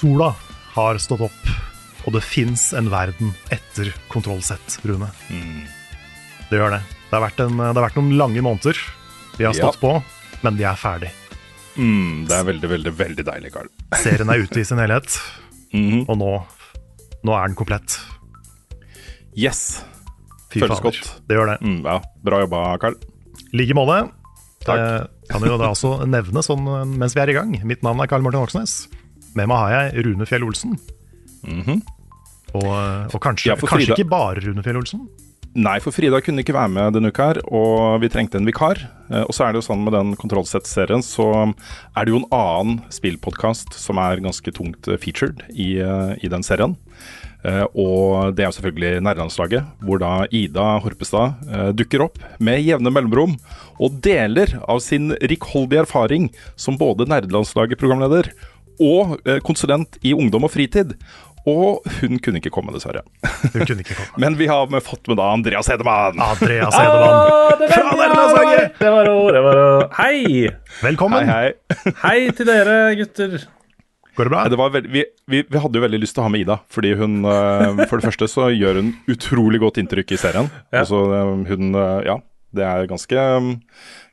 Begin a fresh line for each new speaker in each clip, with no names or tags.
Sola har stått opp, og det fins en verden etter kontrollsett, Rune. Mm. Det gjør det. Det har, en, det har vært noen lange måneder. Vi har stått på, men vi er ferdig.
Mm, det er veldig, veldig veldig deilig, Carl.
Serien er ute i sin helhet,
mm.
og nå, nå er den komplett.
Yes.
Fy
Føles
fader.
godt.
Det gjør det.
Mm, ja, Bra jobba, Carl.
I like måte.
Takk.
Eh, kan jo da også nevne sånn mens vi er i gang. Mitt navn er Karl Martin Hoksnes. Med meg har jeg Rune Fjell Olsen.
Mhm.
Og, eh, og kanskje,
Ja,
kanskje ikke bare Rune Fjell Olsen.
Nei, for Frida kunne ikke være med denne uka her, og vi trengte en vikar. Eh, Og så er det jo sånn med den Kontrollsett-serien, så er det jo en annen spillpodkast som er ganske tungt eh, featured i, eh, i den serien. Og det er jo selvfølgelig Nærlandslaget, hvor da Ida Horpestad dukker opp med jevne mellomrom og deler av sin rikholdige erfaring som både Nerdelandslaget-programleder og eh, konsulent i ungdom og fritid. Og hun kunne ikke komme, dessverre.
Hun kunne ikke komme.
Men vi har med fått med da Andreas Hedemann.
Andreas Hedemann.
Ah, det
Fra Nerdelandslaget!
Det var ro, det var ro. Hei!
Velkommen.
Hei, hei.
Hei til dere, gutter.
Går det bra?
Det var veld, vi, vi, vi hadde jo veldig lyst til å ha med Ida, fordi hun eh, For det første så gjør hun utrolig godt inntrykk i serien.
Ja.
Altså, hun Ja, det er ganske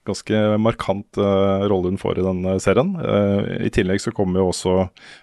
Ganske markant uh, rolle hun får i denne serien. Uh, I tillegg så kommer jo også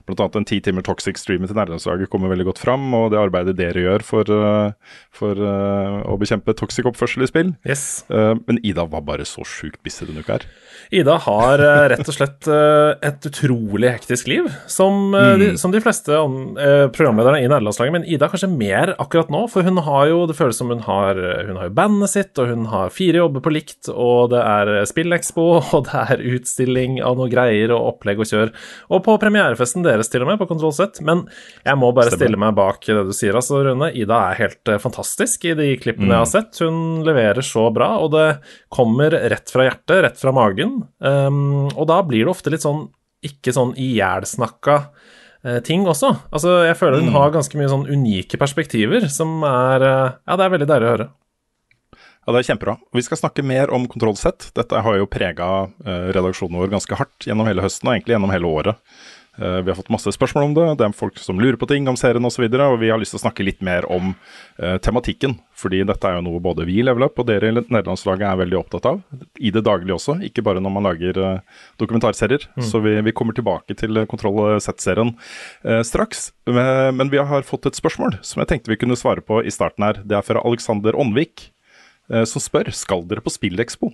bl.a. en ti timer toxic streamer til nærlandslaget kommer veldig godt fram, og det arbeidet dere gjør for, uh, for å bekjempe toxic oppførsel i spill.
Yes.
Men Ida var bare så sjukt busy denne uka her.
Ida har rett og slett et utrolig hektisk liv, som, mm. de, som de fleste om- programlederne i nærlandslaget. Men Ida kanskje mer akkurat nå, for hun har jo Det føles som hun har Hun har jo bandet sitt, og hun har fire jobber på likt, og det er spillekspo, og det er utstilling av noe greier og opplegg og kjør. Og på premierefesten deres, til og med, på Kontroll Z. Men jeg må bare
Stemmer.
stille meg bak det du sier, altså, Rune. Ida er helt eh, fantastisk i de klippene jeg har sett. Hun leverer så bra, og det kommer rett fra hjertet, rett fra magen. Um, og da blir det ofte litt sånn ikke sånn ihjelsnakka eh, ting også. Altså, jeg føler hun har ganske mye sånn unike perspektiver som er eh, Ja, det er veldig deilig å høre.
Ja, Det er kjempebra. Vi skal snakke mer om kontrollsett. Dette har jo prega eh, redaksjonen vår ganske hardt gjennom hele høsten, og egentlig gjennom hele året. Eh, vi har fått masse spørsmål om det, det er folk som lurer på ting om serien osv. Og, så og vi har lyst til å snakke litt mer om eh, tematikken. Fordi dette er jo noe både vi i Level Up og dere i nederlandslaget er veldig opptatt av. I det daglige også, ikke bare når man lager dokumentarserier. Så vi, vi kommer tilbake til Kontroll Z-serien straks. Men, men vi har fått et spørsmål som jeg tenkte vi kunne svare på i starten her. Det er fra Alexander Ånvik eh, som spør skal dere på Spillekspo.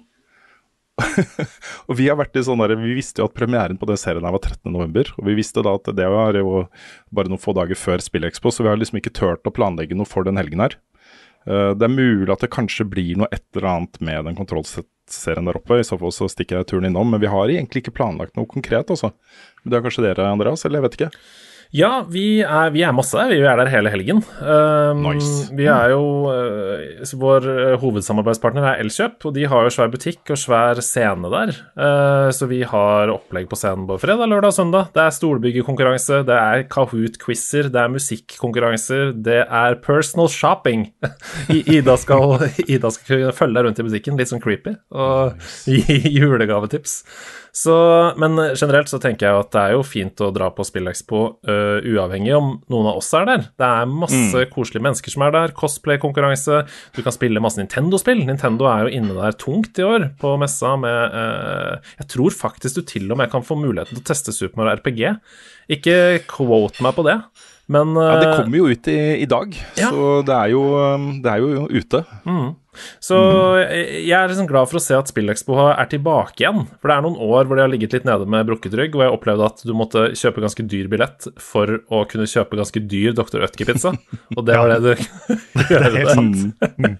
og Vi har vært i sånn vi visste jo at premieren på den serien her var 13.11. Og vi visste da at det var jo bare noen få dager før Spillekspo, så vi har liksom ikke turt å planlegge noe for den helgen her. Eh, det er mulig at det kanskje blir noe et eller annet med den kontrollserien der oppe. I så fall så stikker jeg turen innom. Men vi har egentlig ikke planlagt noe konkret, altså. Det er kanskje dere, Andreas? Eller jeg vet ikke.
Ja, vi er, vi er masse. Vi er der hele helgen. Um,
Nice.
Vi er jo uh, Vår uh, hovedsamarbeidspartner er Elkjøp, og de har jo svær butikk og svær scene der. Uh, så vi har opplegg på scenen både fredag, lørdag og søndag. Det er stolbyggekonkurranse, det er Kahoot-quizer, det er musikkonkurranser, det er personal shopping. Ida skal, Ida skal følge deg rundt i butikken, litt sånn creepy, og gi julegavetips. Så, men generelt så tenker jeg at det er jo fint å dra på Spillekspo uh, uavhengig om noen av oss er der. Det er masse koselige mennesker som er der. Cosplay-konkurranse. Du kan spille masse Nintendo-spill. Nintendo er jo inne der tungt i år på messa med uh, Jeg tror faktisk du til og med kan få muligheten til å teste Super Mario RPG. Ikke quote meg på det, Men
Ja, Det
eh,
kommer jo ut i, i dag,
Ja.
så det er, jo, um, det er jo ute.
Så jeg jeg er liksom glad for å se at SpillExpo er tilbake igjen. For det er noen år hvor de har ligget litt nede med brukket rygg, og jeg opplevde at du måtte kjøpe ganske dyr billett for å kunne kjøpe ganske dyr Dr. Ødker-pizza. Og det var det du kunne gjøre. Det.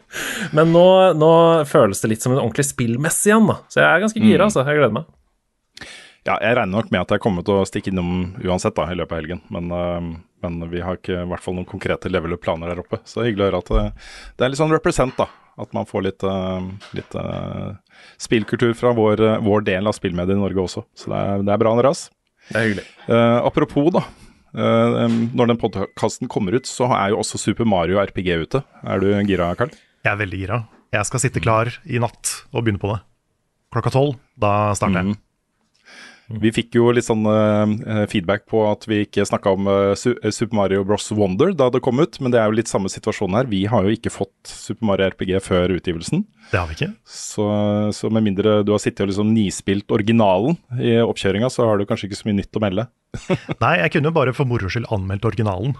Men nå, nå føles det litt som en ordentlig spillmesse igjen, da. Så jeg er ganske gira, altså. Jeg gleder meg.
Ja, jeg regner nok med at jeg kommer til å stikke innom uansett da, i løpet av helgen. Men, um, men vi har ikke i hvert fall noen konkrete level up-planer der oppe. Så det er hyggelig å høre at det, det er litt sånn represent, da. At man får litt, uh, litt uh, spillkultur fra vår, uh, vår del av spillmediet i Norge også. Så det er, det er bra, Andreas.
Det er hyggelig.
Uh, apropos, da. eh, um, når den podkasten kommer ut, så er jo også Super Mario RPG ute. Er du gira, Karl?
Jeg er veldig gira. Jeg skal sitte klar i natt og begynne på det. Klokka tolv, da starter jeg.
Vi fikk jo litt sånn uh, feedback på at vi ikke snakka om uh, Super Mario Bros. Wonder da det kom ut, men det er jo litt samme situasjon her. Vi har jo ikke fått Super Mario RPG før utgivelsen.
Det har vi ikke.
Så, så med mindre du har sittet og liksom nispilt originalen i oppkjøringa, så har du kanskje ikke så mye nytt å melde.
Nei, jeg kunne jo bare for moro skyld anmeldt originalen.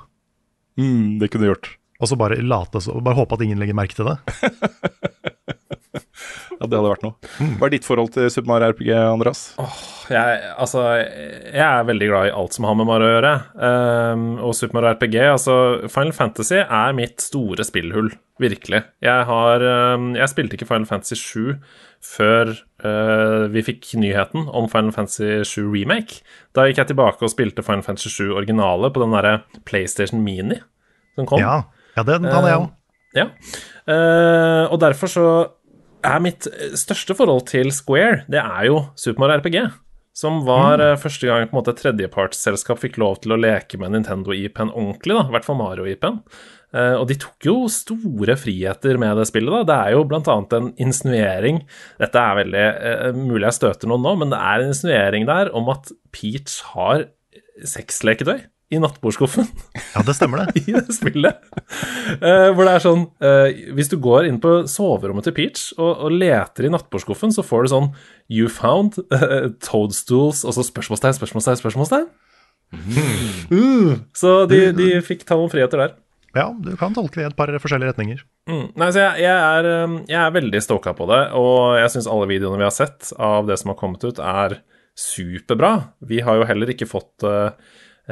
Mm, det kunne du gjort.
Og så bare late så, bare håpe at ingen legger merke til det.
Ja, Det hadde vært noe. Hva er ditt forhold til Super Mario RPG, Andreas?
Jeg, altså, jeg er veldig glad i alt som har med Mario å gjøre. Um, og Super Mario RPG altså Final Fantasy er mitt store spillhull, virkelig. Jeg har um, Jeg spilte ikke Final Fantasy 7 før uh, vi fikk nyheten om Final Fantasy 7 Remake. Da gikk jeg tilbake og spilte Final Fantasy 7 originale på den derre PlayStation Mini som kom.
Ja, ja den hadde jeg òg.
Ja. Uh, og derfor så er mitt største forhold til Square, det er jo Super Mario RPG. Som var mm. første gang på en måte tredjepartsselskap fikk lov til å leke med Nintendo-IP-en ordentlig, da, i hvert fall Mario-IP-en. Eh, og de tok jo store friheter med det spillet. da. Det er jo bl.a. en insinuering Dette er veldig eh, mulig jeg støter noen nå, men det er en insinuering der om at Peach har sexleketøy i nattbordskuffen
Ja, det stemmer det.
i det spillet. Uh, hvor det er sånn uh, Hvis du går inn på soverommet til Peach og, og leter i nattbordskuffen, så får du sånn You found uh, toadstools Og så spørsmålstegn, spørsmålstegn, spørsmålstegn. Uh, så de, de fikk ta noen friheter der.
Ja, du kan tolke det i et par forskjellige retninger.
Mm. Nei, så jeg, jeg, er, jeg er veldig stoka på det, og jeg syns alle videoene vi har sett av det som har kommet ut, er superbra. Vi har jo heller ikke fått uh,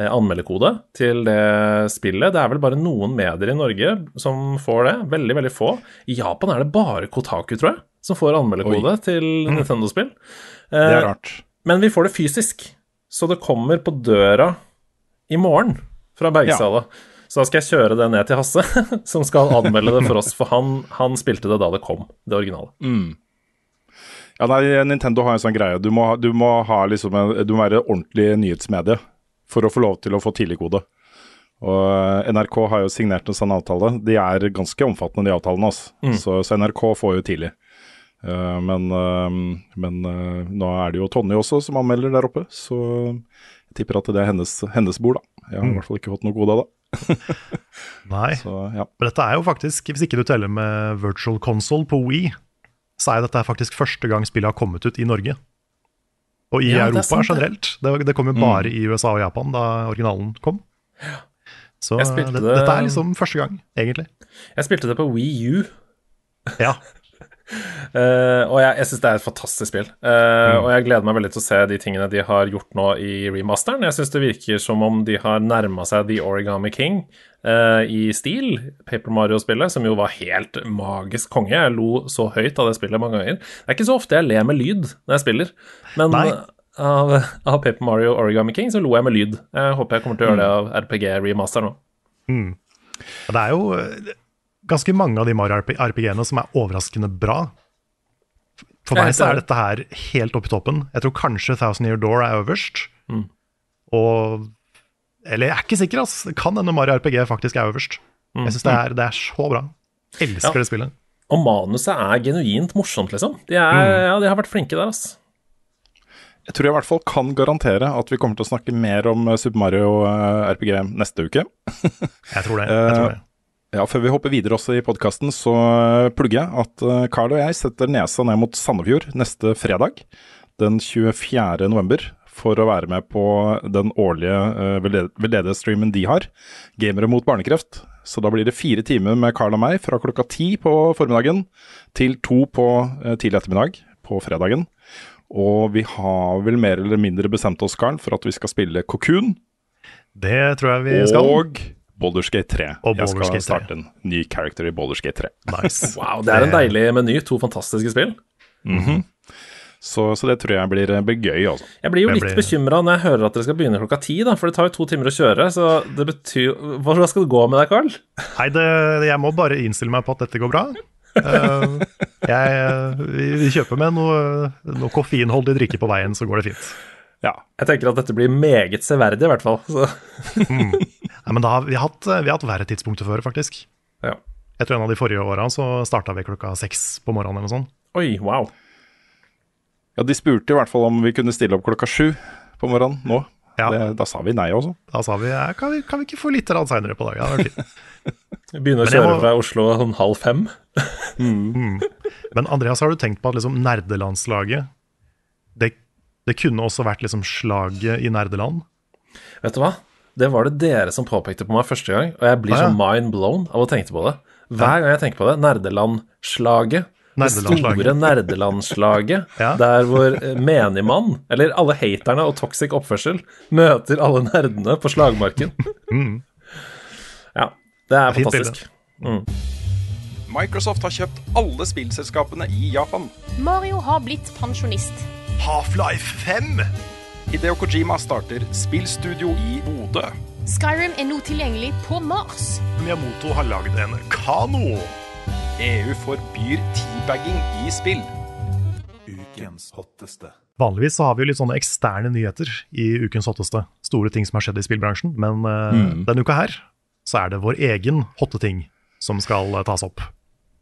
anmeldekode til det spillet. Det er vel bare noen medier i Norge som får det. Veldig, veldig få. I Japan er det bare Kotaku, tror jeg, som får anmeldekode til Nintendo-spill.
Det er rart.
Men vi får det fysisk, så det kommer på døra i morgen fra Bergsala. Så da skal jeg kjøre det ned til Hasse, som skal anmelde det for oss, for han, han spilte det da det kom, det originale.
Ja, nei, Nintendo har en sånn greie. Du må, du må, ha liksom en, du må være ordentlig nyhetsmedie for å få lov til å få tidligkode. Og eh, NRK har jo signert en sånn avtale. De er ganske omfattende, de avtalene. Altså. Så, så NRK får jo tidlig. Uh, men uh, men uh, nå er det jo Tonje også som anmelder der oppe, så jeg tipper at det er hennes, hennes bord, da. Jeg har i hvert fall ikke fått noe gode av det.
Nei.
Så ja.
Men dette er jo faktisk, hvis ikke du teller med virtual console på Wii, så er dette faktisk første gang spillet har kommet ut i Norge. Og i
Ja, det
Europa
sant,
generelt. Det, det kom jo bare i USA og Japan da originalen kom. Så det,
det-
dette er liksom første gang, egentlig.
Jeg spilte det på Wii U,
Ja,
Uh, og jeg, jeg syns det er et fantastisk spill. Eh, Og jeg gleder meg veldig til å se de tingene de har gjort nå i remasteren. Jeg syns det virker som om de har nærma seg The Origami King eh, i stil, Paper Mario-spillet, som jo var helt magisk konge. Jeg lo så høyt av det spillet mange ganger. Det er ikke så ofte jeg ler med lyd når jeg spiller, men
Nei.
av, av Paper Mario Origami King så lo jeg med lyd. Jeg håper jeg kommer til å gjøre det av RPG Remaster nå.
Mm. Det er jo eh, ganske mange av de Mario RP RPG-ene som er overraskende bra. For meg så er dette her helt oppe i toppen. Jeg tror kanskje Thousand Year Door er øverst.
Mm.
Og Eller jeg er ikke sikker, ass. Kan hende Mario RPG faktisk er øverst. Jeg syns det, er- det er så bra. Elsker
Mm. Ja.
det spillet.
Og manuset er genuint morsomt, liksom. De, er, ja, de har vært flinke der, ass.
Jeg tror jeg i hvert fall kan garantere at vi kommer til å snakke mer om eh, Super Mario eh, RPG neste uke.
Jeg tror det. Jeg tror det.
Ja, Før vi hopper videre også i podkasten, så eh, plugger jeg at eh, Carl og jeg setter nesa ned mot Sandefjord neste fredag, den 24. november, for å være med på den årlige uh, veldedighetsstreamen de har, Gamere mot barnekreft. Så da blir det fire timer med Carl og meg fra klokka ti på formiddagen til to på uh, tidlig ettermiddag på fredagen. Og vi har vel mer eller mindre bestemt oss, Carl, for at vi skal spille Cocoon.
Det tror jeg vi skal.
Og Boulderskate 3.
Og
jeg skal
Baldur's Gate 3.
starte en ny character i Boulderskate 3.
Nice.
Wow, det er en deilig meny. To fantastiske spill.
Så, så det tror jeg blir, blir gøy, altså.
Jeg blir jo litt
blir-
bekymra når jeg hører at dere skal begynne klokka ti, da, for det tar jo to timer å kjøre. Så det betyr Hva skal det gå med deg, Carl?
Nei, det, jeg må bare innstille meg på at dette går bra. Uh, jeg, vi, vi kjøper med noe, noe koffeinholdig drikke på veien, så går det fint.
Ja.
Jeg tenker at dette blir meget severdig, i hvert fall. Så,
Nei, men da har vi, hatt, vi har hatt verre tidspunkter før, faktisk.
ja.
Jeg tror en av de forrige åra så starta vi klokka seks på morgenen eller noe sånt.
Oi, wow.
Ja, de spurte i hvert fall om vi kunne stille opp klokka sju på morgenen nå.
Ja.
Det, da sa vi nei også.
Da sa vi ja, kan, vi kan vi ikke få litt seinere på dagen? Det.
Vi begynner å kjøre
må-
fra Oslo sånn halv fem.
Men Andreas, har du tenkt på at liksom nerdelandslaget det, det kunne også vært liksom slaget i nerdeland?
Vet du hva? Det var det dere som påpekte på meg første gang, og jeg blir
Ah, ja.
så mind blown av å tenke på det. Hver gang jeg tenker på det, nerdelandslaget. Det store nerdelandslaget,
Ja.
der hvor eh, menigmann, eller alle haterne og toxic oppførsel, møter alle nerdene på slagmarken. Ja, det er
fantastisk.
fantastisk.
Microsoft har kjøpt alle spillselskapene i Japan.
Mario har blitt pensjonist.
Half-Life 5!
Hideo Kojima starter spillstudio i Bodø.
Skyrim er nå tilgjengelig på Mars.
Miyamoto har lagd en kano.
EU forbyr teabagging i spill.
Ukens hotteste.
Vanligvis så har vi jo litt sånne eksterne nyheter i ukens hotteste. Store ting som har skjedd i spillbransjen. Men mm. denne uka her så er det vår egen hotte ting som skal eh, tas opp.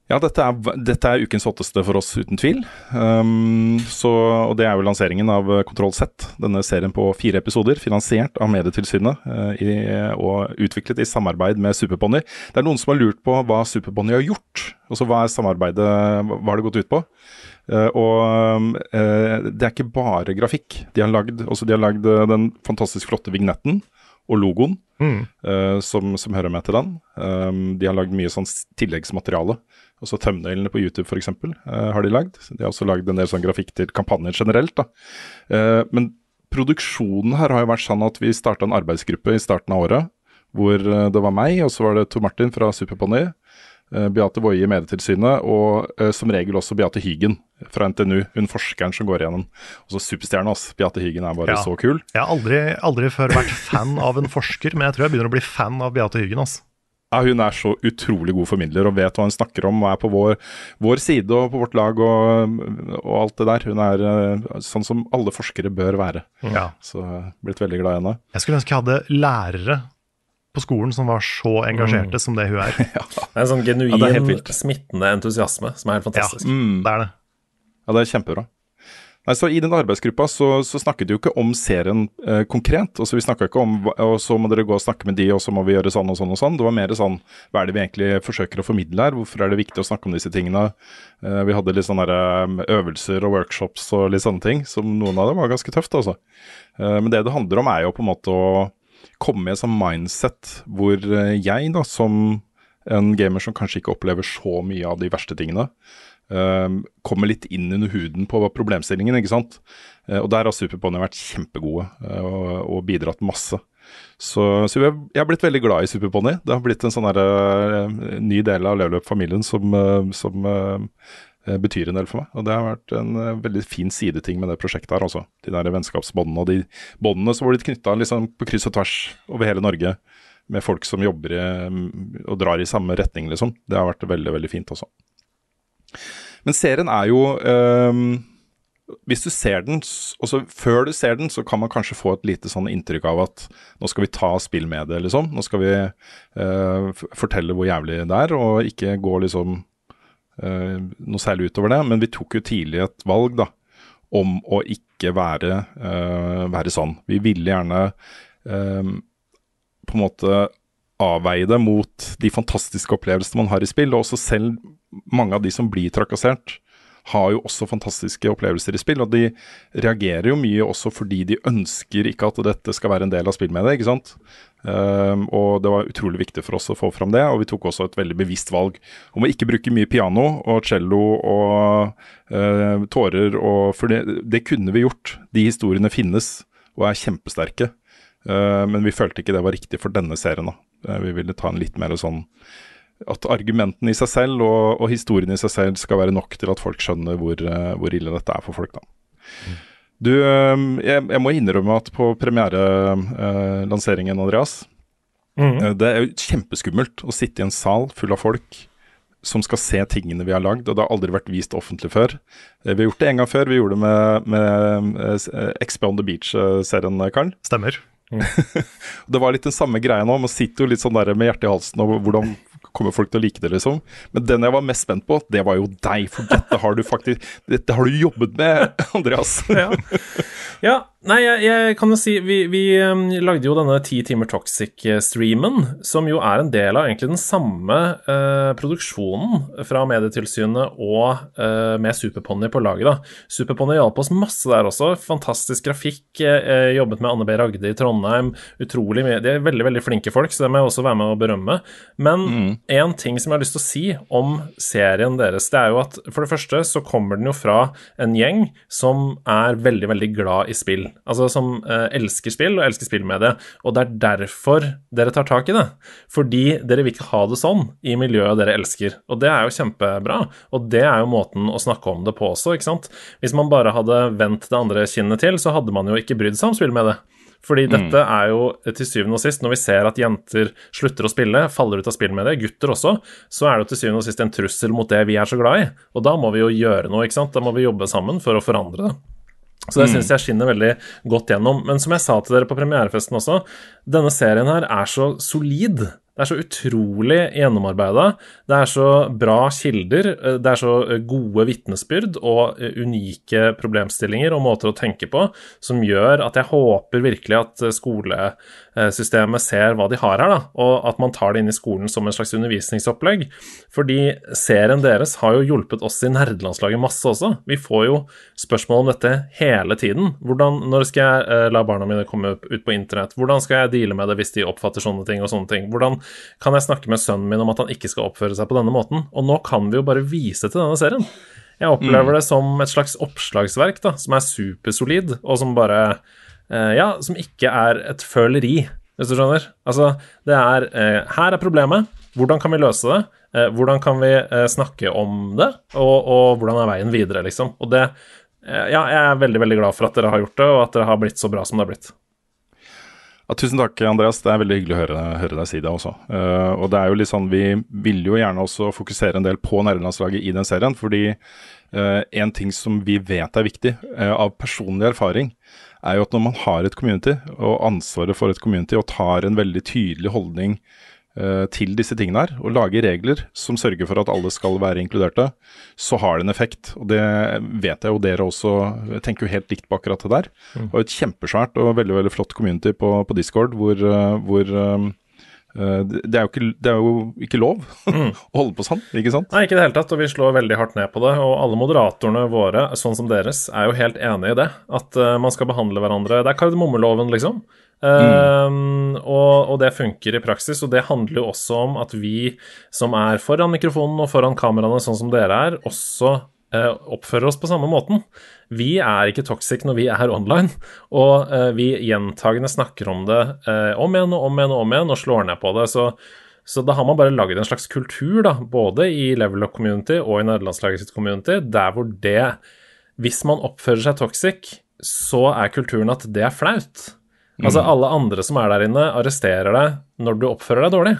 Ja, dette er, dette er ukens hotteste for oss, uten tvil. Um, så, og det er jo lanseringen av eh, Kontroll Z, denne serien på fire episoder, finansiert av Medietilsynet uh, i, og utviklet i samarbeid med Superponni. Det er noen som har lurt på hva Superponni har gjort. Altså hva er samarbeidet, hva har det gått ut på? Uh, og uh, det er ikke bare grafikk. De har lagd, altså de har lagd den fantastisk flotte vignetten og logoen eh, som, som hører med til den. Um, de har lagd mye sånn tilleggsmateriale. Også thumbnailene på YouTube f.eks. Uh, har de lagd. De har også lagd en del sånn grafikk til kampanjer generelt. da. Uh, men produksjonen her har jo vært sånn at vi starta en arbeidsgruppe i starten av året. Hvor eh, det var meg, og så var det Tor Martin fra Superpony. Uh, Beate Woie i Medietilsynet, og uh, som regel også Beate Hygen fra NTNU. Hun forskeren som går igjennom. Og så superstjerna, ass. Beate Hygen er bare
Ja.
så kul.
Jeg har aldri, aldri før vært fan av en forsker, men jeg tror jeg begynner å bli fan av Beate Hyggen. Altså.
Ja, Hun er så utrolig god formidler og vet hva hun snakker om og er på vår, vår side og på vårt lag og, og alt det der. Hun er eh, sånn som alle forskere bør være.
Ja.
Så er blitt veldig glad i henne.
Jeg skulle ønske jeg hadde lærere på skolen som var så engasjerte som det hun er.
Det er en sånn genuin,
Ja, er
smittende entusiasme som er helt
Ja,
mm.
det er det.
Ja, det er kjempebra. Nei, så I den arbeidsgruppa så, så snakket vi jo ikke om serien eh, konkret. Altså Vi snakka ikke om og så må dere gå og snakke med de, og så må vi gjøre sånn og sånn og sånn. Det var mer sånn hva er det vi egentlig forsøker å formidle her? Hvorfor er det viktig å snakke om disse tingene? Eh, vi hadde litt sånne eh, øvelser og workshops og litt sånne ting, som noen av dem var ganske tøft, altså. Eh, men det det handler om, er jo på en måte å komme i et sånn mindset hvor eh, jeg, da, som en gamer som kanskje ikke opplever så mye av de verste tingene, kommer litt inn under huden på problemstillingen, ikke sant. Eh, og der har Superpony vært kjempegode eh, og, og bidratt masse. Så, så jeg, jeg har blitt veldig glad i Superpony. Det har blitt en sånn eh, ny del av Level Up-familien som, uh, som eh, betyr en del for meg. Og det har vært en veldig fin sideting med det prosjektet her, altså. De der vennskapsbåndene og de båndene som var blitt knytta liksom, på kryss og tvers over hele Norge. Med folk som jobber i, og drar i samme retning, liksom. Det har vært veldig, veldig fint også. Men serien er jo um, Hvis du ser den, Og også før du ser den, så kan man kanskje få et lite sånn inntrykk av at nå skal vi ta spill med det, liksom. Nå skal vi uh, fortelle hvor jævlig det er, og ikke gå liksom uh, noe særlig utover det. Men vi tok jo tidlig et valg, da, om å ikke være, uh, være sånn. Vi ville gjerne eh, på en måte avveie det mot de fantastiske opplevelsene man har i spill. Og også selv mange av de som blir trakassert, har jo også fantastiske opplevelser i spill. Og de reagerer jo mye også fordi de ønsker ikke at dette skal være en del av spillmediet, ikke sant. Um, og det var utrolig viktig for oss å få fram det, og vi tok også et veldig bevisst valg om å ikke bruke mye piano og cello og uh, tårer, og, for det, det, kunne vi gjort. De historiene finnes og er kjempesterke, uh, men vi følte ikke det var riktig for denne serien. da. Uh, vi ville ta en litt mer sånn at argumentene i seg selv og, og, historien i seg selv skal være nok til at folk skjønner hvor, hvor ille dette er for folk. da. Du, ehm, jeg, jeg, må innrømme at på premierelanseringen, eh, Andreas mm. uh, Det er jo kjempeskummelt å sitte i en sal full av folk som skal se tingene vi har lagd, og det har aldri vært vist offentlig før. Vi har gjort det en gang før, vi gjorde det med, med XP on the Beach-serien, Karl.
Stemmer.
Mm. det var litt den samme greia nå. Man sitter jo litt sånn der med hjertet i halsen og hvordan kommer folk til å like det, liksom. Men den jeg var mest spent på, det var jo deg. For dette har du faktisk Dette har du jobbet med, Andreas.
ja. ja. Nei, jeg, jeg, kan jo si Vi, vi um, lagde jo denne ti timer toxic-streamen, som jo er en del av egentlig den samme uh, produksjonen fra Medietilsynet og uh, med Superponni på laget. da. Superponni hjalp oss masse der også. Fantastisk grafikk. Uh, jobbet med Anne B. Ragde i Trondheim. Utrolig mye. De er veldig veldig flinke folk, så det må jeg også være med og berømme. Men én mm. ting som jeg har lyst til å si om serien deres, det er jo at for det første så kommer den jo fra en gjeng som er veldig, veldig glad i spill altså som eh, elsker spill og elsker spillmedie. Og det er derfor dere tar tak i det. Fordi dere vil ikke ha det sånn i miljøet dere elsker. Og det er jo kjempebra. Og det er jo måten å snakke om det på også, ikke sant. Hvis man bare hadde vendt det andre kinnet til, så hadde man jo ikke brydd seg om spillmedie. Fordi mm. dette er jo til syvende og sist, når vi ser at jenter slutter å spille, faller ut av spill med det, gutter også, så er det til syvende og sist en trussel mot det vi er så glad i. Og da må vi jo gjøre noe, ikke sant. Da må vi jobbe sammen for å forandre det. Så det mm. syns jeg skinner veldig godt gjennom. Men som jeg sa til dere på premierefesten også, denne serien her er så solid. Det er så utrolig gjennomarbeida. Det er så bra kilder. Det er så gode vitnesbyrd og unike problemstillinger og måter å tenke på som gjør at jeg håper virkelig at skole Eh, systemet ser hva de har her, da, og at man tar det inn i skolen som en slags undervisningsopplegg. Fordi serien deres har jo hjulpet oss i nerdelandslaget masse også. Vi får jo spørsmål om dette hele tiden. Hvordan, når skal jeg eh, la barna mine komme ut på internett? Hvordan skal jeg deale med det hvis de oppfatter sånne ting og sånne ting? Hvordan kan jeg snakke med sønnen min om at han ikke skal oppføre seg på denne måten? Og nå kan vi jo bare vise til denne serien. Jeg opplever mm. det som et slags oppslagsverk da, som er supersolid, og som bare Eh, ja, som ikke er et føleri, hvis du skjønner. Altså, det er eh, Her er problemet. Hvordan kan vi løse det? Eh, hvordan kan vi snakke om det? Og, og hvordan er veien videre, liksom? Og det Ja, jeg er veldig, veldig glad for at dere har gjort det, og at dere har blitt så bra som det har blitt.
Ja, tusen takk, Andreas. Det er veldig hyggelig å høre, høre deg si det også. Uh, og det er jo litt sånn, Vi vil jo gjerne også fokusere en del på nærlandslaget i den serien. Fordi uh, en ting som vi vet er viktig, uh, av personlig erfaring, er jo at når man har et community og ansvaret for et community og tar en veldig tydelig holdning uh, til disse tingene her, og lager regler som sørger for at alle skal være inkluderte, så har det en effekt. Og det vet jeg jo dere også jeg tenker jo helt likt på akkurat det der. Mm. Og et kjempesvært og veldig veldig flott community på, på Discord hvor, uh, hvor um, Eh, det er, ikke, det er jo ikke, lov mm. å holde på sånn, ikke sant?
Nei, ikke i det hele tatt, og vi slår veldig hardt ned på det. Og alle moderatorene våre, sånn som deres, er jo helt enig i det. At uh, man skal behandle hverandre Det er kardemommeloven, liksom. Uh, mm. og, og, det funker i praksis, og det handler jo også om at vi som er foran mikrofonen og foran kameraene, sånn som dere er, også uh, oppfører oss på samme måten. Vi er ikke toxic når vi er online, og uh, vi gjentagende snakker om det uh, om igjen og om igjen og om igjen og slår ned på det. Så, så da har man bare laget en slags kultur, da, både i Level Up Community og i nederlandslaget sitt community, der hvor det Hvis man oppfører seg toxic, så er kulturen at det er flaut. Altså, mm. alle andre som er der inne, arresterer deg når du oppfører deg dårlig.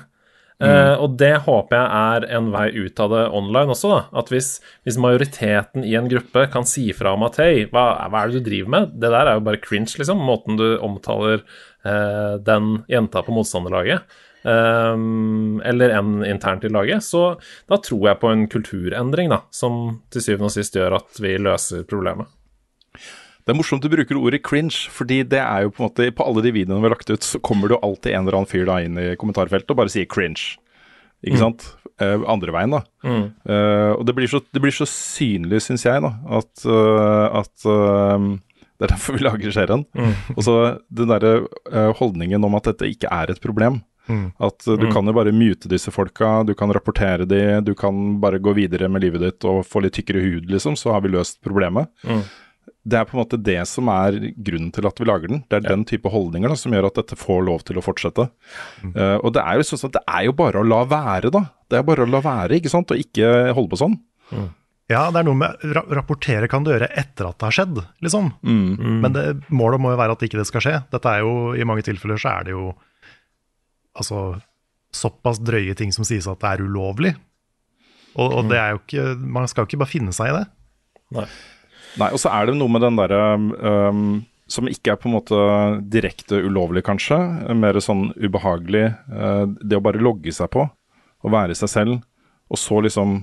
Uh, og det håper jeg er en vei ut av det online også. da, At hvis, hvis majoriteten i en gruppe kan si fra om at hei, hva, hva, er det du driver med? Det der er jo bare cringe, liksom. Måten du omtaler uh, den jenta på motstanderlaget. Um, eller en internt i laget. Så da tror jeg på en kulturendring, da, som til syvende og sist gjør at vi løser problemet.
Det er morsomt du bruker ordet cringe, fordi det er jo på en måte På alle de videoene vi har lagt ut, så kommer det jo alltid en eller annen fyr da inn i kommentarfeltet og bare sier cringe. ikke sant? Eh, andre veien, da.
Mm.
Eh, og det blir så, det blir så synlig, syns jeg, da, at, uh, at uh, Det er derfor vi lager serien.
Mm.
Og så den derre eh, holdningen om at dette ikke er et problem.
Mm.
At du
Mm.
kan jo bare mute disse folka, du kan rapportere de, du kan bare gå videre med livet ditt og få litt tykkere hud, liksom, så har vi løst problemet.
Mm.
Det er på en måte det som er grunnen til at vi lager den. Det er den type holdninger da, som gjør at dette får lov til å fortsette. Eh, og det er jo sånn at det er jo bare å la være, da. Det er bare å la være, ikke sant, og ikke holde på sånn.
Ja, det er noe med ra Rapportere kan du gjøre etter at det har skjedd, liksom.
Mm.
Men det, målet må jo være at ikke det skal skje. Dette er jo, I mange tilfeller så er det jo altså såpass drøye ting som sies at det er ulovlig. Og, og det er jo ikke Man skal jo ikke bare finne seg i det.
Nei.
Nei, og så er det noe med den derre um, som ikke er på en måte direkte ulovlig, kanskje. Mer sånn ubehagelig. Uh, det å bare logge seg på og være seg selv, og så liksom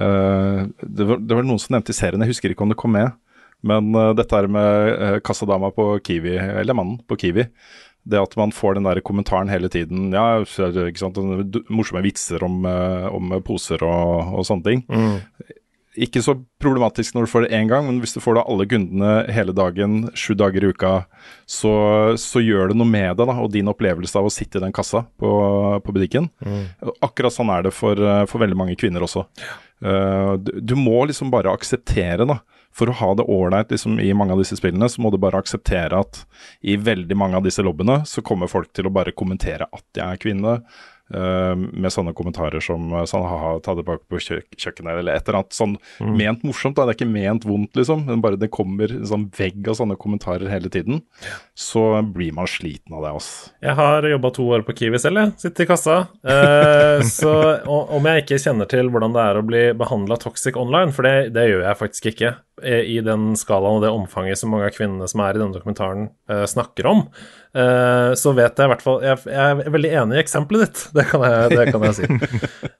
uh, det, var, det var noen som nevnte i serien, jeg husker ikke om det kom med, men uh, dette her med uh, kassadama på Kiwi, eller mannen på Kiwi. Det at man får den der kommentaren hele tiden. Ja, ikke sant, morsomme vitser om, om poser og, og sånne ting ikke så problematisk når du får det én gang, men hvis du får det alle kundene hele dagen, sju dager i uka, så, så gjør det noe med deg da, og din opplevelse av å sitte i den kassa på, på butikken. Mm. Akkurat sånn er det for, for veldig mange kvinner også. Uh, du, du må liksom bare akseptere, da. For å ha det ålreit liksom, i mange av disse spillene, så må du bare akseptere at i veldig mange av disse lobbyene så kommer folk til å bare kommentere at jeg er kvinne. Eh, med sånne kommentarer som eh, sånn ha-ha, ta det bak på kjøk kjøkkenet, eller et eller annet sånn ment morsomt. da, Det er ikke ment vondt, liksom, men bare det kommer en sånn vegg av sånne kommentarer hele tiden, så blir man sliten av det. altså.
Jeg har jobba to år på Kiwi selv, jeg. Sitter i kassa. Eh, så og, om jeg ikke kjenner til hvordan det er å bli behandla toxic online, for det, det gjør jeg faktisk ikke, i den skalaen og det omfanget som mange av kvinnene som er i denne dokumentaren, eh, snakker om, eh, så vet jeg i hvert fall jeg, er veldig enig i eksempelet ditt, det kan jeg, det kan jeg si.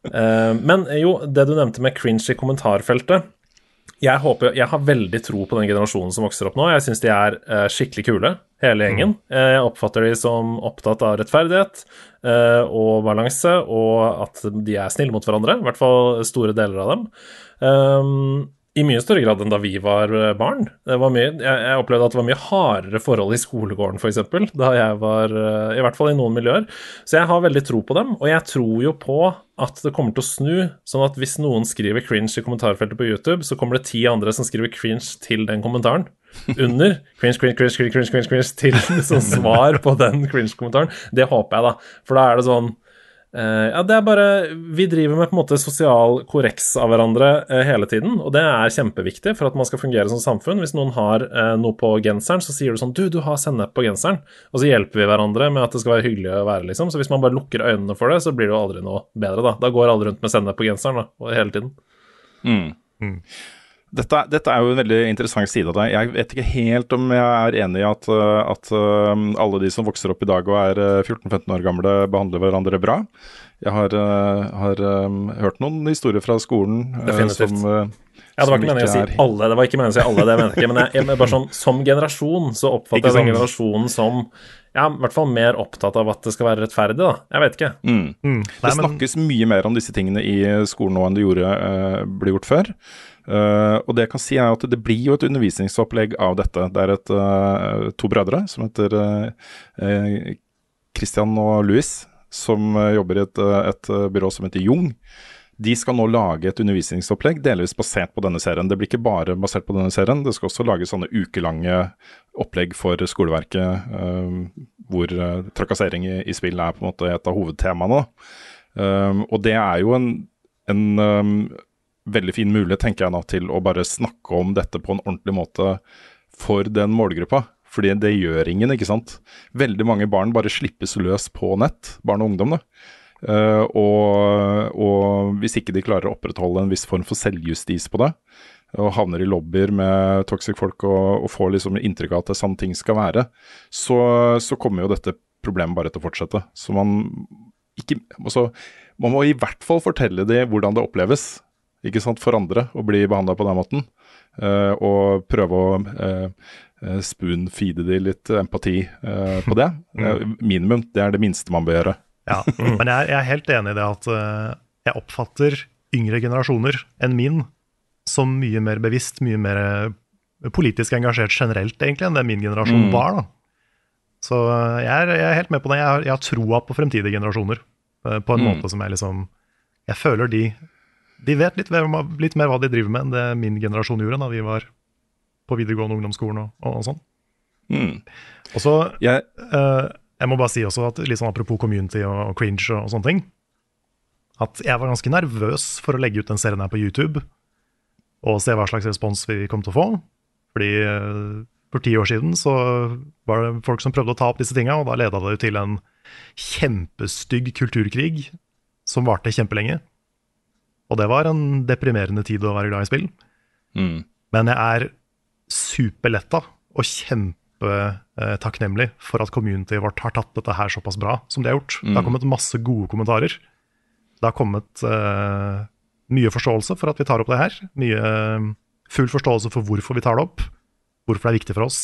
Eh, men jo, det du nevnte med cringe i kommentarfeltet jeg håper, jeg har veldig tro på den generasjonen som vokser opp nå. Jeg syns de er eh, skikkelig kule, hele gjengen. Eh, jeg oppfatter de som opptatt av rettferdighet eh, og balanse, og at de er snille mot hverandre. I hvert fall store deler av dem. Um, I mye større grad enn da vi var eh, barn. Var mye, jeg, jeg opplevde at det var mye hardere forhold i skolegården, f.eks., da jeg var eh, I hvert fall i noen miljøer. Så jeg har veldig tro på dem, og jeg tror jo på at det kommer til å snu, sånn at hvis noen skriver cringe i kommentarfeltet på YouTube, så kommer det ti andre som skriver cringe til den kommentaren. Under cringe, cringe, cringe, cringe, cringe, cringe, cringe til sånn svar på den cringe-kommentaren. Det håper jeg, da. For da er det sånn eh, Ja, det er bare Vi driver med på en måte sosial korreks av hverandre eh, hele tiden, og det er kjempeviktig for at man skal fungere som samfunn. Hvis noen har eh, noe på genseren, så sier du sånn Du, du har sennep på genseren. Og så hjelper vi hverandre med at det skal være hyggelig å være, liksom. Så hvis man bare lukker øynene for det, så blir det jo aldri noe bedre, da. Da går alle rundt med sennep på genseren, da, og hele tiden.
Dette, dette er jo en veldig interessant side av deg. Jeg vet ikke helt om jeg er enig i at, uh, at uh, alle de som vokser opp i dag og er uh, 14-15 år gamle, behandler hverandre bra. Jeg har, har hørt noen historier fra skolen
Definitivt.
som
Ja, det var ikke meningen å si alle, det var ikke meningen å si alle, det mener jeg ikke. Men jeg, jeg, bare sånn, som generasjon så oppfatter jeg den generasjonen som ja, i hvert fall mer opptatt av at det skal være rettferdig, da. Jeg vet ikke.
Mm.
Mm.
Det
Nei, men,
snakkes mye mer om disse tingene i skolen nå enn det gjorde, uh, ble gjort før. Eh, og det jeg kan si er at det blir jo et undervisningsopplegg av dette. Det er et, uh, to brødre som heter eh, Christian og Louis, som jobber i et, et byrå som heter Jung. De skal nå lage et undervisningsopplegg delvis basert på denne serien. Det blir ikke bare basert på denne serien, det skal også lage sånne ukelange opplegg for skoleverket hvor trakassering i, i spill er på en måte et av hovedtemaene. og det er jo en, en veldig fin mulighet, tenker jeg nå, til å bare snakke om dette på en ordentlig måte for den målgruppa. Fordi det gjør ingen, ikke sant. Veldig mange barn bare slippes løs på nett, barn og ungdom. da. Uh, og, og hvis ikke de klarer å opprettholde en viss form for selvjustis på det, og havner i lobbyer med toxic folk og, og får liksom inntrykk av at det er sånn ting skal være, så, så kommer jo dette problemet bare til å fortsette. Så man ikke altså, Man må i hvert fall fortelle dem hvordan det oppleves ikke sant, for andre å bli behandla på den måten. Uh, og prøve å uh, spoon-feede dem litt empati uh, på det. Mm. minimum. Det er det minste man bør gjøre.
Ja, Men jeg, jeg er helt enig i det at jeg oppfatter yngre generasjoner enn min som mye mer bevisst, mye mer politisk engasjert generelt, egentlig, enn det min generasjon
Mm.
var. da. Så jeg er, jeg er helt med på det. Jeg har, jeg har troa på fremtidige generasjoner, på en
Mm.
måte som jeg liksom Jeg føler de De vet litt, mer- litt mer hva de driver med enn det min generasjon gjorde da vi var på videregående ungdomsskolen og, og, og sånn.
Mm.
Og så
Jeg,
uh, jeg må bare si også at litt sånn apropos community og, og cringe og, og sånne ting, at jeg var ganske nervøs for å legge ut den serien her på YouTube og se hva slags respons vi kom til å få. Fordi uh, for ti år siden så var det folk som prøvde å ta opp disse tinga, og da leda det jo til en kjempestygg kulturkrig som varte kjempelenge. Og det var en deprimerende tid å være glad i spill.
mm.
Men jeg er superletta og kjempetakknemlig for at communityet vårt har tatt dette her såpass bra som de har gjort. Det har kommet masse gode kommentarer. Det har kommet uh, mye forståelse for at vi tar opp det her. Mye eh, full forståelse for hvorfor vi tar det opp, hvorfor det er viktig for oss.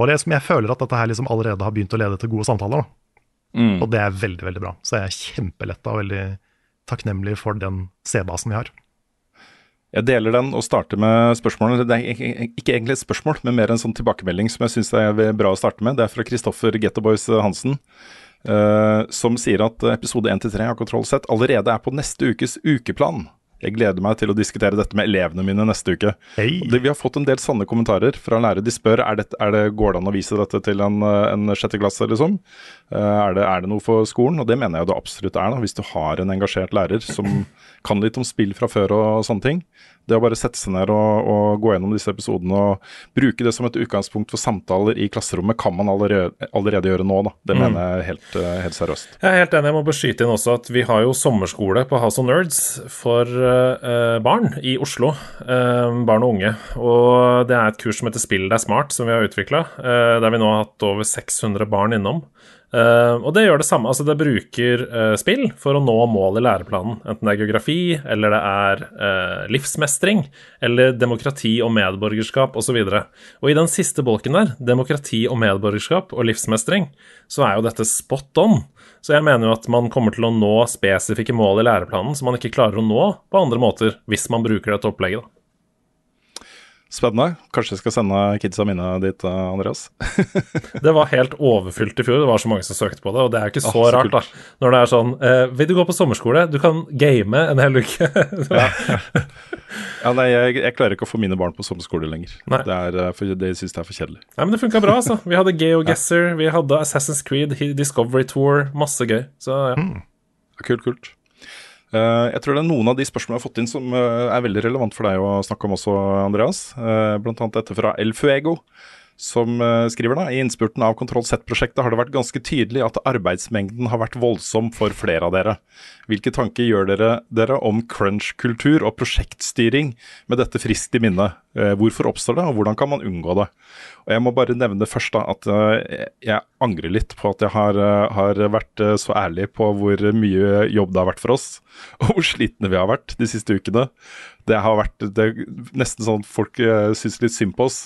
Og det som jeg føler at dette her liksom allerede har begynt å lede til gode samtaler.
Mm.
Og det er veldig, veldig bra. Så jeg er kjempeletta og veldig takknemlig for den C-basen vi har.
Jeg deler den og starter med spørsmålene. Det er ikke egentlig et spørsmål, men mer en sånn tilbakemelding som jeg syns er bra å starte med. Det er fra Kristoffer Gettoboys Hansen, uh, som sier at episode 1-3 av Kontroll Z allerede er på neste ukes ukeplan. Jeg gleder meg til å diskutere dette med elevene mine neste uke.
Hey.
Det, vi har fått en del sanne kommentarer fra lærere. De spør er det, er det, går det an å vise dette til en, eh, en sjette klasse, liksom. Eh, Er det, er det noe for skolen? Og det mener jeg det absolutt er, da, hvis du har en engasjert lærer som kan litt om spill fra før og sånne ting. Det å bare sette seg ned og, og gå gjennom disse episodene og bruke det som et utgangspunkt for samtaler i klasserommet, kan man allerede, allerede gjøre nå, da. Det mener jeg helt, eh, helt seriøst.
Jeg er helt enig. Jeg må beskytte inn også at vi har jo sommerskole på House of Nerds for uh, barn i Oslo. Uh, barn og unge. Og det er et kurs som heter Spill deg smart, som vi har utvikla. der vi nå har hatt over 600 barn innom. Eh, og det gjør det samme. altså Det bruker uh, spill for å nå mål i læreplanen. Enten det er geografi, eller det er uh, livsmestring, eller demokrati og medborgerskap osv. Og, så og i den siste bolken der, demokrati og medborgerskap og livsmestring, så er jo dette spot on. Så jeg mener jo at man kommer til å nå spesifikke mål i læreplanen som man ikke klarer å nå på andre måter hvis man bruker dette opplegget. da.
Spennende. Kanskje jeg skal sende kidsa mine dit, eh, Andreas.
Det var helt overfylt i fjor, det var så mange som søkte på det. Og det er jo ikke så,
ah, så
rart, da. Når det er sånn eh, Vil du gå på sommerskole? Du kan game en hel uke.
Ja, nei, jeg, jeg klarer ikke å få mine barn på sommerskole lenger.
Nei.
Det, er, eh, for, det syns jeg er for kjedelig.
Nei, men det funka bra, altså. Vi hadde GeoGuessr, vi hadde Assassin's Creed, Discovery Tour, masse gøy. Så ja.
Kult, kult. Eh, jeg tror det er noen av de spørsmålene jeg har fått inn som eh, er veldig relevant for deg å snakke om også, Andreas. Uh, blant annet dette fra El Fuego, som eh, skriver da i innspurten av Kontroll Z-prosjektet har det vært ganske tydelig at arbeidsmengden har vært voldsom for flere av dere. Hvilke tanker gjør dere, dere om crunch-kultur og prosjektstyring med dette friskt i minne? Eh, hvorfor oppstår det, og hvordan kan man unngå det? Og Jeg må bare nevne først da at eh, jeg angrer litt på at jeg har, eh, har vært så ærlig på hvor mye jobb det har vært for oss, og hvor slitne vi har vært de siste ukene. Det har vært det nesten sånn at folk syns litt synd på oss.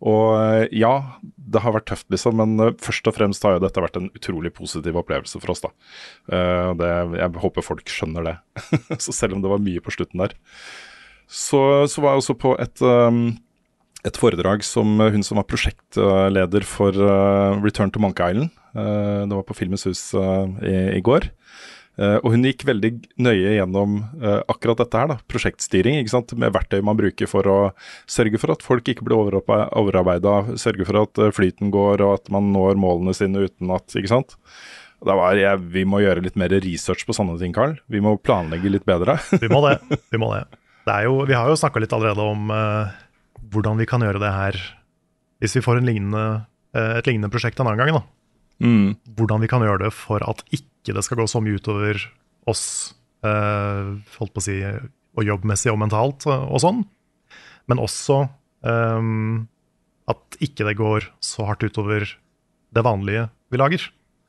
Og ja, det har vært tøft, liksom, men først og fremst har jo dette vært en utrolig positiv opplevelse for oss, da. Det, jeg håper folk skjønner det. så selv om det var mye på slutten der. Så, så var jeg også på et um, et foredrag som hun som var prosjektleder for uh, Return to Monkey Island. Uh, det var på Filmens hus uh, i, i går. Eh, og hun gikk veldig nøye gjennom eh, akkurat dette her, da, prosjektstyring. ikke sant? Med verktøy man bruker for å sørge for at folk ikke blir overarbe- overarbeida, sørge for at eh, flyten går og at man når målene sine uten at ikke sant? Da var jeg, Vi må gjøre litt mer research på sånne ting, Carl. Vi må planlegge litt bedre.
Vi må det. Vi må det. Det er jo, vi har jo snakka litt allerede om uh, hvordan vi kan gjøre det her hvis vi får en lignende, uh, et lignende prosjekt en annen gang. da.
mm.
Hvordan vi kan gjøre det for at ikke det skal gå så mye utover oss, uh, holdt på å si, og jobbmessig og mentalt og sånn. Men også um, at ikke det går så hardt utover det vanlige vi lager.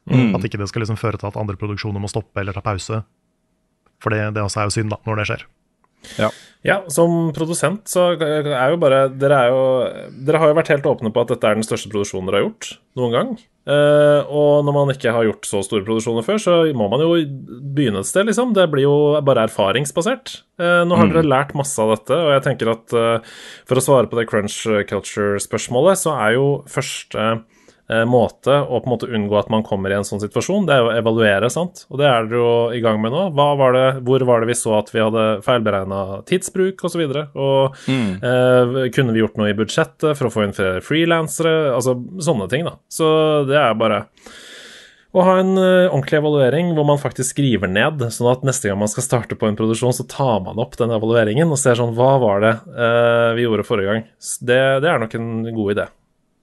Mm.
At ikke det skal liksom føre til at andre produksjoner må stoppe eller ta pause. For det, det også er jo synd, da, når det skjer.
Ja.
Ja, som produsent så er jo bare Dere er jo Dere har jo vært helt åpne på at dette er den største produksjonen dere har gjort noen gang. Uh, og når man ikke har gjort så store produksjoner før, så må man jo begynne et sted, liksom. Det blir jo bare erfaringsbasert. Uh, nå har dere lært masse av dette, og jeg tenker at uh, for å svare på det crunch culture-spørsmålet, så er jo første måte å på en måte unngå at man kommer i en sånn situasjon, det er jo å evaluere, sant. Og det er dere jo i gang med nå. Var det, hvor var det vi så at vi hadde feilberegna tidsbruk osv.? Og, så og eh, kunne vi gjort noe i budsjettet for å få inn flere frilansere? Altså sånne ting, da. Så det er bare å ha en eh, ordentlig evaluering hvor man faktisk skriver ned, sånn at neste gang man skal starte på en produksjon, så tar man opp den evalueringen og ser sånn Hva var det eh, vi gjorde forrige gang? Det, det er nok en god idé.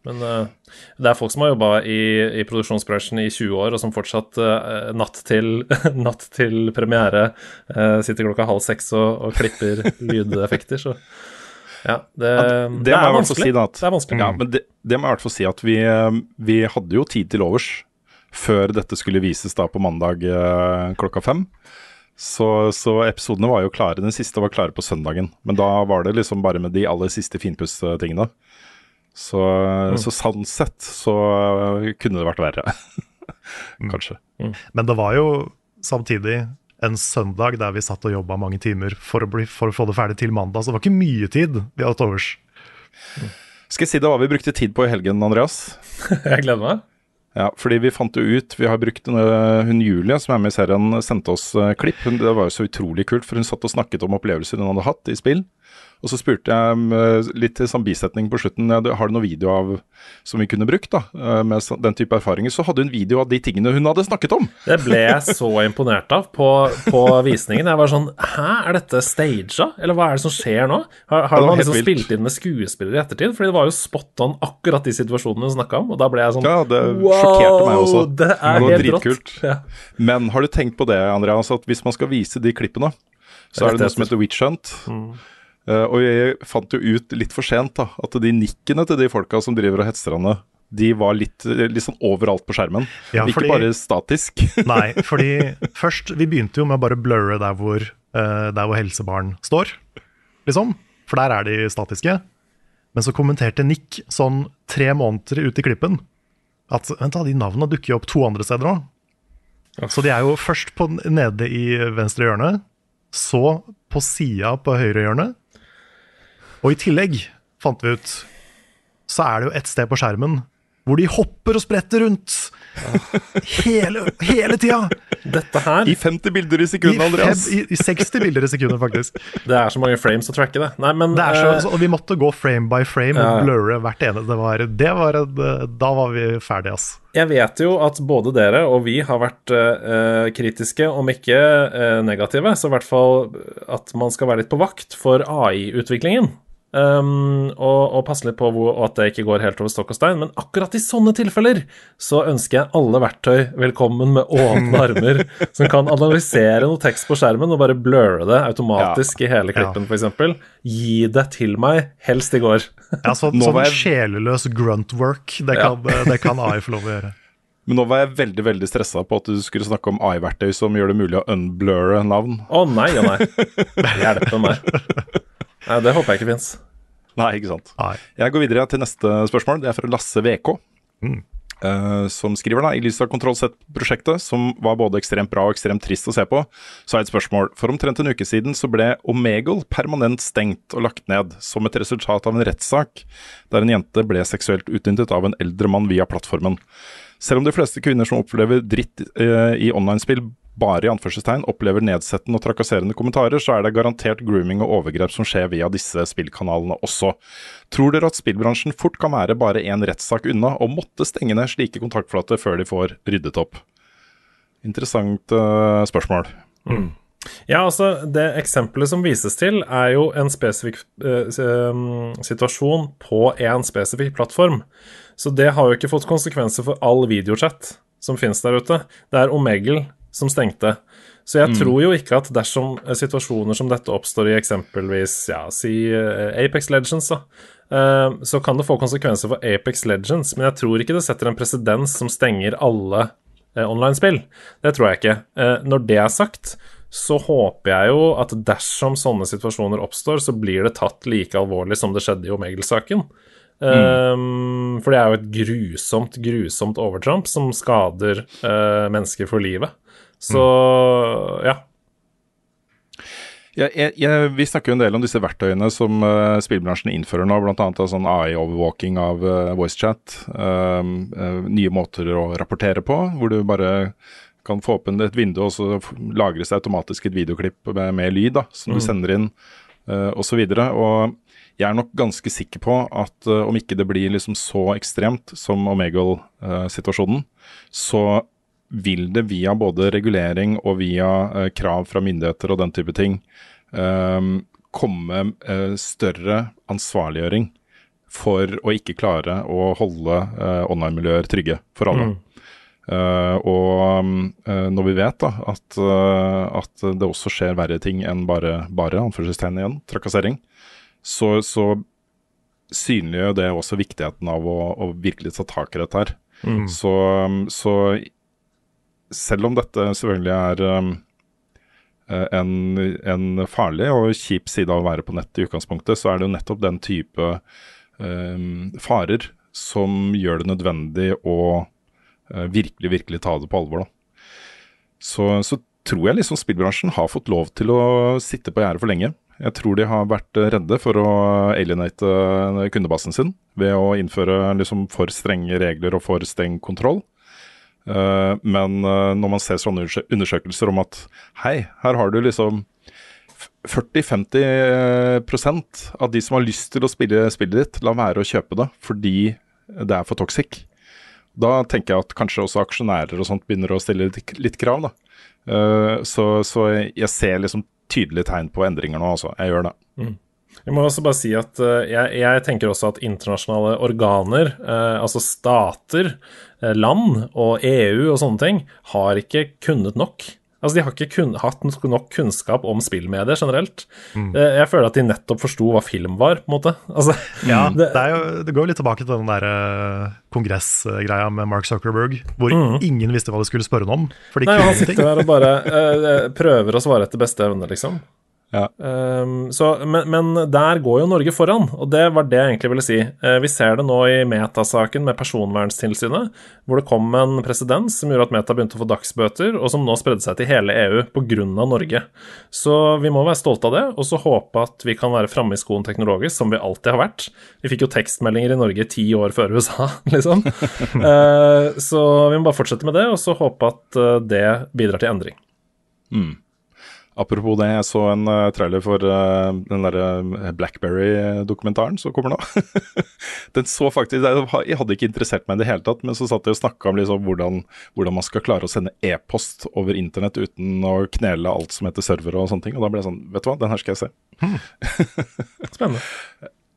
Men uh, det er folk som har jobba i, i produksjonsbransjen i 20 år, og som fortsatt uh, natt, til, natt til premiere uh, sitter klokka halv seks og, og klipper lydeffekter, så ja, det,
Ja, det, det,
er vanskelig.
si at,
Det er vanskelig.
Ja, men det, må jeg i hvert fall si at vi, vi hadde jo tid til overs før dette skulle vises da på mandag klokka fem. Så, så episodene var jo klare. Den siste var klare på søndagen. Men da var det liksom bare med de aller siste finpusstingene. Så, så sånn sett så eh, kunne det vært verre. Kanskje.
Men det var jo samtidig en søndag der vi satt og jobba mange timer for å, bli, for å få det ferdig til mandag, så det var ikke mye tid vi hadde til overs.
Skal jeg si deg hva vi brukte tid på i helgen, Andreas?
Jeg gleder meg.
Ja, fordi vi fant jo ut Vi har brukt en, hun Julie, som er med i serien, sendte oss øh, klipp. Hun, det var jo så utrolig kult, for hun satt og snakket om opplevelser hun hadde hatt i spill. Og så spurte jeg øh, litt til sånn bisetning på slutten Har du noen video av som vi kunne brukt da, øh, med den type erfaringer. Så hadde hun video av de tingene hun hadde snakket om.
Det ble jeg så imponert av på, på visningen. Jeg var sånn Hæ, er dette staged? Eller hva er det som skjer nå? Har, har man liksom spilt inn med skuespillere i ettertid? Fordi det var jo spot on akkurat de situasjonene hun snakka om, og da ble jeg sånn
Ja, det sjokkerte meg også.
Det er
Det
helt
dritkult.
Ja.
Men har du tenkt på det, Andreas, at hvis man skal vise de klippene, så er det noe som heter Witch Hunt. Eh, og jeg fant jo ut litt for sent da, at de nikkene til de folka som driver og hetser henne, de var litt, litt sånn overalt på skjermen.
Ja,
Ikke bare statisk.
Nei, fordi først Vi begynte jo med å bare blurre der hvor, eh, der hvor helsebarn står, liksom. For der er de statiske. Men så kommenterte Nick sånn tre måneder ut i klippen at vent da, de navnene dukker jo opp to andre steder òg. Så de er jo først på, nede i venstre hjørne, så på sida på høyre hjørne. Og i tillegg, fant vi ut, så er det jo et sted på skjermen hvor de hopper og spretter rundt. Hele, hele tida!
Dette her
I 50 bilder i sekundet, Andreas.
i, I 60 bilder i sekundet, faktisk.
Det er så mange frames å tracke, det. Nei, men
Det er så,
eh,
så, og vi måtte gå frame by frame
Ja.
og blurre hvert ene. Det var, det var da var vi ferdige, ass.
Jeg vet jo at både dere og vi har vært uh, kritiske, om ikke uh, negative, så i hvert fall at man skal være litt på vakt for AI-utviklingen. Um, og, og passe litt på hvor, og at det ikke går helt over stokk og stein. Men akkurat i sånne tilfeller så ønsker jeg alle verktøy velkommen med åpne armer, som kan analysere noe tekst på skjermen og bare bløre det automatisk i hele klippen, for f.eks. Gi det til meg, helst i går.
Ja, så, sånn
var jeg-
sjeleløs grunt work, det
Ja.
kan, det kan AI få lov å gjøre.
Men nå var jeg veldig veldig stressa på at du skulle snakke om AI-verktøy som gjør det mulig å unblurre navn.
Å nei og nei. Hjelpe meg. Nei, det håper jeg ikke fins.
Nei, ikke sant.
Nei.
Jeg går videre til neste spørsmål. Det er fra Lasse VK. eh, som skriver da, I lys av Kontroll Z-prosjektet, som var både ekstremt bra og ekstremt trist å se på, så har jeg et spørsmål. For omtrent en uke siden så ble Omegle permanent stengt og lagt ned, som et resultat av en rettssak der en jente ble seksuelt utnyttet av en eldre mann via plattformen. Selv om de fleste kvinner som opplever dritt uh, i online-spill bare i anførselstegn opplever nedsettende og trakasserende kommentarer, så er det garantert grooming og overgrep som skjer via disse spillkanalene også. Tror dere at spillbransjen fort kan være bare én rettssak unna og måtte stenge ned slike kontaktflater før de får ryddet opp? Interessant uh, spørsmål.
Ja, altså, det eksempelet som vises til, er jo en spesifikk eh, situasjon på en spesifikk plattform. Så det har jo ikke fått konsekvenser for all videochat som finnes der ute. Det er Omegle som stengte. Så jeg tror jo ikke at dersom eh, situasjoner som dette oppstår i eksempelvis, ja, si eh, Apex Legends, da, eh, så kan det få konsekvenser for Apex Legends, men jeg tror ikke det setter en presedens som stenger alle online-spill. Det tror jeg ikke. Når det er sagt, så håper jeg jo at dersom sånne situasjoner oppstår, så blir det tatt like alvorlig som det skjedde i Omegel-saken. Um, for det er jo et grusomt, grusomt overtramp som skader uh, mennesker for livet. Så ja.
Ja, jeg, jeg, vi snakker jo en del om disse verktøyene som uh, spillbransjen innfører nå, bl.a. sånn AI-overvåking av uh, voicechat. Uh, nye måter å rapportere på, hvor du bare kan få åpne et vindu, og så lagres det automatisk et videoklipp med, med lyd da, som mm. du sender inn, uh, osv. Og jeg er nok ganske sikker på at uh, om ikke det blir liksom så ekstremt som Omegle-situasjonen, så vil det via både regulering og via uh, krav fra myndigheter og den type ting um, komme uh, større ansvarliggjøring for å ikke klare å holde online-miljøer trygge for alle. Mm. Uh, og uh, når vi vet da, at, uh, at, det også skjer verre ting enn bare, bare anførselstegn igjen, trakassering, så, så synliggjør det også viktigheten av å, å, virkelig ta tak i dette her. Mm. Så, så, selv om dette selvfølgelig er um, en, en, farlig og kjip side av å være på nett i utgangspunktet, så er det jo nettopp den type um, farer som gjør det nødvendig å uh, virkelig, virkelig ta det på alvor. da. Så, så tror jeg liksom spillbransjen har fått lov til å sitte på gjerdet for lenge. Jeg tror de har vært redde for å alienate kundebasen sin ved å innføre liksom for strenge regler og for streng kontroll. Uh, men uh, når man ser sånne undersøkelser om at hei, her har du liksom 40-50% av de som har lyst til å spille spillet ditt, la være å kjøpe det fordi det er for toxic. Da tenker jeg at kanskje også aksjonærer og sånt begynner å stille litt, krav. da. Så, så, jeg ser liksom tydelige tegn på endringer nå, altså. Jeg gjør det. Mm.
Jeg må også bare si at uh, jeg, jeg, tenker også at internasjonale organer, uh, altså stater, land og EU og sånne ting, har ikke kunnet nok. Altså, De har ikke kun, hatt nok kunnskap om spillmedier generelt. Mm. Eh, jeg føler at de nettopp forsto hva film var, på en måte. Altså,
ja, det, det, jo, det, går jo litt tilbake til den der kongressgreia med Mark Zuckerberg, hvor mm. ingen visste hva de skulle spørre ham om. For de
Nei, han sitter der og bare uh, prøver å svare etter beste evne, liksom. Ja. Um, så, men, men, der går jo Norge foran, og det var det jeg egentlig ville si. Uh, vi ser det nå i Meta-saken med Personvernstilsynet, hvor det kom en presedens som gjorde at Meta begynte å få dagsbøter, og som nå spredde seg til hele EU pga. Norge. Så vi må være stolte av det, og så håpe at vi kan være framme i skoen teknologisk, som vi alltid har vært. Vi fikk jo tekstmeldinger i Norge ti år før USA, liksom. uh, så vi må bare fortsette med det, og så håpe at uh, det bidrar til endring.
Mm. Apropos det, jeg så en uh, trailer for uh, den derre uh, Blackberry-dokumentaren som kommer nå. den så faktisk Jeg hadde ikke interessert meg i det hele tatt, men så satt jeg og snakka om liksom hvordan, hvordan, man skal klare å sende e-post over internett uten å knele alt som heter server og sånne ting. Og da ble jeg sånn Vet du hva, den her skal jeg se. Hmm.
Spennende.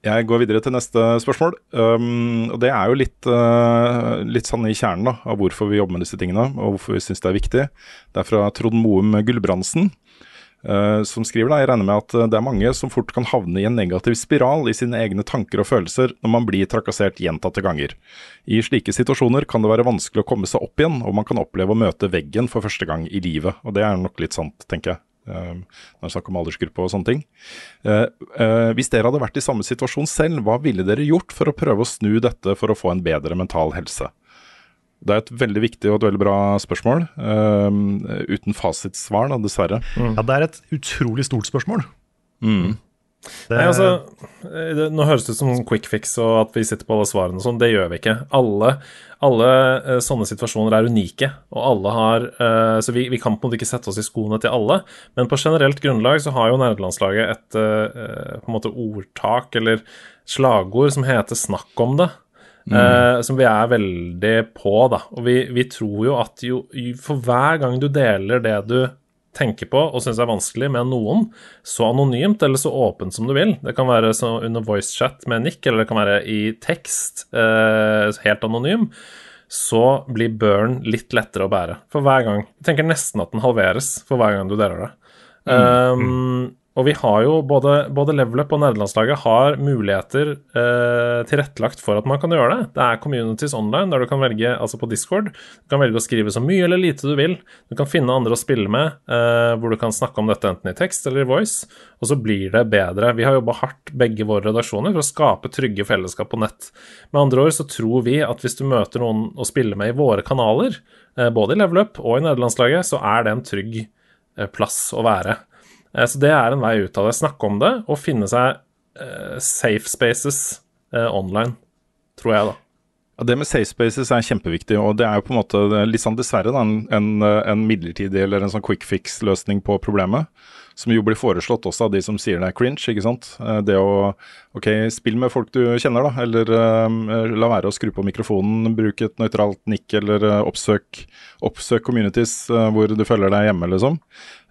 Jeg går videre til neste spørsmål. Um, og Det er jo litt, uh, litt sånn i kjernen da, av hvorfor vi jobber med disse tingene, og hvorfor vi syns det er viktig. Det er fra Trond Moum Gulbrandsen. Uh, som skriver da, Jeg regner med at eh, det er mange som fort kan havne i en negativ spiral i sine egne tanker og følelser når man blir trakassert gjentatte ganger. I slike situasjoner kan det være vanskelig å komme seg opp igjen, og man kan oppleve å møte veggen for første gang i livet. Og det er nok litt sant, tenker jeg. Uh, når det er snakk om aldersgruppe og sånne ting. Hvis dere hadde vært i samme situasjon selv, hva ville dere gjort for å prøve å snu dette for å få en bedre mental helse? Det er et veldig viktig og et veldig bra spørsmål, um, uten fasitsvar, da, dessverre.
Mm. Ja, det er et utrolig stort spørsmål.
Mm.
Det... Nei, altså, det, Nå høres det ut som en quick fix og at vi sitter på alle svarene og sånn. Det gjør vi ikke. Alle, alle uh, sånne situasjoner er unike, og alle har uh, Så vi, vi, kan på en måte ikke sette oss i skoene til alle, men på generelt grunnlag så har jo nerdelandslaget et uh, på en måte ordtak eller slagord som heter 'snakk om det'. Mm. Uh, som vi er veldig på, da. Og vi, vi tror jo at jo, for hver gang du deler det du tenker på og syns er vanskelig med noen, så anonymt eller så åpent som du vil. Det kan være under voicechat med Nick, eller det kan være i tekst, uh, helt anonym. Så blir burn litt lettere å bære for hver gang. Jeg tenker nesten at den halveres for hver gang du deler det. Mm. Um, Og vi har jo både, både Level Up og nederlandslaget har muligheter eh, tilrettelagt for at man kan gjøre det. Det er communities online der du kan velge, altså på Discord, du kan velge å skrive så mye eller lite du vil. Du kan finne andre å spille med, eh, hvor du kan snakke om dette enten i tekst eller i voice, og så blir det bedre. Vi har jobba hardt, begge våre redaksjoner, for å skape trygge fellesskap på nett. Med andre ord så tror vi at hvis du møter noen å spille med i våre kanaler, eh, både i Level Up og i nederlandslaget, så er det en trygg eh, plass å være. Eh, Så det er en vei ut av det. Snakke om det og finne seg eh, safe spaces eh, online, tror jeg, da.
Ja, Det med safe spaces er kjempeviktig, og det er jo på en måte litt sånn dessverre da, en, en midlertidig eller en sånn quick fix-løsning på problemet. Som jo blir foreslått også av de som sier det er cringe, ikke sant. Eh, Det å ok, spill med folk du kjenner, da, eller eh, la være å skru på mikrofonen, bruk et nøytralt nikk, eller uh, oppsøk, oppsøk communities uh, hvor du føler deg hjemme, liksom.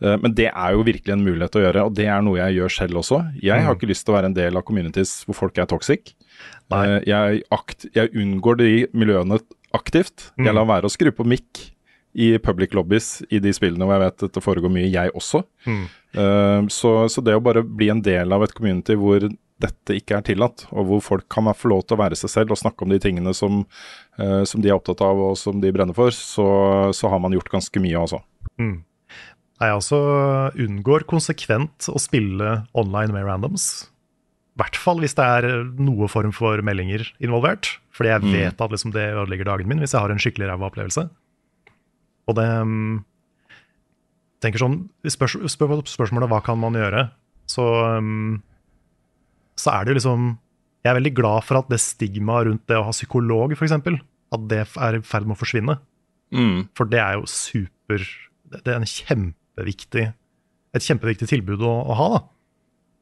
Men det er jo virkelig en mulighet å gjøre, og det er noe jeg gjør selv også. Jeg har ikke lyst til å være en del av communities hvor folk er toxic. Jeg, akt, jeg unngår de miljøene aktivt. Jeg lar være å skru på mic i public lobbies i de spillene hvor jeg vet at det foregår mye, jeg også. Eh, så, så det å bare bli en del av et community hvor dette ikke er tillatt, og hvor folk kan få lov til å være seg selv og snakke om de tingene som, uh, som de er opptatt av og som de brenner for, så, så har man gjort ganske mye, altså.
Mm. Jeg også unngår konsekvent å spille online med randoms. I hvert fall hvis det er noe form for meldinger involvert. Fordi jeg vet at liksom det ødelegger dagen min hvis jeg har en skikkelig ræva opplevelse. Og det um, tenker sånn, spørs, spør, Spørsmålet hva kan man gjøre, så, um, så er det jo liksom Jeg er veldig glad for at det stigmaet rundt det å ha psykolog, f.eks., at det er i ferd med å forsvinne.
Mm.
For det er jo super Det er en kjempeviktig, et kjempeviktig tilbud å, å ha. da.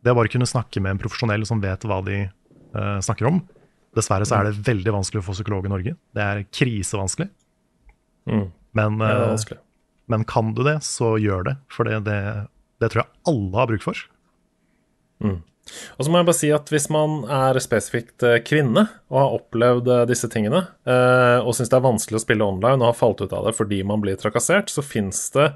Det å bare kunne snakke med en profesjonell som vet hva de uh, snakker om. Dessverre så er det veldig vanskelig å få psykolog i Norge. Det er krisevanskelig.
Mm.
Men,
Ja,
eh, men kan du det, så gjør det. For det, det, det tror jeg alle har bruk for.
Og så må jeg bare si at hvis man er spesifikt eh, kvinne og har opplevd eh, disse tingene, og syns det er vanskelig å spille online og har falt ut av det fordi man blir trakassert, så fins det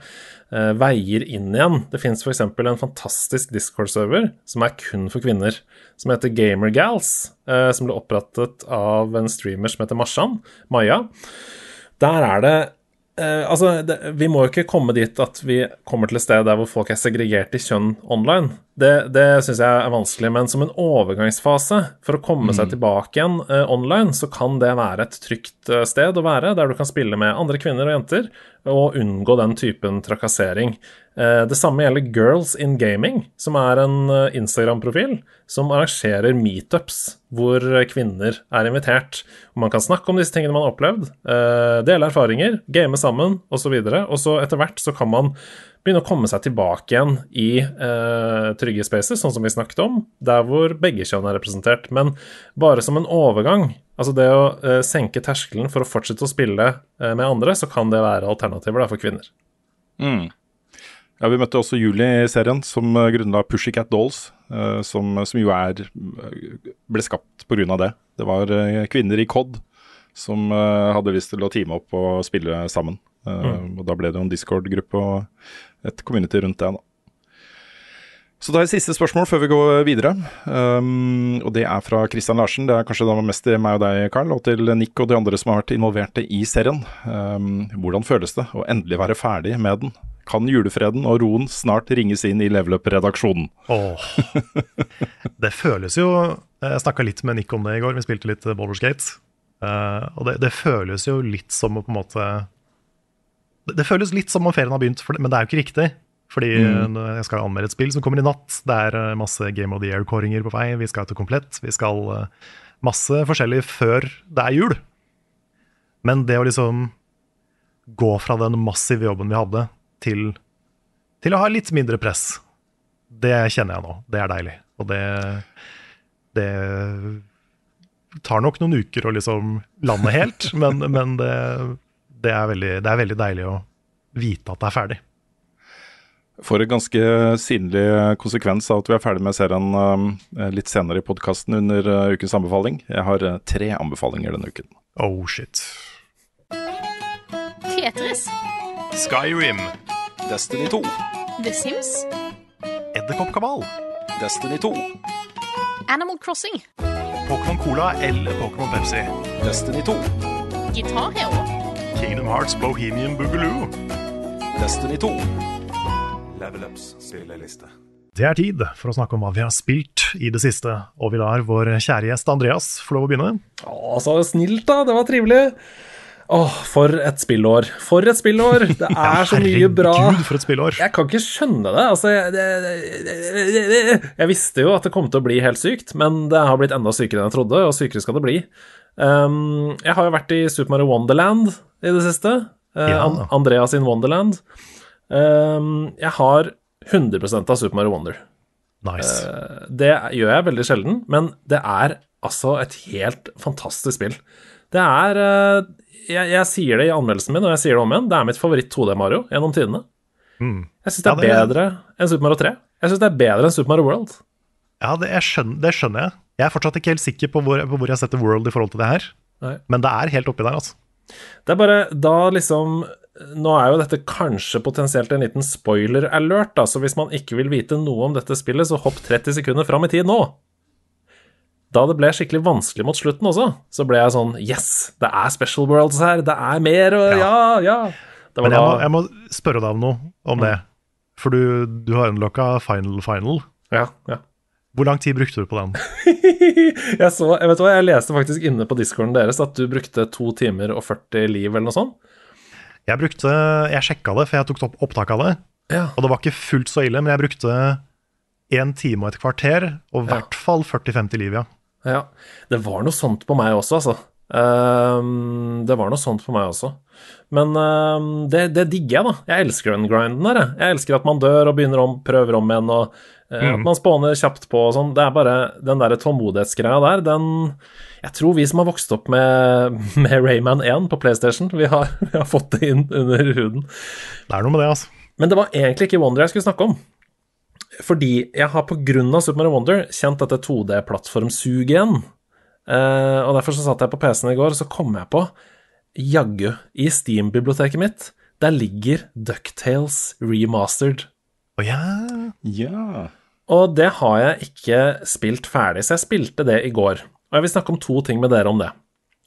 veier inn igjen. Det fins f.eks. en fantastisk Discord-server som er kun for kvinner, som heter Gamergals, som ble opprettet av en streamer som heter Marsan, Maja. Der er det eh, Altså, det, vi må jo ikke komme dit at vi kommer til et sted der hvor folk er segregert i kjønn online. Det, det syns jeg er vanskelig, men som en overgangsfase for å komme seg tilbake igjen eh, online, så kan det være et trygt eh, sted å være, der du kan spille med andre kvinner og jenter og unngå den typen trakassering. Eh, det samme gjelder Girls in Gaming, som er en eh, Instagram-profil som arrangerer meetups hvor kvinner er invitert. Og man kan snakke om disse tingene man har opplevd, eh, dele erfaringer, game sammen osv. Og så etter hvert så kan man begynne å komme seg tilbake igjen i eh, trygge spaces, sånn som vi snakket om, der hvor begge kjønn er representert. Men bare som en overgang, altså det å eh, senke terskelen for å fortsette å spille eh, med andre, så kan det være alternativer da, for kvinner.
Mm. Ja, Vi møtte også Julie i serien, som uh, grunnla Pushycat Dolls, eh, som, som jo er eh, ble skapt pga. det. Det var eh, kvinner i COD som eh, hadde lyst til å teame opp og spille sammen. Mm. Og Da ble det en Discord-gruppe og et community rundt det. da. Så da er siste spørsmål før vi går videre. Um, og Det er fra Christian Larsen. Det er kanskje da mest til meg og deg, Carl, og til Nick og de andre som har vært involverte i serien. Um, hvordan føles det å endelig være ferdig med den? Kan julefreden og roen snart ringes inn i Level Up-redaksjonen?
Åh. Det føles jo Jeg snakka litt med Nick om det i går, vi spilte litt Baldur's Gate. Eh, og det, det føles jo litt som å på en måte Det, det føles litt som om ferien har begynt, men det er jo ikke riktig. Fordi mm. jeg skal anmelde et spill som kommer i natt. Det er eh, masse Game of the Year-kåringer på vei. Vi skal til Komplett. Vi skal eh, masse forskjellig før det er jul. Men det å liksom gå fra den massive jobben vi hadde, til, til å ha litt mindre press, det kjenner jeg nå. Det er deilig. Og det, det tar nok noen uker å liksom lande helt, men, men det, det, er veldig, det er veldig deilig å vite at det er ferdig.
Får en ganske synlig konsekvens av at vi er ferdig med serien um, litt senere i podkasten under uh, ukens anbefaling. Jeg har uh, tre anbefalinger denne uken.
Oh shit.
Tetris,
Skyrim.
Destiny 2.
The Sims,
Edderkoppkabal,
Destiny 2,
Animal Crossing.
Pokémon Cola eller Pokémon Pepsi,
Destiny 2,
Guitar Hero.
Kingdom Hearts Bohemian Boogaloo.
Destiny 2.
Level Ups spilleliste.
Det er tid for å snakke om hva vi har spilt i det siste, og vi lar vår kjære gjest Andreas få lov å begynne.
Å, så snilt, da. Det var trivelig. Åh, for et spillår. For et spillår! Det er så mye bra.
Herregud, for et spillår.
Jeg kan ikke skjønne det. Altså, jeg, jeg visste jo at det kom til å bli helt sykt, men det har blitt enda sykere enn jeg trodde, og sykere skal det bli. Um, jeg har jo vært i Super Mario Wonderland i det siste. Uh. Andreas in Wonderland. Um, jeg har 100% av Super Mario Wonder.
Nice.
Det gjør jeg veldig sjelden, men det er altså et helt fantastisk spill. Det er eh, jeg, jeg sier det i anmeldelsen min, og jeg sier det om igjen. Det er mitt favoritt 2D-Mario gjennom tidene. Jeg syns det er
Mm. Ja, det-
bedre enn Super Mario 3. Jeg syns det er bedre enn Super Mario World.
Ja, det, skjønner, det skjønner jeg. Jeg er fortsatt ikke helt sikker på hvor, på hvor jeg setter World i forhold til det her,
Nei.
men det er helt oppi der, altså.
Det er bare da liksom Nå er jo dette kanskje potensielt en liten spoiler-alert, da, så hvis man ikke vil vite noe om dette spillet, så hopp 30 sekunder fram i tid nå. Da det ble skikkelig vanskelig mot slutten også, så ble jeg sånn Yes, det er Special Worlds her, det er mer, og ja, ja. ja.
Men jeg må, jeg må spørre deg om noe om det. For du, du har unlocka Final Final.
Ja, ja.
Hvor lang tid brukte du på den?
Jeg så, jeg vet hva, jeg leste faktisk inne på discorden deres at du brukte to timer og 40 liv eller noe sånt.
Jeg brukte, jeg sjekka det, for jeg tok opp opptak av det.
Ja.
Og det var ikke fullt så ille, men jeg brukte én time og et kvarter, og i
Ja.
hvert fall 40-50 liv, ja.
Ja, det var noe sånt på meg også, altså. Um, det var noe sånt på meg også. Men um, det, det digger jeg, da. Jeg elsker den grinden der, jeg. Jeg elsker at man dør og begynner om, prøver om igjen, og eh, at man spåner kjapt på og sånn. Det er bare den der tålmodighetsgreia der, den Jeg tror vi som har vokst opp med, med Rayman 1 på PlayStation, vi har, vi har fått det inn under huden.
Det er noe med det, altså.
Men det var egentlig ikke Wonder jeg skulle snakke om. Fordi jeg har av Super Mario Wonder kjent dette 2D-plattformsuget igjen. Uh, og derfor så satt jeg på PC-en i går, og så kom jeg på Jaggu, i Steam-biblioteket mitt, der ligger Ducktales remastered.
Å ja.
Ja.
Og det har jeg ikke spilt ferdig, så jeg spilte det i går. Og jeg vil snakke om to ting med dere om det.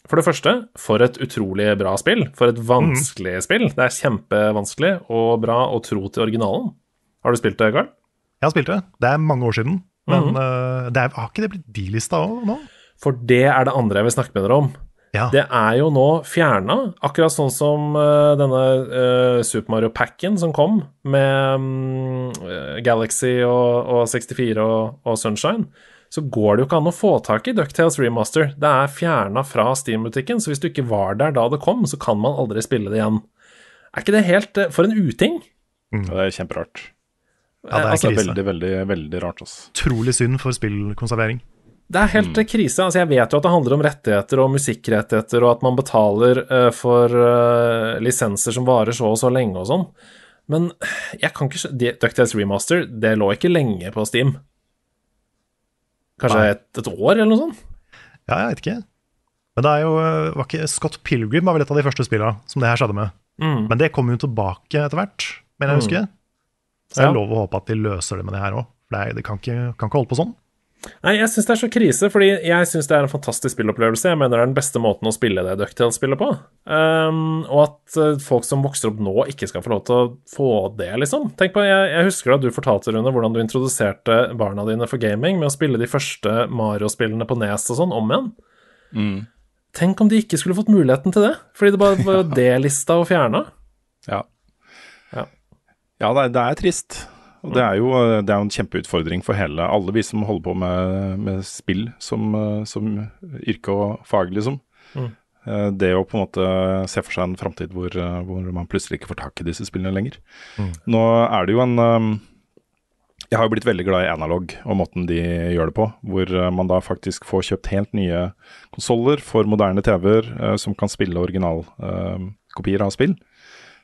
For det første, for et utrolig bra spill. For et vanskelig spill. Det er kjempevanskelig og bra å tro til originalen. Har du spilt det, Carl?
Jeg har spilt det. Det er mange år siden. Men
mm
-hmm. det er, har ikke det blitt de-lista òg nå?
For det er det andre jeg vil snakke med dere om.
Ja.
Det er jo nå fjerna, akkurat sånn som uh, denne uh, Super Mario-packen som kom med mm, eh, Galaxy og, og 64 og, og Sunshine. Så går det jo ikke an å få tak i Ducktales Remaster. Det er fjerna fra Steam-butikken, så hvis du ikke var der da det kom, så kan man aldri spille det igjen. Er ikke det helt uh, For en uting!
Det er kjemperart.
Ja, det er
altså,
er
krise.
veldig, veldig, veldig rart, altså.
Utrolig synd for spillkonservering.
Det er helt mm. krise. Altså, jeg vet jo at det handler om rettigheter og musikkrettigheter, og at man betaler uh, for uh, lisenser som varer så og så lenge og sånn. Men jeg kan ikke de- DuckTales Remaster, det lå ikke lenge på Steam. Kanskje et, et år, eller noe sånt?
Ja, jeg vet ikke. Men det er jo eh, var ikke, Scott Pilgrim var vel et av de første spillene som det her skjedde med.
Mm.
Men det kom jo tilbake etter hvert, mener jeg å huske. Så
Ja.
jeg lov å håpe at de løser det med det her òg. For det, er, det kan, ikke, kan ikke holde på sånn.
Nei, jeg syns det er så krise, fordi jeg syns det er en fantastisk spillopplevelse. Jeg mener det er den beste måten å spille det Ducktail-spillet på. Um, og at eh, folk som vokser opp nå, ikke skal få lov til å få det, liksom. Tenk på, Jeg, jeg husker da du fortalte, Rune, hvordan du introduserte barna dine for gaming med å spille de første Mario-spillene på Nes og sånn om igjen. Tenk om de ikke skulle fått muligheten til det, fordi det bare var D-lista og fjerna.
Ja.
Ja.
Ja, det er, det er trist. Og det er, jo, det er en kjempeutfordring for hele alle vi som holder på med, med spill som, eh, som yrke og fag, liksom.
Mm.
Eh, Det å på en måte se for seg en framtid hvor, eh, hvor man plutselig ikke får tak i disse spillene lenger. Nå er det jo en eh, Jeg har jo blitt veldig glad i Analog og måten de gjør det på. Hvor eh, man da faktisk får kjøpt helt nye konsoller for moderne TV-er eh, som kan spille originalkopier av spill.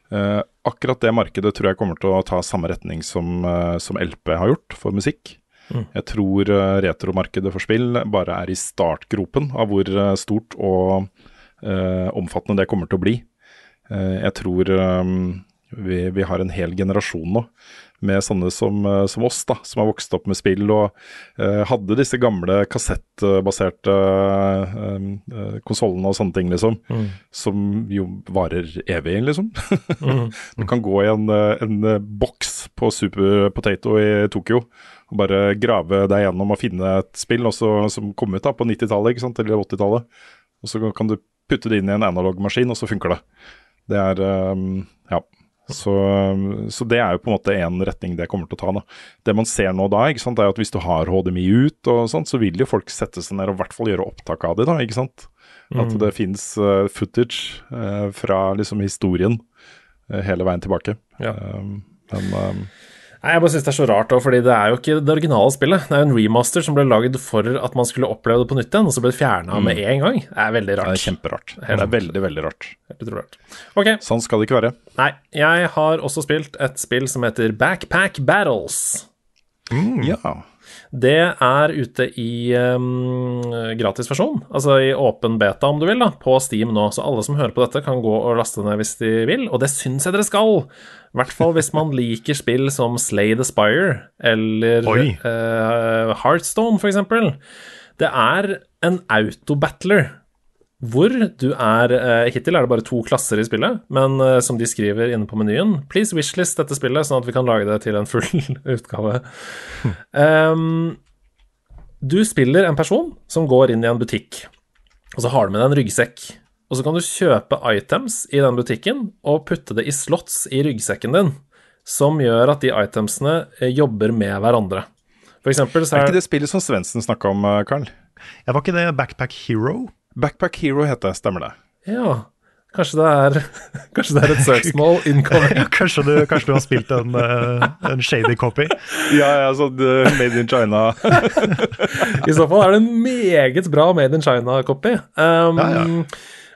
Eh, akkurat det markedet tror jeg kommer til å ta samme retning som, uh, som LP har gjort for musikk. Jeg tror uh, retromarkedet for spill bare er i startgropen av hvor stort og omfattende det kommer til å bli. Jeg tror um, vi, vi har en hel generasjon nå med sånne som, eh, som oss, da, som har vokst opp med spill og eh, hadde disse gamle kassettbaserte eh, eh, konsollene og sånne ting, liksom.
Mm.
Som jo varer evig, liksom.
Mm.
du kan gå i en, eh, en eh, boks på Super Potato i Tokyo og bare grave deg gjennom og finne et spill også, som kom ut da på 90-tallet ikke sant, eller 80-tallet. Og så kan du putte det inn i en analog-maskin, og så funker det. Det er um, Ja. Så, så det er jo på en måte en retning det kommer til å ta. da. Det man ser nå da, ikke sant, er at hvis du har HDMI ut, og sånt, så vil jo folk sette seg ned og i hvert fall gjøre opptak av det. da, ikke sant? At
Mm.
det fins footage uh, fra liksom historien uh, hele veien tilbake.
Ja.
Um, men um,
Nei, Jeg bare synes det er så rart også, fordi det er jo ikke det originale spillet. Det er jo en remaster som ble lagd for at man skulle oppleve det på nytt igjen, og så ble det fjerna med en gang. Det er veldig rart.
det er kjemperart.
Helt
Det er veldig, veldig rart.
Helt utrolig rart. Ok,
Sånn skal det ikke være.
nei. Jeg har også spilt et spill som heter Backpack Battles. Mm.
Ja.
Det er ute i um, gratisversjon, altså i åpen beta om du vil, da, på Steam nå. Så alle som hører på dette, kan gå og laste ned hvis de vil, og det syns jeg dere skal. I hvert fall hvis man liker spill som Slay the Spire eller uh, Heartstone, for eksempel. Det er en autobattler hvor du er eh, Hittil er det bare to klasser i spillet, men eh, som de skriver inne på menyen Please wishlist dette spillet, sånn at vi kan lage det til en full utgave. Um, du spiller en person som går inn i en butikk, og så har du med deg en ryggsekk. Og så kan du kjøpe items i den butikken og putte det i slots i ryggsekken din, som gjør at de itemsene eh, jobber med hverandre. For eksempel så
Er
er
ikke det spillet som Svendsen snakka om, Karl? Carl?
Ja, var ikke det Backpack Hero?
Backpack Hero heter det, stemmer det?
Ja, kanskje det er Kanskje det er et søksmål incoming.
Ja, kanskje, du, kanskje du har spilt en, eh, en shady copy?
Ja, ja, sånn Made in China.
I så fall er det en meget bra Made in China-copy. Um,
Ja, ja.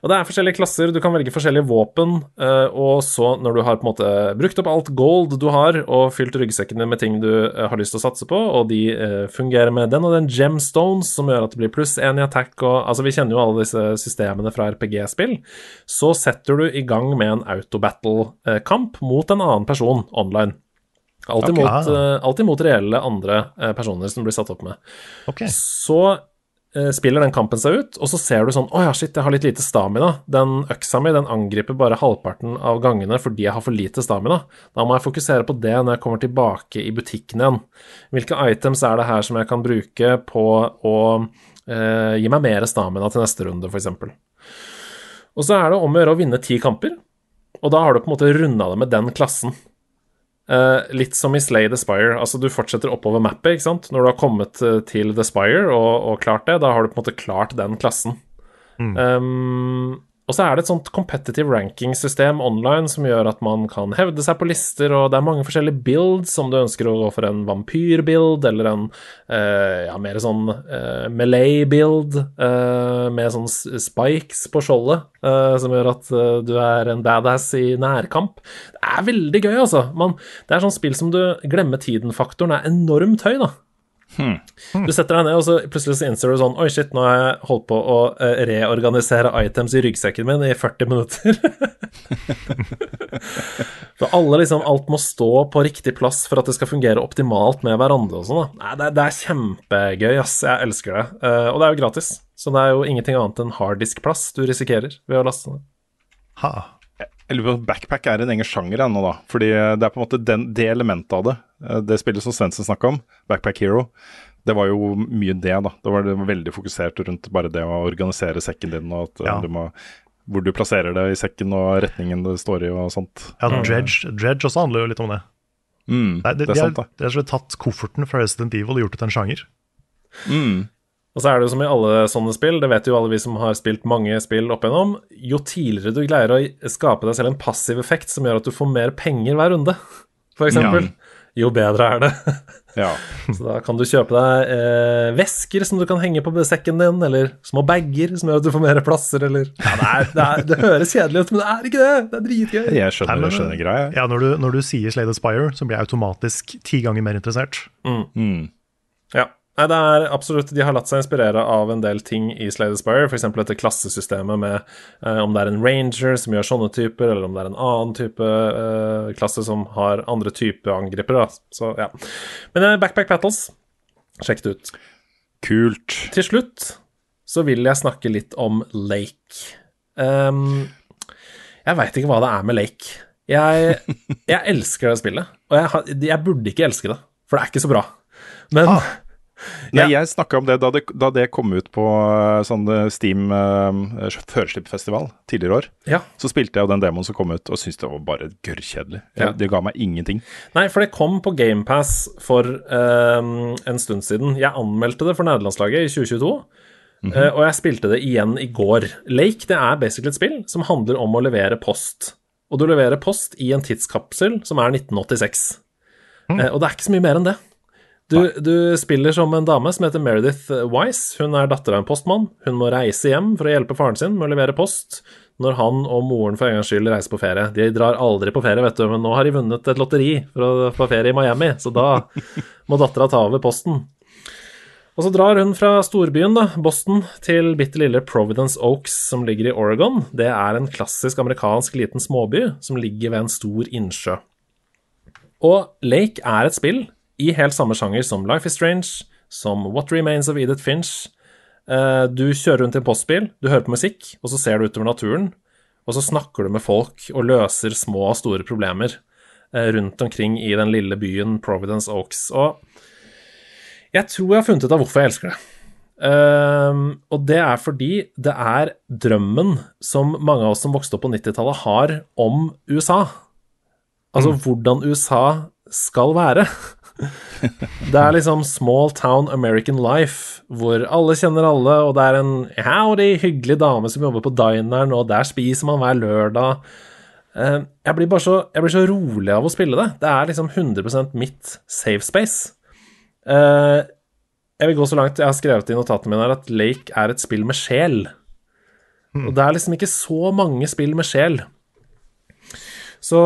Og det er forskjellige klasser, du kan velge forskjellige våpen, eh, og så når du har på en måte brukt opp alt gold du har, og fylt ryggsekkene med ting du eh, har lyst til å satse på, og de eh, fungerer med den og den gemstones, som gjør at det blir pluss én i attack, og altså vi kjenner jo alle disse systemene fra RPG-spill, så setter du i gang med en autobattle-kamp mot en annen person online. Alltid,
imot,
mot, eh, alltid mot reelle andre personer som blir satt opp med.
Okay.
Så spiller den kampen seg ut, og så ser du sånn Å ja, shit, jeg har litt lite stamina. Den øksa mi den angriper bare halvparten av gangene fordi jeg har for lite stamina. Da må jeg fokusere på det når jeg kommer tilbake i butikken igjen. Hvilke items er det her som jeg kan bruke på å eh, gi meg mer stamina til neste runde, f.eks. Og så er det om å gjøre å vinne ti kamper, og da har du på en måte runda det med den klassen. Eh, litt som i Slay the Spire. Altså, du fortsetter oppover mappet, ikke sant. Når du har kommet eh, til The Spire og, og klart det, da har du på en måte klart den klassen. Um, og så er det et sånt competitive ranking-system online som gjør at man kan hevde seg på lister, og det er mange forskjellige builds, om du ønsker å gå for en vampyr-build eller en eh, ja, mer sånn uh, melee-build eh, med sånn spikes på skjoldet, eh, som gjør at eh, du er en badass i nærkamp. Det er veldig gøy, altså. Man, det er sånn spill som du glemmer tiden-faktoren er enormt høy, da. Du setter deg ned, og så plutselig så innser du sånn Oi, shit, nå har jeg holdt på å eh, reorganisere items i ryggsekken min i 40 minutter. For alle liksom Alt må stå på riktig plass for at det skal fungere optimalt med hverandre og sånn. Nei, det, det er kjempegøy, ass. Jeg elsker det. Uh, og det er jo gratis, så det er jo ingenting annet enn harddiskplass du risikerer ved å laste ned.
Ha.
Jeg lurer på backpack er en egen sjanger ennå, da. Fordi det er på en måte den, det elementet av det. Eh, Det spillet som Svendsen snakka om, Backpack Hero, det var jo mye det, da. Det var, det var veldig fokusert rundt bare det å organisere sekken din, og at eh,
Ja.
du må hvor du plasserer det i sekken og retningen det står i og sånt.
Ja, Dredge, Dredge også handler jo litt om det.
Mm,
Nei, det,
det er
de,
sant, da.
de har rett tatt kofferten fra Resident Evil og gjort det til en sjanger.
Mm.
Og så er det jo som i alle sånne spill, det vet jo alle vi som har spilt mange spill opp igjennom, jo tidligere du greier å skape deg selv en passiv effekt som gjør at du får mer penger hver runde, for eksempel, jo bedre er det.
Ja.
Så da kan du kjøpe deg eh, vesker som du kan henge på sekken din, eller små bager som gjør at du får mer plasser, eller ja, det, er, det, er, det høres kjedelig ut, men det er ikke det! Det er dritgøy.
Jeg skjønner,
Nei, men-
skjønner greia.
Ja, når du, når du sier Slade Aspire, Spire, så blir jeg automatisk ti ganger mer interessert.
Mm.
Ja. Nei, det er absolutt De har latt seg inspirere av en del ting i Slade Spire, f.eks. dette klassesystemet med eh, om det er en ranger som gjør sånne typer, eller om det er en annen type eh, klasse som har andre typer angripere. Da. Så ja. Men eh, Backpack Battles, sjekk det ut.
Kult.
Til slutt så vil jeg snakke litt om Lake. Um, jeg veit ikke hva det er med Lake. Jeg, jeg elsker det spillet, og jeg, jeg burde ikke elske det, for det er ikke så bra. Men
Nei,
Ja.
jeg snakka om det da, det da det kom ut på eh, sånn eh, Steam uh, førslippfestival tidligere år.
ja.
Så spilte jeg den demoen som kom ut, og syntes det var bare gørrkjedelig.
Ja.
Det ga meg ingenting.
Nei, for det kom på GamePass for uh, en stund siden. Jeg anmeldte det for nederlandslaget i 2022, eh, og jeg spilte det igjen i går. Lake det er basically et spill som handler om å levere post. Og du leverer post i en tidskapsel som er 1986. Eh, og det er ikke så mye mer enn det. Du, du spiller som en dame som heter Meredith Wise. Hun er datter av en postmann. Hun må reise hjem for å hjelpe faren sin med å levere post når han og moren for en gangs skyld reiser på ferie. De drar aldri på ferie, vet du, men nå har de vunnet et lotteri for å få ferie i Miami, så da må dattera ta over posten. Og så drar hun fra storbyen, da, Boston, til bitte lille Providence Oaks, som ligger i Oregon. Det er en klassisk amerikansk liten småby som ligger ved en stor innsjø. Og Lake er et spill i helt samme sjanger som Life is Strange, som What Remains of Edith Finch. Eh, Du kjører rundt i en postbil, du hører på musikk, og så ser du utover naturen. Og så snakker du med folk og løser små og store problemer eh, rundt omkring i den lille byen Providence Oaks. Og jeg tror jeg har funnet ut av hvorfor jeg elsker det. Ehm, og det er fordi det er drømmen som mange av oss som vokste opp på 90-tallet, har om USA. Altså hvordan USA skal være. Det er liksom small town American life, hvor alle kjenner alle, og det er en howdy, hyggelig dame som jobber på dineren, og der spiser man hver lørdag. Eh, Jeg blir bare så, jeg blir så rolig av å spille det. Det er liksom 100% mitt safe space. Eh, Jeg vil gå så langt, jeg har skrevet i notatene mine at Lake er et spill med sjel. Og det er liksom ikke så mange spill med sjel. Så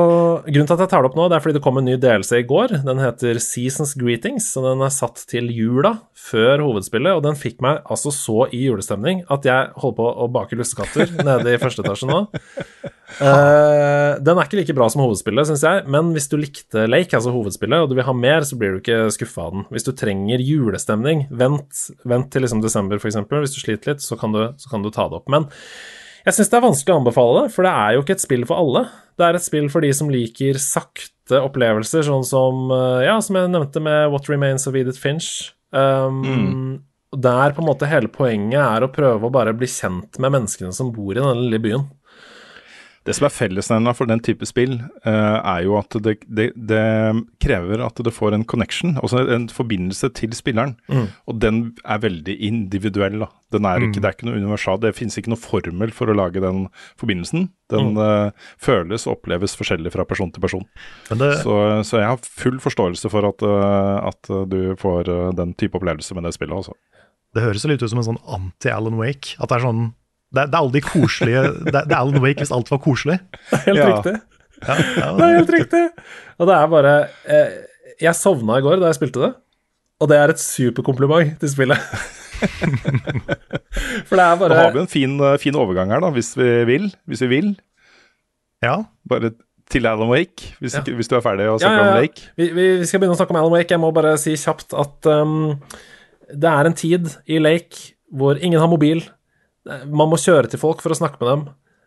Grunnen til at jeg tar det opp nå, det er fordi det kom en ny delelse i går. Den heter Seasons Greetings, og den er satt til jula før hovedspillet. Og den fikk meg altså så i julestemning at jeg holder på å bake lussekatter nede i første etasje nå. Uh, den er ikke like bra som hovedspillet, syns jeg, men hvis du likte Lake, altså hovedspillet, og du vil ha mer, så blir du ikke skuffa av den. Hvis du trenger julestemning, vent, vent til liksom desember, f.eks. Hvis du sliter litt, så kan du, så kan du ta det opp. Men jeg syns det er vanskelig å anbefale det, for det er jo ikke et spill for alle. Det er et spill for de som liker sakte opplevelser, sånn som eh, Ja, som jeg nevnte med What Remains of Edith Finch. Um, Der på en måte hele poenget er å prøve å bare bli kjent med menneskene som bor i den lille byen.
Det som er fellesnevna for den type spill, uh, er jo at det, det, det krever at det får en connection, altså en forbindelse til spilleren. Og den er veldig individuell. da. Den er ikke, Det er ikke noe universal, det finnes ikke noe formel for å lage den forbindelsen. Den eh, føles og oppleves forskjellig fra person til person.
Men det,
Så, så jeg har full forståelse for at, uh, at du får den type opplevelse med det spillet. altså.
det høres litt ut som en sånn anti-Alan Wake. At det er sånn Det, er- det er alle de koselige det, er- det er Alan Wake hvis alt var koselig.
Helt
Ja.
riktig.
Ja, ja,
Det er helt riktig. Og det er bare eh, Jeg sovna i går da jeg spilte det, og det er et superkompliment til spillet. For det er
Da
bare
har vi en fin, eh, fin overgang her, da, hvis vi vil. Hvis vi vil.
ja.
Bare til Alan Wake, hvis,
Ja.
ikke, hvis du er ferdig å
Ja,
snakke
ja,
om. Lake.
Vi, vi, vi skal begynne å snakke om Alan Wake. Jeg må bare si kjapt at um, det er en tid i Lake hvor ingen har mobil. Man må kjøre til folk for å snakke med dem.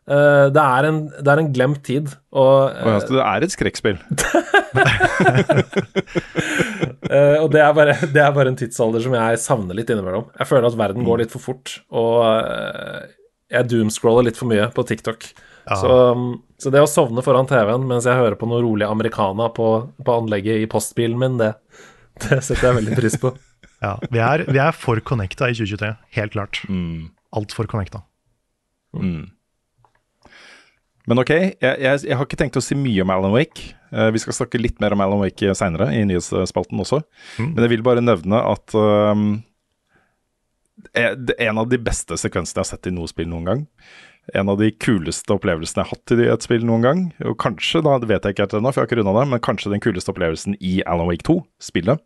Uh, det, er en, det er en glemt tid. Og,
uh, ja, det er et skrekkspill.
uh, og det, er bare, det er bare en tidsalder som jeg savner litt innimellom. Jeg føler at verden går litt for fort, og eh, jeg doomscroller litt for mye på TikTok. Så, um, så det å sovne foran TV-en mens jeg hører på noe rolig americana på, på anlegget i postbilen min, det, det setter jeg veldig pris på.
ja. Vi, er, vi er for connecta i 2023, helt klart. Altfor connecta.
Men ok, jeg, jeg, jeg har ikke tenkt å si mye om Alan Wake. Uh, vi skal snakke litt mer om Alan Wake seinere, i nyhetsspalten også. Men jeg vil bare nevne at um, en av de beste sekvensene jeg har sett i noe spill noen gang. En av de kuleste opplevelsene jeg har hatt i et spill noen gang. Og kanskje, da, vet jeg ikke helt ennå, for jeg har ikke runda det, men kanskje den kuleste opplevelsen i Alan Wake 2, spillet.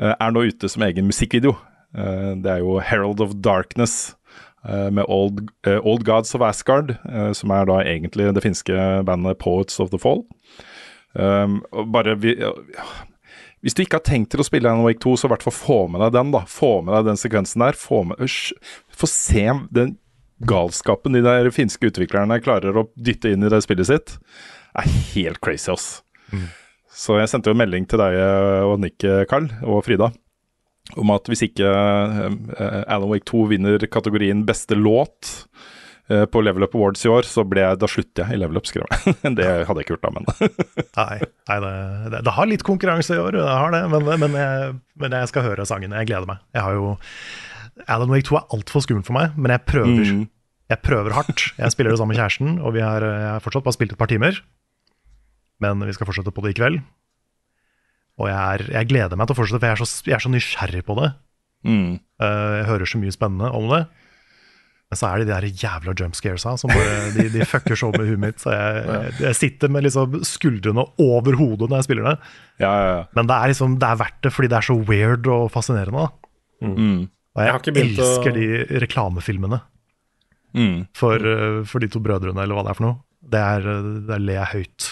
eh, er nå ute som egen musikkvideo. Det er jo Herald of Darkness med Old, eh, Old Gods of Asgard, eh, som er da egentlig det finske bandet Poets of the Fall. Um, bare vi, Hvis du ikke har tenkt til å spille Alan Wake 2, så i hvert fall få med deg den. da Få med deg den sekvensen der. Få, med, få se den galskapen de der finske utviklerne klarer å dytte inn i det spillet sitt. er helt crazy, ass. Så jeg sendte jo en melding til deg eh, og Nick, eh, Carl, og Frida, om at hvis ikke eh, Alan Wake 2 vinner kategorien beste låt eh, på Level Up Awards i år, så ble jeg, da slutter jeg i Level Up, skrev jeg. det hadde jeg ikke gjort da, men
Nei, nei det, det, det har litt konkurranse i år, det har det, men, men, jeg, men jeg skal høre sangen. Jeg gleder meg. Jeg har jo Alan Wake 2 er altfor skummelt for meg, men jeg prøver.
Mm.
Jeg prøver hardt. Jeg spiller det sammen med kjæresten, og vi har, jeg har fortsatt bare spilt et par timer. Men vi skal fortsette på det i kveld. Og jeg, er, jeg gleder meg til å fortsette, for jeg er så, jeg er så nysgjerrig på det.
mm.
Uh, jeg hører så mye spennende om det. Men så er det de der jævla jump scaresa som bare, de, de fucker så med huet mitt. Så jeg, jeg, jeg sitter med liksom skuldrene over hodet når jeg spiller det.
Ja, ja, ja.
Men det er, liksom, det er verdt det fordi det er så weird og fascinerende. Da.
Mm.
Og
Jeg
jeg,
har å-
elsker de reklamefilmene
Mm.
for, eh, for de to brødrene, eller hva det er for noe. Det er, eh, der ler jeg høyt.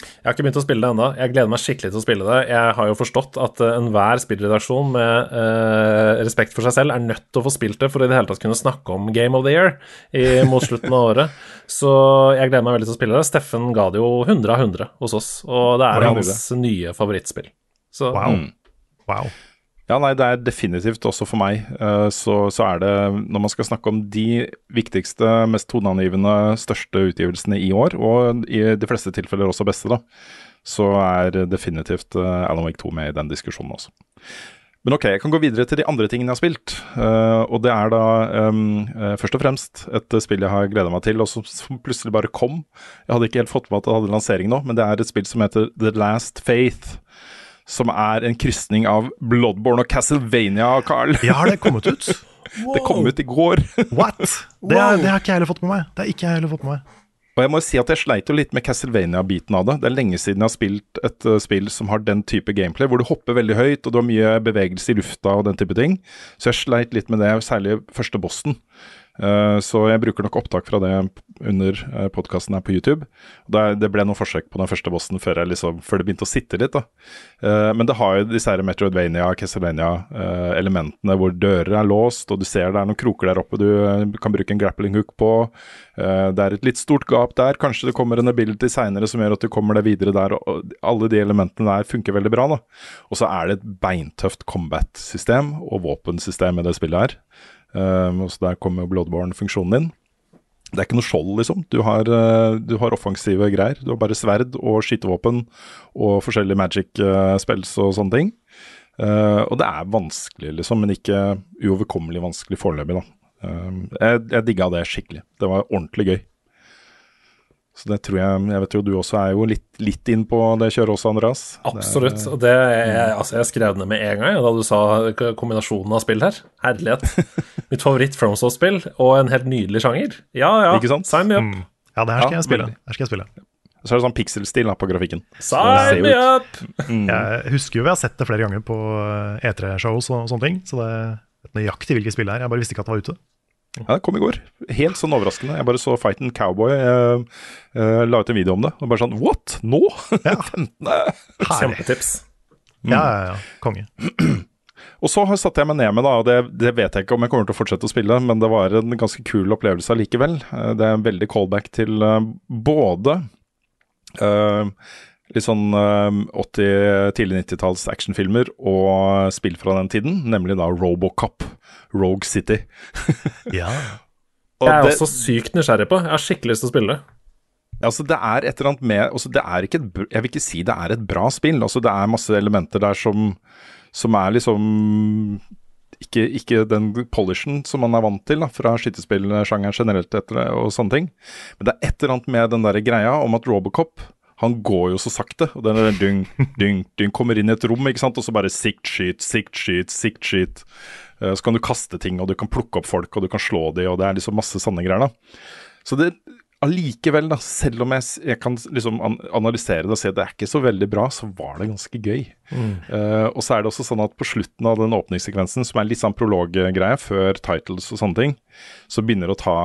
Jeg har ikke begynt å spille det ennå. Jeg gleder meg skikkelig til å spille det. Jeg har jo forstått at eh, enhver spillredaksjon med eh, respekt for seg selv er nødt til å få spilt det for i det hele tatt kunne snakke om Game of the Year i, mot slutten av året. Så jeg gleder meg veldig til å spille det. Steffen ga det jo 100 av 100 hos oss, og det er hans nye favorittspill. Så
Wow.
Mm.
wow.
Ja, nei, det er definitivt også for meg. eh, Så, så er det, når man skal snakke om de viktigste, mest toneangivende, største utgivelsene i år, og i de fleste tilfeller også beste, da, så er definitivt eh, Alan Wake 2 med i den diskusjonen også. Men ok, jeg kan gå videre til de andre tingene jeg har spilt. eh, og det er da um, først og fremst et spill jeg har gleda meg til, og som, som plutselig bare kom. Jeg hadde ikke helt fått med at det hadde lansering nå, men det er et spill som heter The Last Faith. Som er en krysning av Bloodborne og Castlevania, Carl.
Ja, har det kommet ut?
Det kom ut i går.
What? Det, er, det har ikke jeg heller fått med meg. Det har ikke jeg heller fått med meg.
Og jeg må si at jeg sleit jo litt med Castlevania-biten av det. Det er lenge siden jeg har spilt et uh, spill som har den type gameplay, hvor du hopper veldig høyt og du har mye bevegelse i lufta og den type ting. Så jeg sleit litt med det, særlig første bossen. Uh, så jeg bruker nok opptak fra det under uh, podkasten her på YouTube. Det, ble noen forsøk på den første bossen før, liksom, før det begynte å sitte litt. da. Uh, men det har jo disse her Metroidvania, Castlevania-elementene hvor dører er låst, og du ser det er noen kroker der oppe du kan bruke en grappling hook på. Det er et litt stort gap der. Kanskje det kommer en ability seinere som gjør at du kommer deg videre der. og Alle de elementene der funker veldig bra. da. Og så er det et beintøft combat-system og våpensystem i det spillet her. Um, og så Der kommer Bloodborne-funksjonen din. Det er ikke noe skjold, liksom. Du har, uh, du har offensive greier. Du har bare sverd og skytevåpen og forskjellige magic uh, spells og sånne ting. Uh, og det er vanskelig, liksom, men ikke uoverkommelig vanskelig foreløpig, da. Uh, jeg, jeg digga det skikkelig. Det var ordentlig gøy. Så det tror jeg Jeg vet jo du også er jo litt, litt inn på det kjøret også, Andreas.
Absolutt. Og det, er, altså jeg skrev det ned med en gang da du sa kombinasjonen av spill her. Herlighet. Mitt favoritt FromSoft-spill, og en helt nydelig sjanger. Ja ja,
Ikke sant?
sign me up.
Mm. Ja, det her skal
Ja,
jeg spille. Her skal jeg spille.
Så er det sånn pixel-stil på grafikken.
Sign me
up!
up!
Jeg husker jo vi har sett det flere ganger på eh, E3-shows og sånne ting, så det er nøyaktig hvilket spill det er. Jeg bare visste ikke at det var ute.
Ja, det kom i går. Helt sånn overraskende. Jeg bare så Fighten Cowboy. Jeg, eh, la ut en video om det. Og bare sånn What? Nå?
Ja.
15.
Herlig.
Kjempetips.
Ja, ja, ja. Konge.
Og så har- satte jeg meg ned med, da, og det, det vet jeg ikke om jeg kommer til å fortsette å spille, men det var en ganske kul opplevelse allikevel. Eh, Det er en veldig callback til eh, både eh, litt sånn eh, 80-, tidlig 90-talls actionfilmer og spill fra den tiden, nemlig da Robocop, Rogue City.
Ja.
Og
Jeg er
det-
også sykt nysgjerrig på. Jeg har skikkelig lyst til å spille det.
Altså Det er et eller annet med altså det er ikke et, Jeg vil ikke si det er et bra spill. Altså Det er masse elementer der som, som er liksom ikke, ikke den polishen som man er vant til da, fra skytespillsjangeren generelt etter det, og sånne ting. Men det er et eller annet med den der greia om at Robocop han går jo så sakte. og den der dyng, dyng, dyng kommer inn i et rom, ikke sant, og så bare sikt, skyt, sikt, skyt, sikt, skyt. Eh, Så kan du kaste ting, og du kan plukke opp folk, og du kan slå dem, og det er liksom masse sånne greier. da. Så det, allikevel, da, selv om jeg, jeg kan liksom an analysere det og se at det er ikke så veldig bra, så var det ganske gøy. Eh, og så er det også sånn at på slutten av den åpningssekvensen, som er litt sånn prologgreie, før titles og sånne ting, så begynner det å ta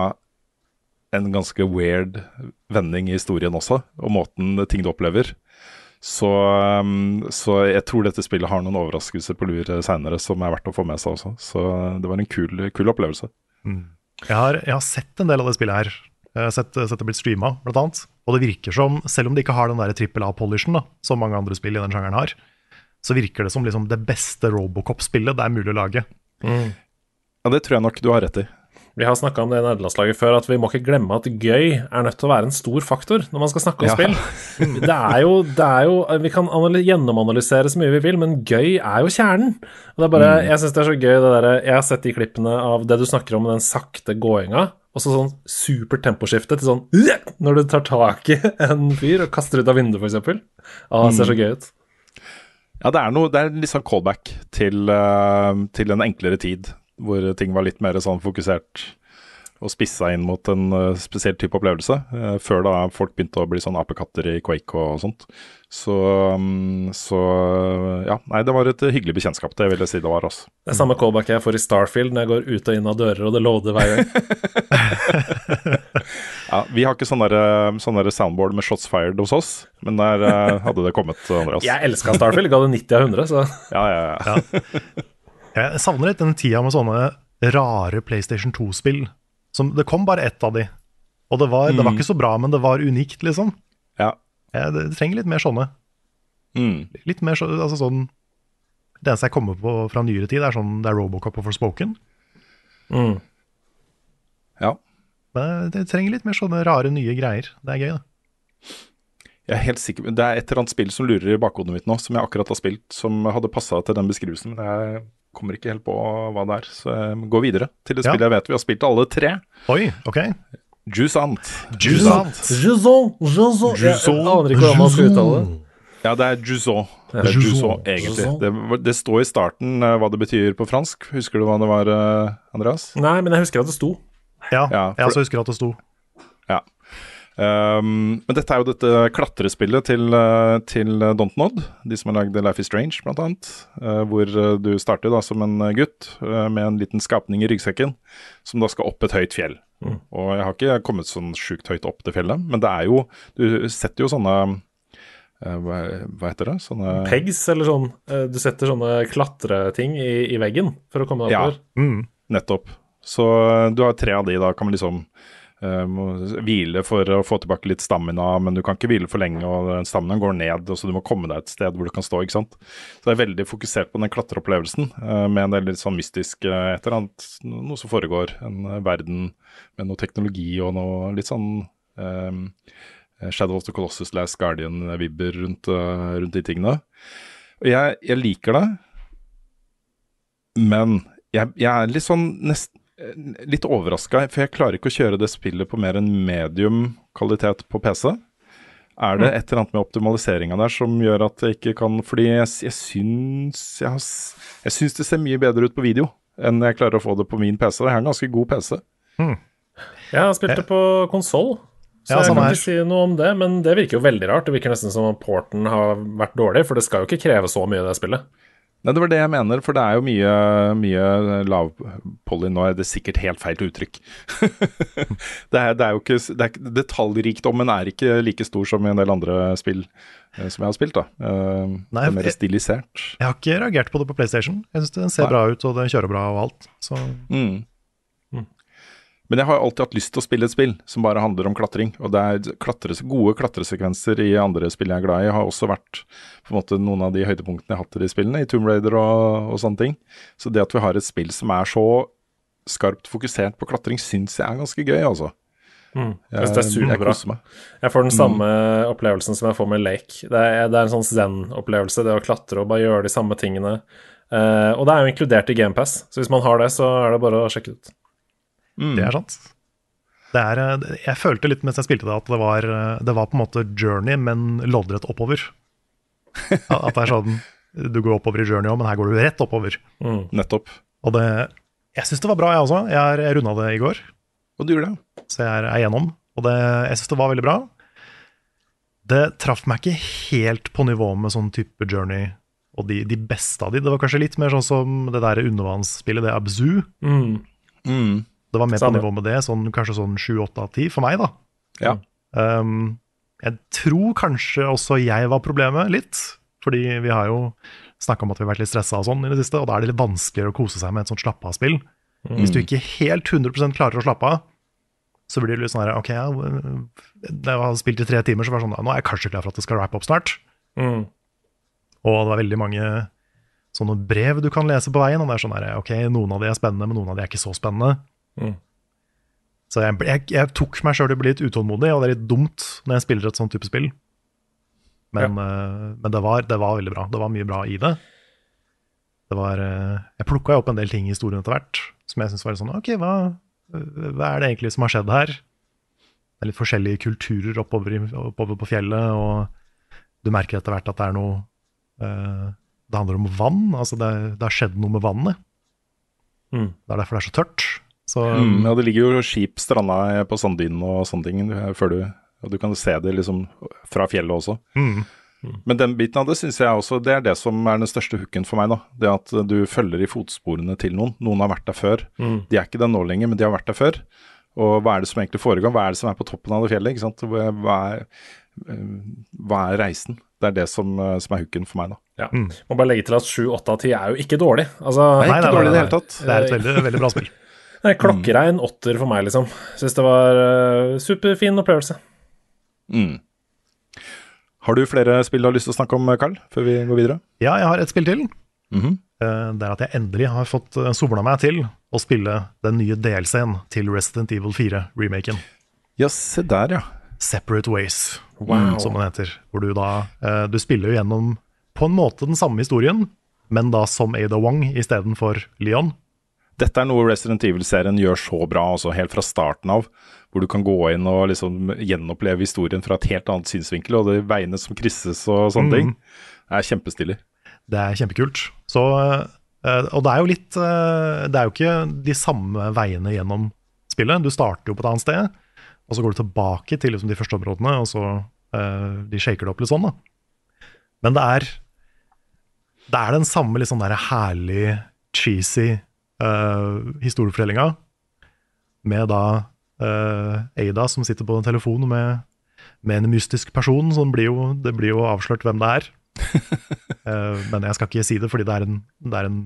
en ganske weird vending i historien også, og måten ting du opplever. Så, um, så jeg tror dette spillet har noen overraskelser på lur seinere som er verdt å få med seg også. Så det var en kul, kul opplevelse.
Jeg har, jeg har sett en del av det spillet her. Jeg har sett, sett det blitt streama, blant annet. Og det virker som, selv om det ikke har den der trippel A-polishen, som mange andre spill i den sjangeren har, så virker det som liksom det beste Robocop-spillet det er mulig å lage.
Ja, det tror jeg nok du har rett i.
Vi har snakka om det i nederlandslaget før, at vi må ikke glemme at gøy er nødt til å være en stor faktor når man skal snakke om
Ja.
spill. Det er jo, det er jo Vi kan gjennomanalysere så mye vi vil, men gøy er jo kjernen. Og det er bare, Jeg syns det er så gøy det derre Jeg har sett de klippene av det du snakker om, den sakte gåinga. Og så sånn supert temposkifte til sånn Når du tar tak i en fyr og kaster ut av vinduet, f.eks. Ah, det ser så gøy ut.
Ja, det er, noe, det er litt sånn callback til, eh, til en enklere tid, hvor ting var litt mer sånn fokusert og spissa inn mot en uh, spesiell type opplevelse. Uh, før da folk begynte å bli sånn apekatter i Quake og sånt. Så, um, så ja, nei, det var et hyggelig bekjentskap, det vil jeg si det var, Også.
Det er samme callback jeg får i Starfield når jeg går ut og inn av dører, og det loader hver gang.
Ja, vi har ikke sånn der, sånn soundboard med shots fired hos oss, men der eh, hadde det kommet, Andreas.
Jeg elska Starfield, ga det 90 av 100, så
Ja, ja, ja.
Jeg savner litt den tida med sånne rare PlayStation 2-spill. Det kom bare ett av de, og det var, det var ikke så bra, men det var unikt, liksom.
ja.
Jeg, det trenger litt mer sånne.
Mm.
Litt mer så, altså sånn Det eneste jeg kommer på fra nyere tid, er sånn det er Robocop og Forspoken.
mm.
ja.
Men det trenger litt mer sånne rare, nye greier. Det er gøy, da.
Jeg er helt sikker, Det er et eller annet spill som lurer i bakhodet mitt nå, som jeg akkurat har spilt, som hadde passa til den beskrivelsen, men jeg kommer ikke helt på hva det er. Så jeg går videre til det
Ja.
spillet jeg vet vi har spilt alle tre.
Oi, ok.
Jusant.
Jusant.
Jusant. Jusant. Jeg jeg aner ikke hvordan man skal uttale det.
Ja, det er Jusant. Det er
Jusant.
Jusant, egentlig.
Jusant.
Det, det står i starten eh, hva det betyr på fransk. Husker du hva det var, eh, Andreas?
Nei, men jeg husker at det sto.
Ja,
Ja,
jeg også husker at det sto.
Ja. Um, men dette er jo dette klatrespillet til, uh, til Dontnod, de som har lagd Life is Strange, blant annet. Uh, hvor uh, du starter da som en gutt uh, med en liten skapning i ryggsekken, som da skal opp et høyt fjell. Og jeg har ikke kommet sånn sjukt høyt opp til fjellet, men det er jo Du setter jo sånne hva, hva heter det? Sånne
Pegs, eller sånn. eh, Du setter sånne klatreting i, i veggen for å komme deg
Ja.
Mm.
Nettopp. Så du har tre av de, da kan man liksom uh, må hvile for å få tilbake litt stamina, men du kan ikke hvile for lenge, og staminaen går ned, og så du må komme deg et sted hvor du kan stå, ikke sant. Så det er veldig fokusert på den klatreopplevelsen, uh, med en del litt sånn mystisk uh, et eller annet, noe som foregår, en verden med noe teknologi og noe litt sånn um, Shadow of the Colossus, Last Guardian-vibber rundt, rundt de tingene. Og jeg, jeg liker det, men jeg, jeg er litt sånn nest, eh, litt overraska, for jeg klarer ikke å kjøre det spillet på mer enn medium kvalitet på PC. Er det et eller annet med optimaliseringa der som gjør at jeg ikke kan Fordi jeg, jeg syns jeg, har jeg syns det ser mye bedre ut på video enn jeg klarer å få det på min PC. Jeg har en ganske god PC.
Jeg har spilt det på konsoll, så
Ja,
jeg kan
her.
ikke si noe om det. Men det virker jo veldig rart. Det virker nesten som om porten har vært dårlig, for det skal jo ikke kreve så mye, det spillet.
Nei, det var det jeg mener, for det er jo mye, mye lav Nå er det sikkert helt feil uttrykk. det, er, det er jo ikke det er, Detaljrikdommen er ikke like stor som i en del andre spill eh, som jeg har spilt, da. Eh,
Nei,
det er mer
jeg-
stilisert.
Jeg har ikke reagert på det på PlayStation. Jeg syns den ser
Nei.
bra ut, og den kjører bra og alt. Så
Mm. Men jeg har alltid hatt lyst til å spille et spill som bare handler om klatring. Og det er klatres, gode klatresekvenser i andre spill jeg er glad i, har også vært på en måte noen av de høydepunktene jeg har hatt i de spillene, i Tomb Raider og, og sånne ting. Så det at vi har et spill som er så skarpt fokusert på klatring, syns jeg er ganske gøy, altså.
Jeg det er superbra.
Jeg.
Jeg får den samme opplevelsen som jeg får med Lake. Det er, det er en sånn zen-opplevelse, det å klatre og bare gjøre de samme tingene. Uh, og det er jo inkludert i GamePass, så hvis man har det, så er det bare å sjekke ut.
Mm.
det er sant. Det er, eh, jeg følte litt mens jeg spilte det, at det var, eh, det var på en måte journey, men loddrett oppover. At det er sånn Du går oppover i journey òg, men her går du rett oppover.
Nettopp.
Og det Jeg syns det var bra, jeg også. Jeg, er- jeg runda det i går,
Og du gjorde det?
så jeg er, er gjennom. og det, jeg syns det var veldig bra. Det traff meg ikke helt på nivå med sånn type Journey og de, de beste av de. Det var kanskje litt mer sånn som det der undervannsspillet, det Abzu.
Mm.
Mm.
Det var mer på nivå med det, sånn, kanskje sånn 7-8 av 10 for meg, da.
Ja.
Um, jeg tror kanskje også jeg var problemet litt, fordi vi har jo snakka om at vi har vært litt stressa og sånn i det siste, og da er det litt vanskeligere å kose seg med et sånt slappe av-spill. Hvis du ikke helt 100 klarer å slappe av, så blir det litt sånn her Ok, jeg har spilt i tre timer, så var det sånn Nå er jeg kanskje klar for at det skal rappe opp snart.
Mm.
Og det var veldig mange sånne brev du kan lese på veien, og det er sånn her Ok, noen av de er spennende, men noen av de er ikke så spennende.
Mm.
Så jeg, jeg, jeg tok meg sjøl i å bli litt utålmodig, og det er litt dumt når jeg spiller et sånt type spill. Men, eh, men det, var, det var veldig bra. Det var mye bra i det. det var, uh, jeg plukka opp en del ting i historien etter hvert som jeg syntes var litt sånn Ok, hva, hva er det egentlig som har skjedd her? Det er litt forskjellige kulturer oppover, oppover på fjellet, og du merker etter hvert at det er noe uh, Det handler om vann. Altså det, det har skjedd noe med vannet.
Mm.
Det er derfor det er så tørt. Så
Mm, ja, det ligger jo skip stranda på sanddynen og sånne ting, eh, før du, og du kan se det liksom fra fjellet også.
mm,
Men den biten av det syns jeg også, det er det som er den største hooken for meg. da. Det at du følger i fotsporene til noen. Noen har vært der før.
Mm.
De er ikke der nå lenger, men de har vært der før. Og hva er det som egentlig foregår? Hva er det som er på toppen av det fjellet? ikke sant? Hva er, eh, hva er reisen? Det er det som, eh, som er hooken for meg, da.
Ja. Må bare legge til at 7, 8 av 10 er jo ikke dårlig. Altså,
Nei, ikke dårlig i det hele tatt.
det er et veldig, veldig bra spill.
Det er klokkerein åtter for meg, liksom. Syns det var uh, superfin opplevelse.
Mm. Har du flere spill du har lyst til å snakke om, Carl, før vi går videre?
Ja, jeg har et spill til.
Mm
-hmm. Det er at jeg endelig har fått uh, somla meg til å spille den nye DLC-en til Resident Evil 4-remaken.
Ja, se der, ja.
Separate Ways,
Wow.
som den heter. Hvor du da eh, Du spiller jo gjennom på en måte den samme historien, men da som Ada Wong istedenfor Leon.
Dette er noe Resident Evil-serien gjør så bra, altså helt fra starten av. Hvor du kan gå inn og liksom gjenoppleve historien fra et helt annet synsvinkel, og det veiene som krysses og sånne ting. Det er kjempestilig.
Det er kjempekult. Så, eh, og det er jo litt eh, Det er jo ikke de samme veiene gjennom spillet. Du starter jo på et annet sted, og så går du tilbake til liksom de første områdene, og så eh, de shaker det opp litt sånn, da. Men det er Det er den samme litt sånn der herlig, cheesy uh, historiefortellinga, med da uh, Ada som sitter på en telefon med, med en mystisk person, så det blir jo, det blir jo avslørt hvem det er. uh, men jeg skal ikke si det, fordi det er en, det er en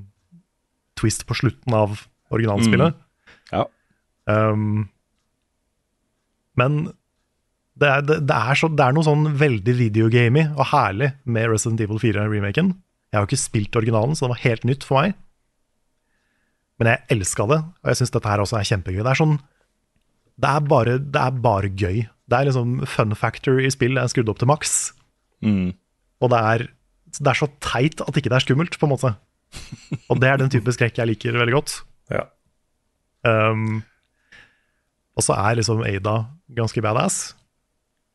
twist på slutten av originalspillet.
Ja.
Um, men det er, det, det, er så, det er noe sånn veldig videogamey og herlig med Resident Evil 4-remaken. Jeg har jo ikke spilt originalen, så det var helt nytt for meg. Men jeg elska det, og jeg syns dette her også er kjempegøy. Det er sånn Det er bare, det er bare gøy. Det er liksom fun factor i spill er skrudd opp til maks.
Mm.
Og det er, det er så teit at ikke det er skummelt, på en måte. Og det er den type skrekk jeg liker veldig godt.
Ja.
Um, og så er liksom Ada ganske badass.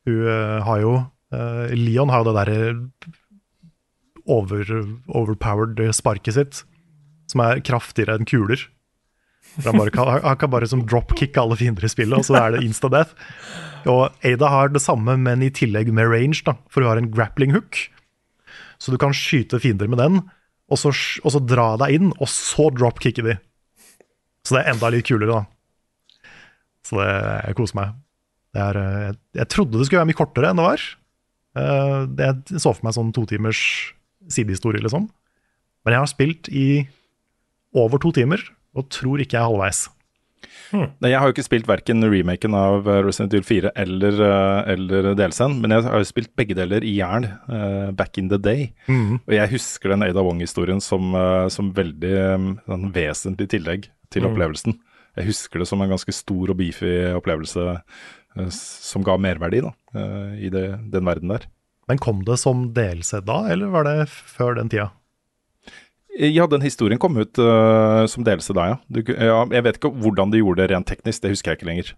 Hun eh, har jo uh, Leon har jo det derre over, overpowered sparket sitt, som er kraftigere enn kuler. Han, bare kan, han kan bare som dropkick alle fiender i spillet, og så er det insta death. Og Ada har det samme, men i tillegg med range, da, for hun har en grappling hook. Så du kan skyte fiender med den, og så, og så dra deg inn, og så dropkicke de. Så det er enda litt kulere, da. Så det, jeg koser meg. Er, eh, jeg, jeg trodde det skulle være mye kortere enn det var. Eh, det- Jeg så for meg sånn to timers sidehistorie, liksom. Men jeg har spilt i over to timer, og tror ikke jeg er halvveis.
Nei, Jeg har jo ikke spilt verken remaken av eh, Resident Evil 4 eller, eh, eller DLC-en, men jeg har jo spilt begge deler i jern uh, back in the day. Og jeg husker den Ada Wong-historien som, uh, som veldig eh, sånn vesentlig tillegg til opplevelsen. Jeg husker det som en ganske stor og beefy opplevelse uh, som ga merverdi da, eh, i det, den verden der.
Men kom det som DLC da, eller var det før den tida?
Ja, den historien kom ut uh, som delelse da, ja. Du, ja. Jeg vet ikke hvordan de gjorde det rent teknisk, det husker jeg ikke lenger.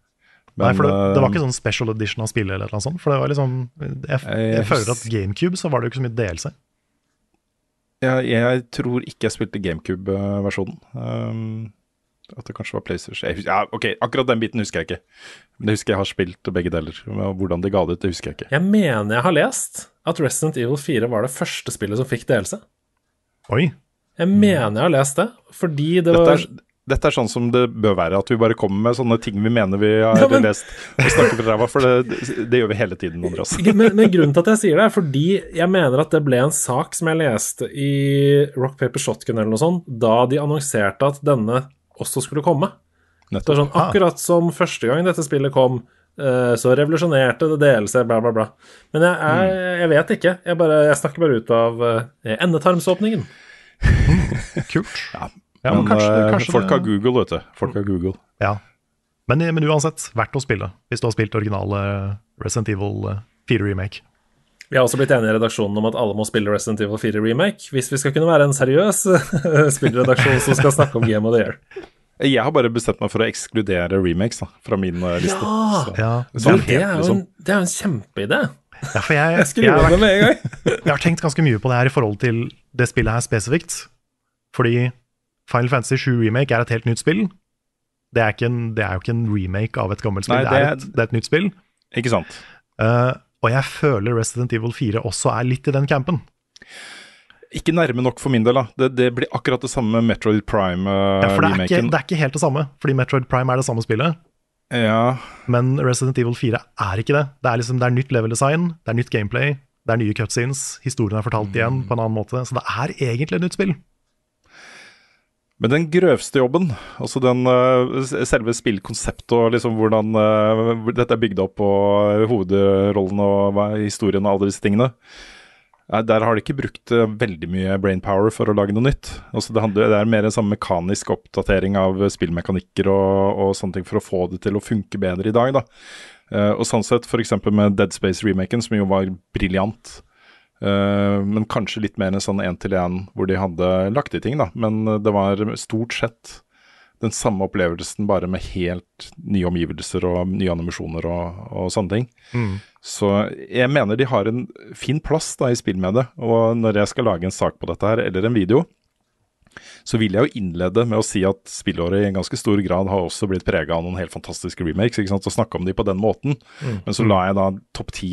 Nei, for det, det var
eh,
ikke sånn special edition av spillet eller noe sånt. For det var liksom Jeg, jeg,
Jeg
føler at GameCube så var det jo ikke så mye delelse.
jeg, jeg tror ikke jeg spilte GameCube-versjonen. Um, At det kanskje var PlayStation Ja, ok, akkurat den biten husker jeg ikke. Men jeg husker jeg har spilt begge deler. Hvordan de ga det ut, det husker jeg ikke.
Jeg mener jeg har lest at Resident Evil 4 var det første spillet som fikk delelse.
Oi.
Jeg mener jeg har lest det, fordi det
Dette
var
er, dette er sånn som det bør være, at vi bare kommer med sånne ting vi mener vi har
Ja, men-
lest og snakker fra ræva, for det, det gjør vi hele tiden, Andreas.
men, men grunnen til at jeg sier det, er fordi jeg mener at det ble en sak som jeg leste i Rock Paper Shotgun eller noe sånt, da de annonserte at denne også skulle komme. Det var sånn, akkurat som første gang dette spillet kom, eh, så revolusjonerte det DLC, bla, bla, bla. Men jeg, jeg, jeg vet ikke. Jeg, bare, jeg snakker bare ut av eh, endetarmsåpningen.
Kult.
Ja,
Ja,
men
men kanskje,
eh,
kanskje
folk har Google, vet du. Folk har Google.
Ja. Men, men uansett, verdt å spille hvis du har spilt originale Resident Evil eh, 4 Remake.
Vi har også blitt enige i redaksjonen om at alle må spille Resident Evil 4 Remake, hvis vi skal kunne være en seriøs spillredaksjon som skal snakke om Game of the Year.
Jeg har bare bestemt meg for å ekskludere remakes da, fra min eh, liste.
Ja!
Så-
Ja,
så
Du, det er jo
liksom.
en, det er jo en kjempeidé.
Ja jeg, jeg,
Skriv
har vært, jeg har tenkt ganske mye på det her i forhold til det spillet her spesifikt. Fordi Final Fantasy 7 Remake er et helt nytt spill. Det er, ikke en, det er jo ikke en remake av et gammelt spill,
Nei,
det, er et, det er et nytt spill.
Ikke sant?
Uh, og jeg føler Resident Evil 4 også er litt i den campen.
Ikke nærme nok for min del, da. Det, det blir akkurat det samme Metroid
Ja, for det er, ikke,
Prime-remaken.
det er ikke helt det samme, fordi Metroid Prime er det samme spillet.
Ja,
Men Resident Evil 4 er ikke det. Det er, liksom, det er nytt level design, det er nytt gameplay, det er nye cutscenes, historien er fortalt igjen på en annen måte. Så det er egentlig et nytt spill.
Men den grøvste jobben, altså den øh, selve spillkonseptet og liksom hvordan øh, dette er bygd opp og hovedrollen og historien og alle disse tingene, der har de ikke brukt øh, veldig mye brainpower for å lage noe nytt. Altså det, handler, det er mer en sånn mekanisk oppdatering av spillmekanikker og, og sånne ting for å få det til å funke bedre i dag. da. Eh, og sånn sett, f.eks. med Dead Space-remaken, som jo var briljant. Eh, men kanskje litt mer en sånn én-til-én hvor de hadde lagt i ting, da. Men eh, det var stort sett den samme opplevelsen, bare med helt nye omgivelser og nye animasjoner og, og sånne ting. Så jeg mener de har en fin plass da i det. Og når jeg skal lage en sak på dette her, eller en video, så vil jeg jo innlede med å si at spillåret i en ganske stor grad har også blitt prega av noen helt fantastiske remakes, ikke sant, og snakke om de på den måten. Men så lar jeg da topp ti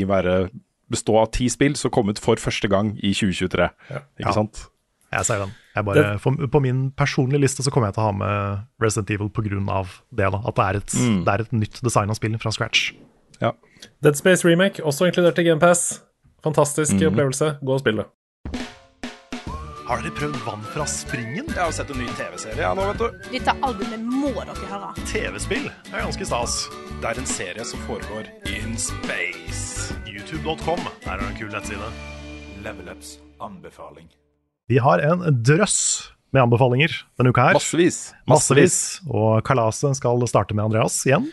bestå av ti spill som kom ut for første gang i 2023. Ikke
Ja.
sant?
Jeg ser den. Jeg bare, for, på min personlige liste så kommer jeg til å ha med Resident Evil pga. det. da, At det er, et,
Mm.
det er et nytt design av spill fra scratch.
Ja.
Dead Space Remake, også inkludert i GamePass. Fantastisk
mm.
opplevelse. Gå og spill det.
Har dere prøvd Vann fra springen?
Jeg har sett en ny TV-serie nå, vet du.
Dette albumet må dere høre.
TV-spill er ganske stas.
Det er en serie som foregår in space.
YouTube.com der er det en kul nettside.
Level Ups anbefaling.
Vi har en drøss med anbefalinger denne uka her.
Massevis.
Massevis. Og kalaset skal starte med Andreas igjen.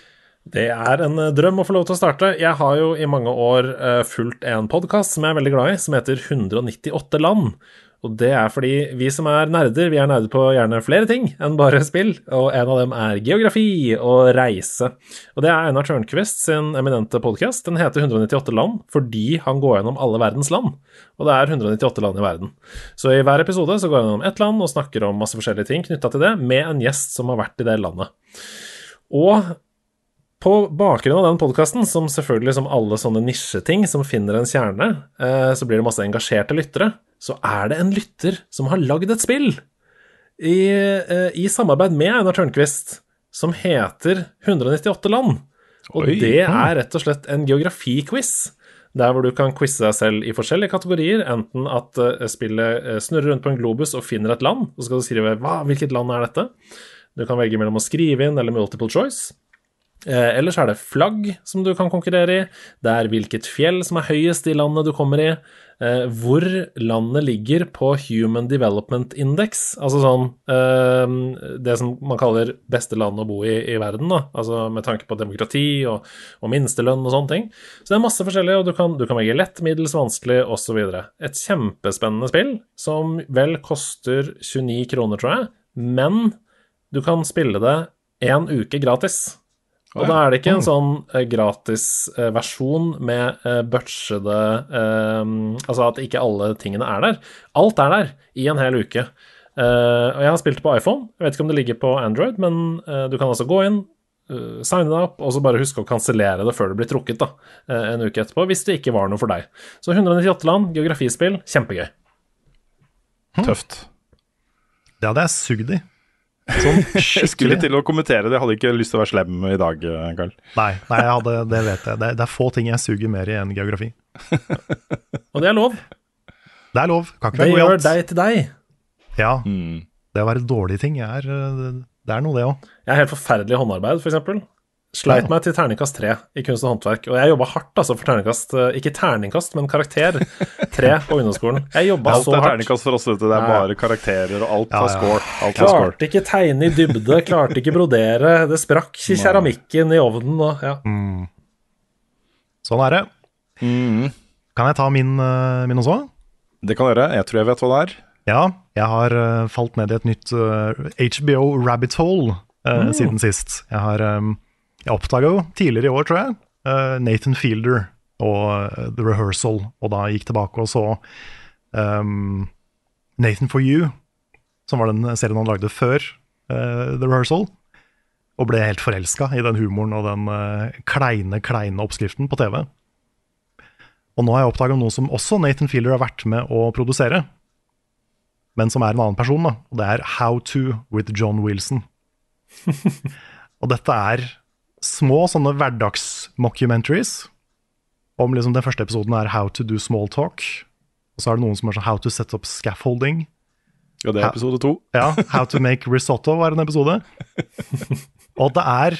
Det er en eh, drøm å få lov til å starte. Jeg har jo i mange år eh, fulgt en podkast som jeg er veldig glad i, som heter 198 land. Og det er fordi vi som er nerder, vi er nerder på gjerne flere ting enn bare spill, og en av dem er geografi og reise. Og det er Einar Tørnquist sin eminente podkast. Den heter 198 land fordi han går gjennom alle verdens land. Og det er 198 land i verden. Så i hver episode så går han gjennom ett land og snakker om masse forskjellige ting knytta til det, med en gjest som har vært i det landet. Og på bakgrunn av den podkasten, som selvfølgelig som alle sånne nisjeting som finner en kjerne, eh, så blir det masse engasjerte lyttere, så er det en lytter som har lagd et spill i, eh, i samarbeid med Einar Tørnquist, som heter 198 land. Og
Oi.
det er rett og slett en geografiquiz. Der hvor du kan quize deg selv i forskjellige kategorier. Enten at eh, spillet snurrer rundt på en globus og finner et land, og så skal du skrive hva, hvilket land er dette. Du kan velge mellom å skrive inn eller multiple choice. Eh, ellers er det flagg som du kan konkurrere i. Det er hvilket fjell som er høyest i landet du kommer i. Eh, hvor landet ligger på Human Development Index. Altså sånn eh, Det som man kaller beste land å bo i i verden, da. Altså med tanke på demokrati og, og minstelønn og sånne ting. Så det er masse forskjellig, og du kan, du kan velge lett, middels, vanskelig osv. Et kjempespennende spill som vel koster 29 kroner, tror jeg. Men du kan spille det én uke gratis. Og da er det ikke en sånn eh, gratis eh, versjon med eh, butchede Altså at ikke alle tingene er der. Alt er der i en hel uke. Eh, og jeg har spilt det på iPhone. Jeg vet ikke om det ligger på Android, men du kan altså gå inn, signe deg opp, og så bare huske å kansellere det før det blir trukket da, en uke etterpå, hvis det ikke var noe for deg. Så 198 land, geografispill, kjempegøy.
Tøft.
Det hadde jeg sugd i. Sånn
Jeg skulle
skikkelig.
til å kommentere det, jeg hadde ikke lyst til å være slem i dag, eh, Karl.
Nei, nei jeg hadde, det vet jeg. Det, er- det er få ting jeg suger mer i enn geografi.
Og det er lov.
Det er lov. Kan ikke
Det gjør deg til deg.
Ja,
Mm.
det å være dårlige ting er øh, Det er noe, det òg.
Jeg er helt forferdelig i håndarbeid, f.eks. Sleit meg til terningkast tre i kunst og håndverk. Og jeg jobba hardt altså for terningkast eh, Ikke terningkast, men karakter tre på ungdomsskolen. Jeg jobba
Alt er terningkast for oss, vet du. Det er
Nei.
bare karakterer, og alt
Ja,
har
ja.
score. Alt klarte score.
Ikke tegne i dybde, klarte ikke brodere. Det sprakk i keramikken i ovnen og ja.
Sånn er det.
Mm.
Kan jeg ta min, øh, min også?
Det kan dere. Jeg tror jeg vet hva det er.
Ja, jeg har øh, falt ned i et nytt HBO rabbit hole øh, siden sist. Jeg har øh, Jeg oppdaga jo tidligere i år, tror jeg, øh, Nathan Fielder og øh, The Rehearsal, og da gikk tilbake og så um, Nathan for You, som var den serien han lagde før uh, The Rehearsal, og ble helt forelska i den humoren og den uh, kleine, kleine oppskriften på TV. Og nå har jeg oppdaga noe som også Nathan Fielder har vært med å produsere, men som er en annen person, da. Og det er How to with John Wilson. og dette er små sånne hverdagsmockumentaries. Om liksom Den første episoden er How to do small talk. Og så er det noen som er sånn How to set up scaffolding.
Ja, det er episode to.
Ja, How to make risotto var en episode. Og det er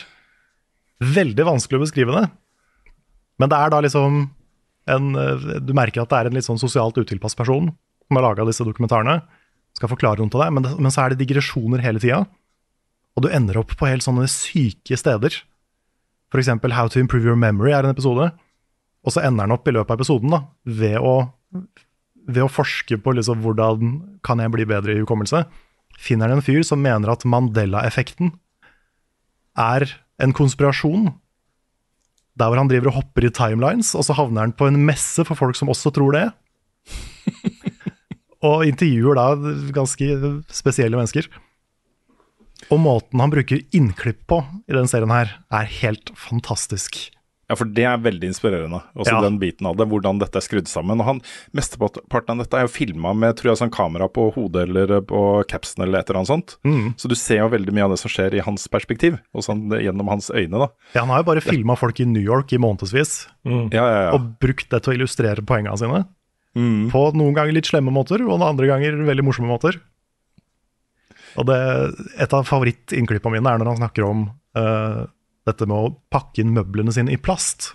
veldig vanskelig å beskrive det. Men det er da liksom en eh, Du merker at det er en litt sånn sosialt utilpass person som har laga disse dokumentarene. Skal forklare noe til deg, men, det, men så er det digresjoner hele tida. Og du ender opp på helt sånne syke steder. For eksempel How to improve your memory er en episode. Og så ender den opp i løpet av episoden da, ved å, ved å forske på liksom hvordan kan jeg bli bedre i hukommelse. Finner han en fyr som mener at Mandela-effekten er en konspirasjon. Der hvor han driver og hopper i timelines, og så havner han på en messe for folk som også tror det. og intervjuer da ganske spesielle mennesker. Og måten han bruker innklipp på i den serien her, er helt fantastisk.
Ja, for det er veldig inspirerende, også
Ja.
den biten av det, hvordan dette er skrudd sammen. Og han, Mesteparten av dette er jo filma med tror jeg, sånn kamera på hodet eller på capsen eller et eller annet sånt.
Mm.
Så du ser jo veldig mye av det som skjer i hans perspektiv, og sånn gjennom hans øyne. da.
Ja, han har jo bare filma folk i New York i månedsvis,
Ja, ja, ja.
og brukt det til å illustrere poengene sine.
Mm.
På noen ganger litt slemme måter, og andre ganger veldig morsomme måter. Og det, Et av favorittinnklippene mine er når han snakker om uh, dette med å pakke inn møblene sine i plast.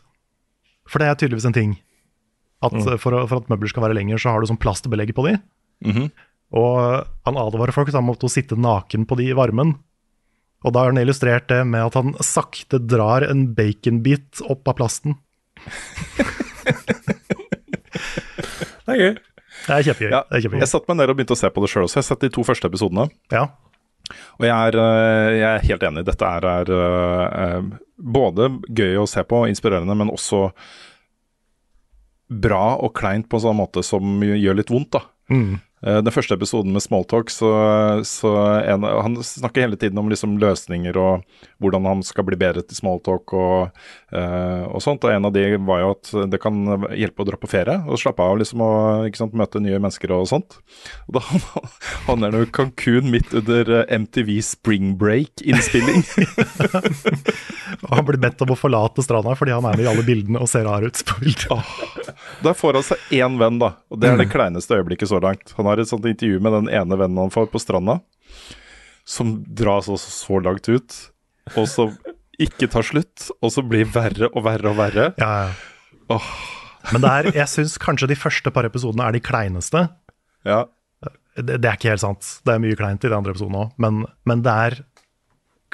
For det er tydeligvis en ting. At mm. for, for at møbler skal være lenger, så har du sånn plastbelegg på de.
Mhm.
Og han advarer folk mot å sitte naken på de i varmen. Og da har han illustrert det med at han sakte drar en baconbit opp av plasten.
Det er gøy.
Det er kjempegøy.
Ja,
det er kjempegøy.
jeg satte meg ned og begynte å se på det sjøl også. Jeg har sett de to første episodene.
Ja.
Og jeg er, øh, jeg er helt enig. Dette er, er øh, både gøy å se på, inspirerende, men også bra og kleint på en sånn måte som gjør litt vondt, da.
Mm.
Eh, Den første episoden med Smalltalk, så, så en, han snakker hele tiden om liksom løsninger og hvordan han skal bli bedre til smalltalk og, eh, og sånt. Og en av de var jo at det kan hjelpe å dra på ferie og slappe av liksom og sant, møte nye mennesker og sånt. Og da han, han er i Cancún midt under eh, MTV Spring Break-innspilling.
Og han blir bedt om å forlate stranda fordi han er med i alle bildene og ser rar ut på bildet.
Da får han seg én venn, da. Og det er det kleineste øyeblikket så langt. Han har et sånt intervju med den ene vennen han får på stranda, som dras også så langt ut, og så ikke tar slutt, og så blir verre og verre og verre.
Ja, ja.
Åh,
Men det er, jeg syns kanskje de første par episodene er de kleineste.
ja.
Det, det er ikke helt sant. Det er mye kleint i de andre episodene òg, men, men det er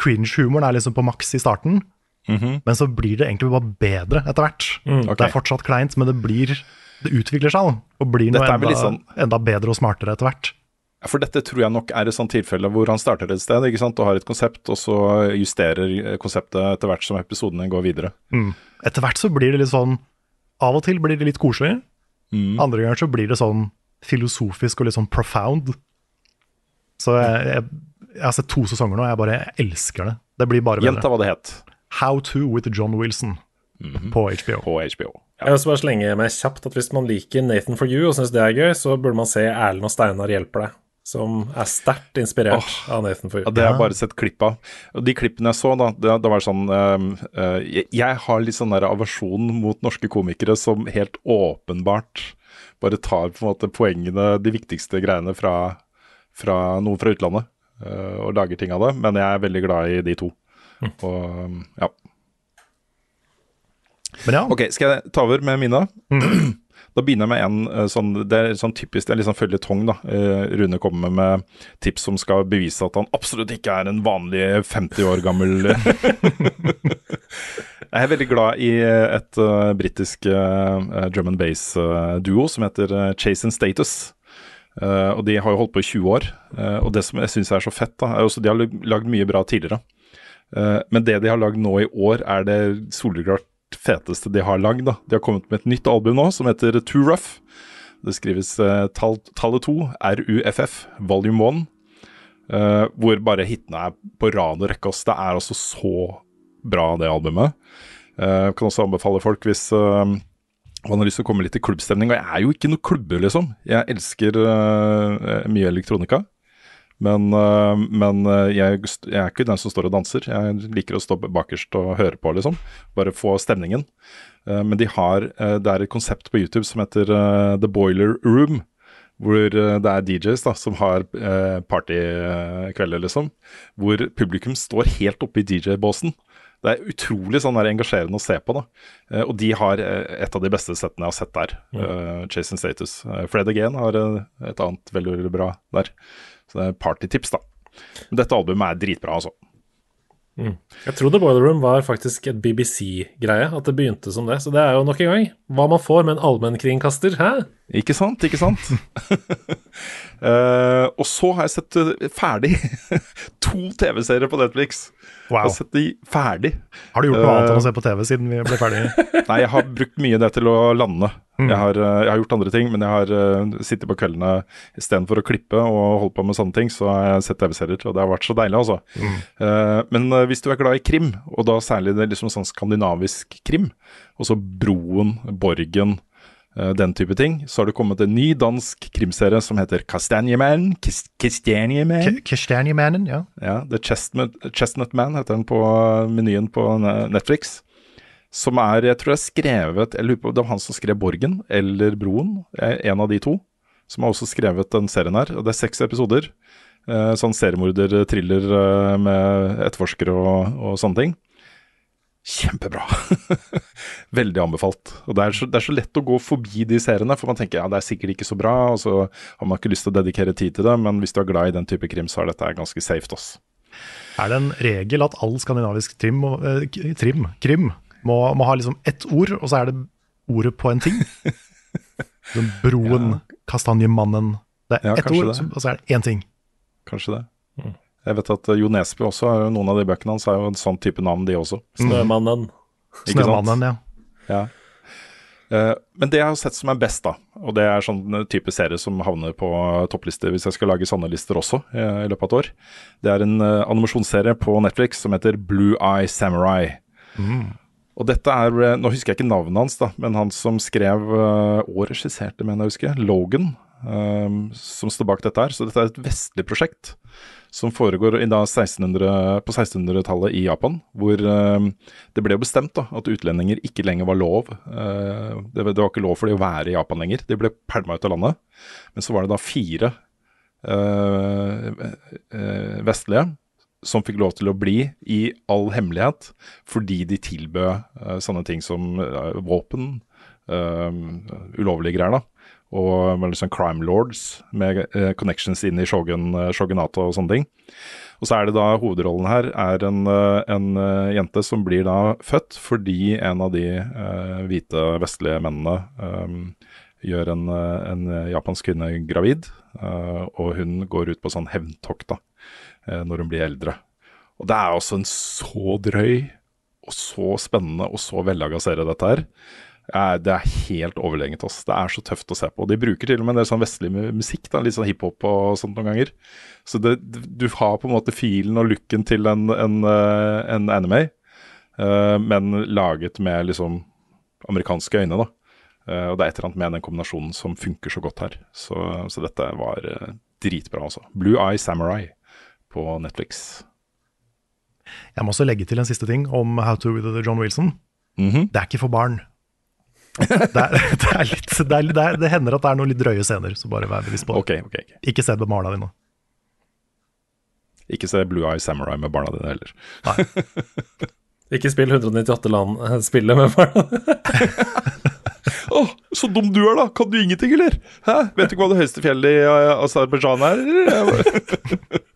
Cringe-humoren er liksom på maks i starten,
Mhm.
men så blir det egentlig bare bedre etter hvert.
ok.
Det er fortsatt kleint, men det blir Det utvikler seg og blir noe enda,
liksom,
enda bedre og smartere etter hvert.
Ja, For dette tror jeg nok er et sånt tilfelle hvor han starter et sted ikke sant? og har et konsept, og så justerer konseptet etter hvert som episodene går videre.
Mm. Etter hvert så blir det litt sånn Av og til blir det litt koselig.
Mm.
Andre ganger så blir det sånn filosofisk og litt sånn profound. Så jeg, jeg, jeg har sett to sesonger nå, og jeg bare jeg elsker det. Det blir bare bedre.
Gjenta hva det het
How to with John Wilson på HBO.
på HBO.
Jeg vil også bare slenge med kjapt at hvis man liker Nathan for you og syns det er gøy, så burde man se Erlend og Steinar hjelper deg, som er sterkt inspirert av Nathan for you.
Ja, det har jeg bare sett klipp av. Og de klippene jeg så, da, det, det var sånn ehm, uh, jeg, jeg har litt sånn der aversjon mot norske komikere som helt åpenbart bare tar på en måte poengene, de viktigste greiene fra, fra noen fra utlandet, uh, og lager ting av det. Men jeg er veldig glad i de to. Og ja.
Men ja,
Ok, skal jeg ta over med mine? Da begynner jeg med en eh, sånn Det er sånn typisk, det er litt sånn føljetong, da. Eh, Rune kommer med tips som skal bevise at han absolutt ikke er en vanlig 50 år gammel Jeg er veldig glad i et uh, britisk uh, drum and bass-duo som heter Chase and Status. Og de har jo holdt på i 20 år. Og det som jeg syns er så fett, da, er også de har lagd mye bra tidligere. Men det de har lagd nå i år, er det soleklart feteste de har lagd. De har kommet med et nytt album nå som heter Too Rough. Det skrives uh, tall, tallet 2, RUFF, volume 1. Uh, hvor bare hitene er på rad og rekke. Det er altså så bra, det albumet. Uh, kan også anbefale folk hvis uh, man har lyst til å komme litt i klubbstemning. Og jeg er jo ikke noe klubber, liksom. Jeg elsker mye elektronika. Men, uh, men uh, jeg, jeg er ikke den som står og danser. Jeg liker å stå bakerst og høre på, liksom. Bare få stemningen. Uh, men de har, uh, det er et konsept på YouTube som heter uh, The Boiler Room. Hvor uh, det er DJs da, som har eh, partykvelder, liksom. Hvor publikum står helt oppe i DJ-båsen. Det er utrolig sånn der engasjerende å se på. da. Eh, og de har eh, et av de beste settene jeg har sett der. Uh, Chase and Status. Uh, Fred Again har eh, et annet veldig, veldig bra der. Så det er partytips, da. Men dette albumet er dritbra, altså.
Jeg tror The Boiler Room var faktisk et BBC-greie, at det begynte som det. Så det er jo nok en gang hva man får med en allmennkringkaster. Hæ?
Ikke sant, ikke sant? uh, og så har jeg sett eh, ferdig to TV-serier på Netflix. Jeg
wow.
har sett de ferdig.
Har du gjort noe annet enn
Eh,
å se på TV siden vi ble ferdige?
Nei, jeg har brukt mye det til å lande.
Mm.
Jeg, har, eh, jeg har gjort andre ting, men jeg har uh, sittet på kveldene istedenfor å klippe og holdt på med sånne ting, så har jeg sett TV-serier, og det har vært så deilig, altså.
Mm.
Uh, men eh, hvis du er glad i krim, og da særlig det liksom sånn skandinavisk krim, og så Broen, Borgen, eh, den type ting, så har det kommet en ny dansk krimserie som heter Kastanjemannen.
Kastanjemannen, ja.
Ja, The Chestnut, Chestnut Man heter den på menyen på Ne- Netflix. Som er, jeg tror det er skrevet Jeg lurer på det var han som skrev Borgen, eller Broen. eh, En av de to. Som har også skrevet den serien her. Og det er seks episoder. Eh, sånn seriemorder-thriller eh, med etterforskere og, og sånne ting. Kjempebra. Veldig anbefalt. Og det er, så, det er så lett å gå forbi de seriene, for man tenker ja, det er sikkert ikke så bra, og så har man ikke lyst til å dedikere tid til det, men hvis du er glad i den type krim, så er dette ganske safe, Også.
Er det en regel at all skandinavisk trim, trim krim må, må ha liksom ett ord, og så er det ordet på en ting? Den broen, kastanjemannen Det er
Ja,
ett ord,
det.
og så er det én ting.
Kanskje det. Jeg vet at eh, Jo Nesbø også, er jo- noen av de bøkene hans er jo en sånn type navn, de også.
Snømannen.
Mm.
Snømannen, ja.
Ja. Eh, men det jeg har sett som er best, da, og det er sånn type serie som havner på topplister hvis jeg skal lage sånne lister også eh, i løpet av et år, det er en eh, animasjonsserie på Netflix som heter Blue Eye Samurai. Og dette er eh, Nå husker jeg ikke navnet hans, da, men han som skrev eh, og regisserte, mener jeg å huske, Logan, um, som står bak dette her. Så dette er et vestlig prosjekt som foregår i da 1600, på 1600-tallet i Japan. Hvor eh, det ble bestemt da, at utlendinger ikke lenger var lov. Uh, det, det var ikke lov for de å være i Japan lenger. De ble pælma ut av landet. Men så var det da fire uh, vestlige som fikk lov til å bli i all hemmelighet fordi de tilbød uh, sånne ting som uh, våpen, uh, ulovlige greier, da. Og liksom crime lords med connections inn i shogun, shogunatet og sånne ting. Og så er det da hovedrollen her er en, en jente som blir da født fordi en av de hvite vestlige mennene gjør en, en japansk kvinne gravid, og hun går ut på sånn hevntokt da, når hun blir eldre. Og det er også en så drøy og så spennende og så vellaga serie, dette her. er, det er helt overlegent. Det er så tøft å se på. De bruker til og med en del sånn vestlig musikk, da, litt sånn hiphop og sånt noen ganger. Så det, du har på en måte filen og looken til en, en, eh, en anime, eh, men laget med liksom amerikanske øyne, da. Eh, og det er et eller annet med den kombinasjonen som funker så godt her. Så, så dette var eh, dritbra, altså. Blue Eye Samurai på Netflix.
Jeg må også legge til en siste ting om How to with John Wilson.
Mhm.
Det er ikke for barn. Det, er, det, er litt, det, er, det, er, det hender at det er noen litt drøye scener, så bare vær bevisst på det.
Okay, okay, okay.
Ikke se det med barna dine.
Ikke se Blue Eye Samurai med barna dine heller.
Ikke spill 198 land eh, spillet med barna.
Å, så dum du er, da! Kan du ingenting, eller? Hæ? Vet du ikke hva det høyeste fjellet i uh, Aserbajdsjan er?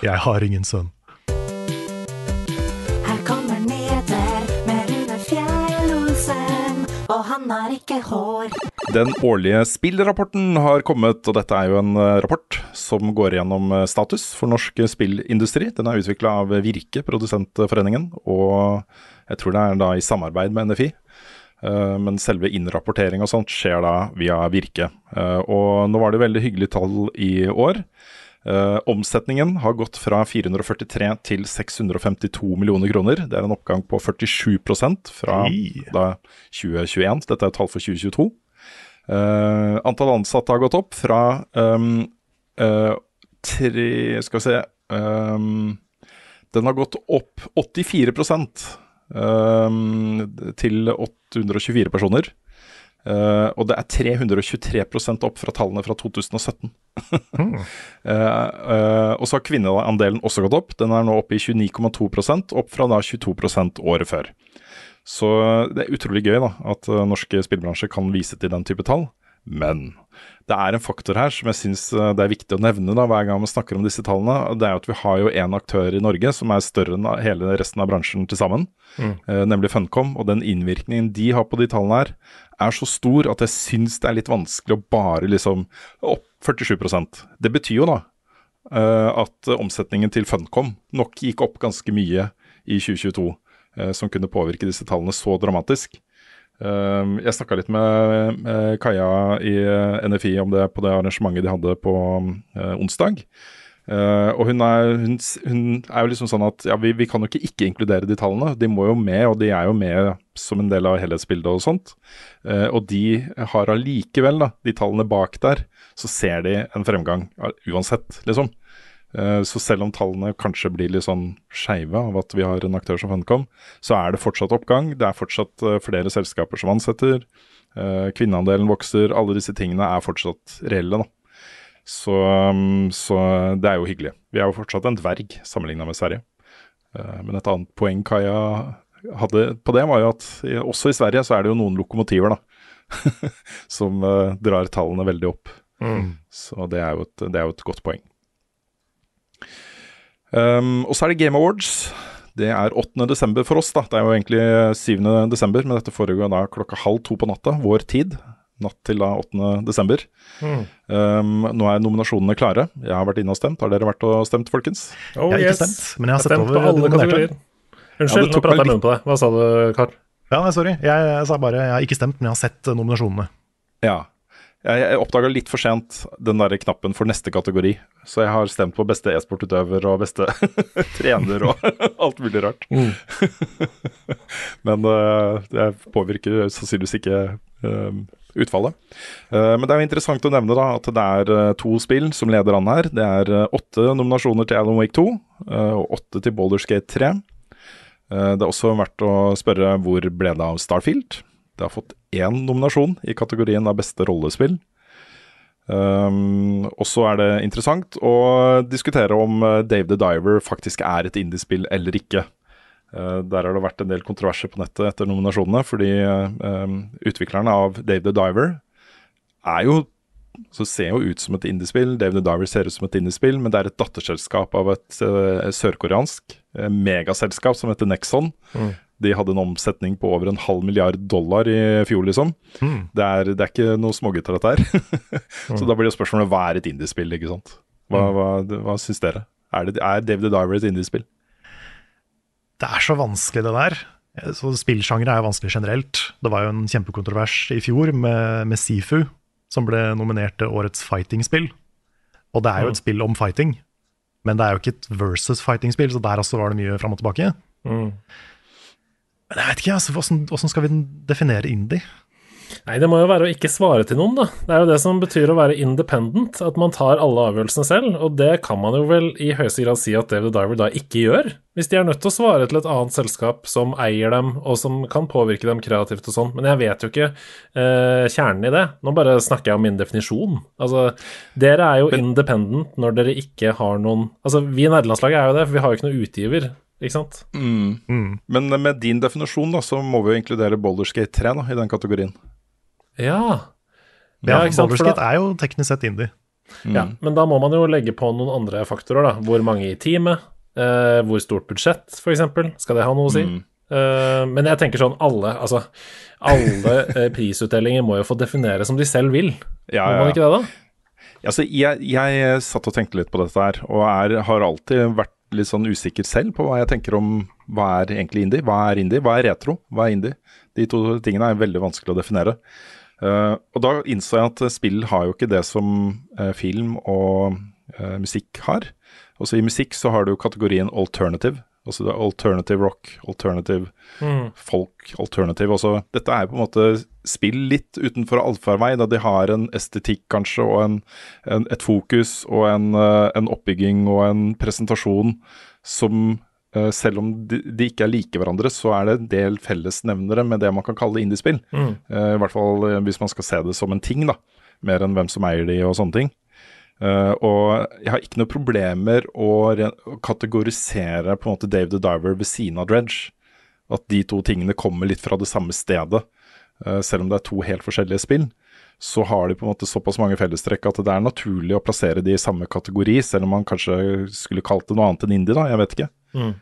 Jeg har ingen sønn.
Her kommer nyheter med Rune Fjell-Olsen, og han har ikke hår.
Den årlige spillrapporten har kommet, og dette er jo en eh, rapport som går gjennom eh, status for norsk spillindustri. Den er utvikla av Virke, produsentforeningen, og jeg tror det er da i samarbeid med NFI. Eh, Men selve innrapportering og sånt skjer da via Virke. Eh, Og nå var det veldig hyggelige tall i år. Eh, omsetningen har gått fra 443 til 652 millioner kroner. Det er en oppgang på 47 fra
hey.
da 2021. Dette er tall for 2022. Uh, antall ansatte har gått opp fra um, uh, tre Skal vi se um, Den har gått opp 84 um, til 824 personer. Eh, og det er 323% opp fra tallene fra 2017. mm. uh, uh, og så har kvinneandelen også gått opp. Den er nå oppe i 29,2% opp fra da 22% året før. Så det er utrolig gøy da, at uh, norske spillbransjer kan vise til den type tall. Men det er en faktor her som jeg syns uh, det er viktig å nevne da, hver gang vi snakker om disse tallene. Det er at vi har jo én aktør i Norge som er større enn hele resten av bransjen til sammen.
Mm.
nemlig Funcom. Og den innvirkningen de har på de tallene her, er så stor at jeg syns det er litt vanskelig å bare liksom opp 47% Det betyr jo da eh, at omsetningen til Funcom nok gikk opp ganske mye i 2022, eh, som kunne påvirke disse tallene så dramatisk. Eh, jeg snakka litt med Kaja i NFI om det på det arrangementet de hadde på onsdag. Eh, og hun er, hun, hun er jo liksom sånn at ja, vi, vi kan jo ikke ikke inkludere de tallene. De må jo med, og de er jo med som en del av helhetsbildet og sånt. Uh, og de har allikevel, da, de tallene bak der, så ser de en fremgang uansett, liksom. Uh, Så selv om tallene kanskje blir litt sånn skeive av at vi har en aktør som Funcom, så er det fortsatt oppgang. Det er fortsatt flere selskaper som ansetter. Kvinneandelen vokser. Alle disse tingene er fortsatt reelle, da. Så, um, så det er jo hyggelig. Vi er jo fortsatt en dverg sammenligna med Sverige. Eh, Men et annet poeng Kaja hadde på det, var jo at også i Sverige så er det jo noen lokomotiver, da. som eh, drar tallene veldig opp. Så det er, jo et, det er jo et godt poeng. Um, og så er det Game Awards. Det er 8. desember for oss, da. Det er jo egentlig 7. desember, men dette foregår da klokka halv to på natta, vår tid. Natt til da 8. desember.
Mm.
Um, nå er nominasjonene klare. Jeg har vært inne og stemt. Har dere vært og stemt, folkens?
Oh,
Jeg har ikke
yes.
stemt, men jeg har sett over
alle kategorier. Unnskyld,
ja,
nå prata jeg munnen på deg. Hva sa du, Karl?
Ja, nei, sorry. Jeg, jeg sa bare jeg har ikke stemt, men jeg har sett eh, nominasjonene.
Ja. Jeg, jeg oppdaga litt for sent den der knappen for neste kategori. Så jeg har stemt på beste e-sportutøver og beste trener og alt mulig rart.
Mm.
men uh, det påvirker sannsynligvis ikke øh, utfallet. Eh, men det er jo interessant å nevne da at det er øh, to spill som leder an her. Det er øh, åtte nominasjoner til Alan Wake 2 øh, og åtte til Baldur's Gate 3. Eh, det er også verdt å spørre hvor ble det av Starfield? Det har fått én nominasjon i kategorien av beste rollespill. Um, og så er det interessant å diskutere om eh, Dave the Diver faktisk er et indiespill eller ikke. Eh, der har det vært en del kontroverser på nettet etter nominasjonene, fordi eh, utviklerne av Dave the Diver er jo så ser jo ut som et indiespill. Dave the Diver ser ut som et indiespill, men det er et datterselskap av et uh, sørkoreansk uh, megaselskap som heter Nexon.
Mm.
De hadde en omsetning på over en halv milliard dollar i fjor, liksom.
Mm.
Det, er, det er ikke noe smågutter, dette her. så da blir jo spørsmålet hva er et indiespill, ikke sant. Hva, hva, hva syns dere? Er, det, er Dave the Diver et indiespill?
Det er så vanskelig, det der. så Spillsjangre er jo vanskelig generelt. Det var jo en kjempekontrovers i fjor med, med Sifu, som ble nominert til årets fighting-spill. Og det er jo et spill om fighting, men det er jo ikke et versus fighting-spill, så der også var det mye fram og tilbake.
Mm.
Men jeg vet ikke, altså, hvordan, hvordan skal vi definere indie?
Nei, det må jo være å ikke svare til noen, da. Det er jo det som betyr å være independent, at man tar alle avgjørelsene selv, og det kan man jo vel i høyeste grad si at David Diver da ikke gjør. Hvis de er nødt til å svare til et annet selskap som eier dem, og som kan påvirke dem kreativt og sånn, men jeg vet jo ikke eh, kjernen i det. Nå bare snakker jeg om min definisjon. Altså, dere er jo independent når dere ikke har noen Altså, vi i nederlandslaget er jo det, for vi har jo ikke noen utgiver. Ikke sant?
Mm. Men med din definisjon da, så må vi jo inkludere Boulderskate 3 da, i den kategorien.
Ja.
Ja,
ikke sant,
Gate er jo teknisk sett indie.
Ja, men da må man jo legge på noen andre faktorer, da. Hvor mange i teamet, eh, hvor stort budsjett, f.eks. Skal det ha noe å si? Eh, men jeg tenker sånn alle Altså, alle eh, prisutdelinger må jo få definere som de selv vil.
Ja,
Må
ja,
man ikke det, da?
Altså, jeg, jeg satt og tenkte litt på dette her, og er, har alltid vært litt sånn usikker selv på hva jeg tenker om hva er egentlig indie, hva er indie, hva er retro, hva er indie. De to tingene er veldig vanskelig å definere. Eh, og da innså jeg at spill har jo ikke det som eh, film og eh, musikk har. Også i musikk så har du kategorien alternative. Altså det er alternative rock, alternative
Mm.
folk, alternative. Også, dette er på en måte spill litt utenfor allfarvei, da de har en estetikk kanskje, og en, en, et fokus og en, en oppbygging og en presentasjon som selv om de, ikke er like hverandre, så er det en del fellesnevnere med det man kan kalle indiespill.
Mm.
Eh, I hvert fall eh, hvis man skal se det som en ting, da. Mer enn hvem som eier de og sånne ting. Eh, og jeg har ikke noen problemer å, re- å kategorisere på en måte Dave the Diver ved siden av Dredge. At de to tingene kommer litt fra det samme stedet. Eh, selv om det er to helt forskjellige spill, så har de på en måte såpass mange fellestrekk at det er naturlig å plassere de i samme kategori, selv om man kanskje skulle kalt det noe annet enn indie, da. Jeg vet ikke.
Mm.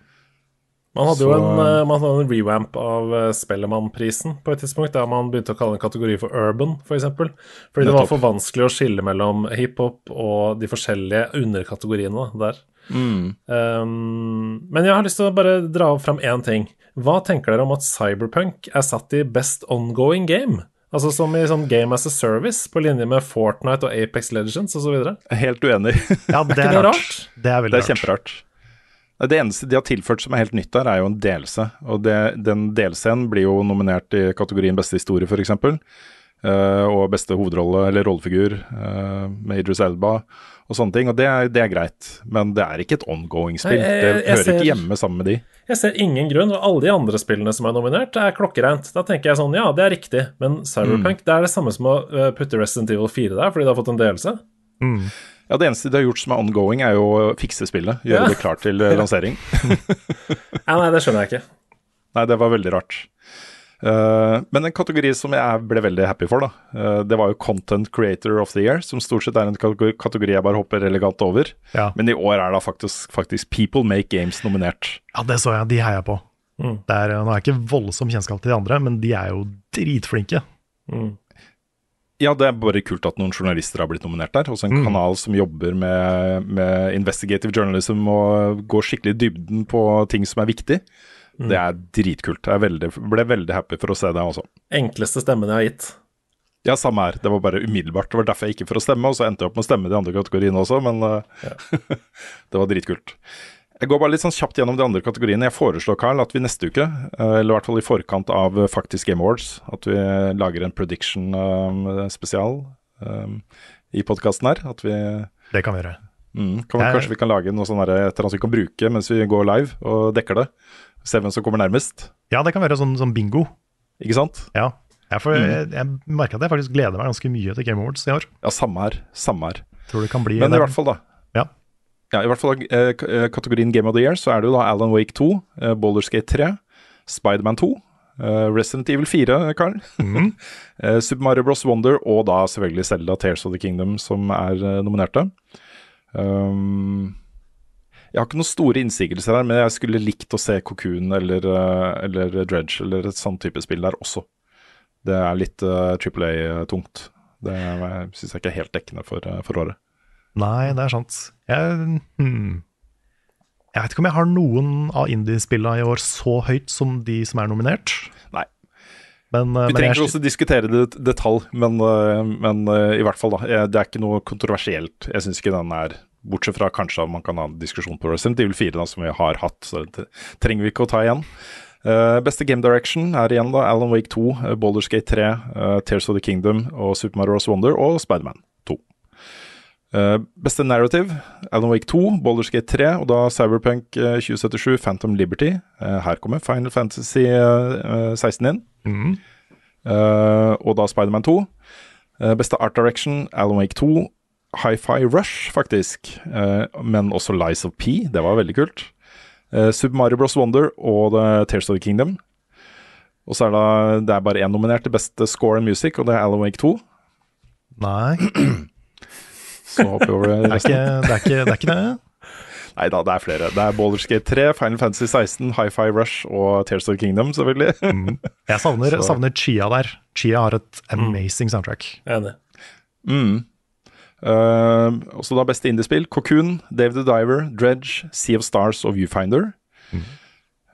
Man hadde jo en, eh, man hadde en revamp av eh, Spellemannprisen på et tidspunkt, der man begynte å kalle en kategori for urban, f.eks. For eksempel. Fordi det var
Nettopp.
for vanskelig å skille mellom hiphop og de forskjellige underkategoriene der.
Mm.
Um, men jeg har lyst til å bare dra fram én ting. Hva tenker dere om at Cyberpunk er satt i Best Ongoing Game? Altså som i sånn Game as a Service, på linje med Fortnite og Apex Legends osv.?
Helt uenig.
Ja, det
er,
er
det
rart.
rart?
Det er veldig
Det er
rart.
kjemperart. Det eneste de har tilført som er helt nytt der, er jo en delelse. Og det, den delscenen blir jo nominert i kategorien beste historie, f.eks. Uh, og beste hovedrolle, eller rollefigur, uh, med Idris Elba og sånne ting. Og det er, det er greit, men det er ikke et ongoing-spill. Det
jeg
hører
ser-
ikke hjemme sammen med de.
Jeg ser ingen grunn, og alle de andre spillene som er nominert, er klokkereint. Da tenker jeg sånn, ja, det er riktig, men Cyberpunk det er det samme som å uh, putte Resident Evil 4 der, fordi det har fått en delelse.
Ja, Det eneste de har gjort som er ongoing, er jo å fikse spillet. Gjøre
Ja.
det klart til eh, lansering.
Ja, nei, det skjønner jeg ikke.
Nei, det var veldig rart. Uh, men en kategori som jeg ble veldig happy for, da, uh, det var jo Content Creator of the Year, som stort sett er en kategori jeg bare hopper elegant over.
Ja.
Men i år er da faktisk, faktisk People Make Games nominert.
Ja, det så jeg. De heier på.
Mm.
Er, nå har jeg ikke voldsom kjennskap til de andre, men de er jo dritflinke.
Mm.
Ja, det er bare kult at noen journalister har blitt nominert der. Også en
Mm.
kanal som jobber med, med investigative journalism og går skikkelig i dybden på ting som er viktig. Det er dritkult. Jeg veldig, ble veldig happy for å se det også.
Enkleste stemmen jeg har gitt.
Ja, samme her. Det var bare umiddelbart. Det var derfor jeg gikk for å stemme, og så endte jeg opp med å stemme de andre kategoriene også, men ja. det var dritkult. Jeg går bare litt sånn kjapt gjennom de andre kategoriene. Jeg foreslår, Carl, at vi neste uke, eh, eller i hvert fall i forkant av eh, faktisk Game Awards, at vi lager en prediction-spesial i podkasten her. At vi
Det kan vi gjøre.
mm, kan,
Jeg-
Kanskje vi kan lage noe sånn et eller annet vi kan bruke mens vi går live og dekker det. Se hvem som kommer nærmest.
Ja, det kan være sånn, sånn bingo.
Ikke sant?
Ja. Jeg, får,
Mm.
jeg, jeg merker at jeg faktisk gleder meg ganske mye til Game Awards i år.
Ja, samme her. Samme her.
Tror det kan bli
Men i hvert fall, da.
Ja.
Ja, I hvert fall eh, eh, kategorien Game of the Year så er det jo da Alan Wake 2, eh, Boulderskate 3, Spiderman 2, eh, Resident Evil 4, Karl,
Mm.
eh, Super Mario Bros. Wonder og da selvfølgelig Zelda Tears of the Kingdom som er eh, nominerte. Um, jeg har ikke noen store innsigelser her, men jeg skulle likt å se Cocoon eller, eh, eller Dredge eller et sånt type spill der også. Det er litt uh, Triple A-tungt. Det syns jeg ikke er helt dekkende for, eh, for året.
Nei, det er sant. Jeg, hmm. Jeg vet ikke om jeg har noen av indie-spillene i år så høyt som de som er nominert.
Nei.
Men, eh,
Vi
men
trenger ikke også diskutere det i detalj, men, øh, men øh, i hvert fall, da. eh, Det er ikke noe kontroversielt. Jeg syns ikke den er Bortsett fra kanskje at man kan ha en diskusjon på Resident Evil 4, da, som vi har hatt. Så det trenger vi ikke å ta igjen. Uh, beste game direction er igjen da Alan Wake 2, uh, Baldur's Gate 3, uh, Tears of the Kingdom og Super Mario. Wonder og Spiderman 2. Eh, beste narrative, Alan Wake 2, Baldur's Gate 3 og da Cyberpunk eh, 2077, Phantom Liberty. Uh, her kommer Final Fantasy eh, eh, 16 inn. Eh, og da Spiderman 2. Eh, beste art direction, Alan Wake 2. Hi-Fi Rush, faktisk. Eh, men også Lies of P. Det var veldig kult. Eh, Super Mario Bros. Wonder og The Tears of the Kingdom. Og så er det, det er bare én nominert til beste score and music, og det er Alan Wake 2.
nei,
Så hopper over
det er ikke det. Er ikke, det, er ikke det.
Nei da, det er flere. Det er Baldur's Gate 3, Final Fantasy 16, Hi-Fi Rush og Tears of the Kingdom, selvfølgelig.
Jeg savner, savner Chia der. Chia har et amazing soundtrack.
Enig.
Mm. Uh, også da beste indiespill. Cocoon, Dave the Diver, Dredge, Sea of Stars og Viewfinder.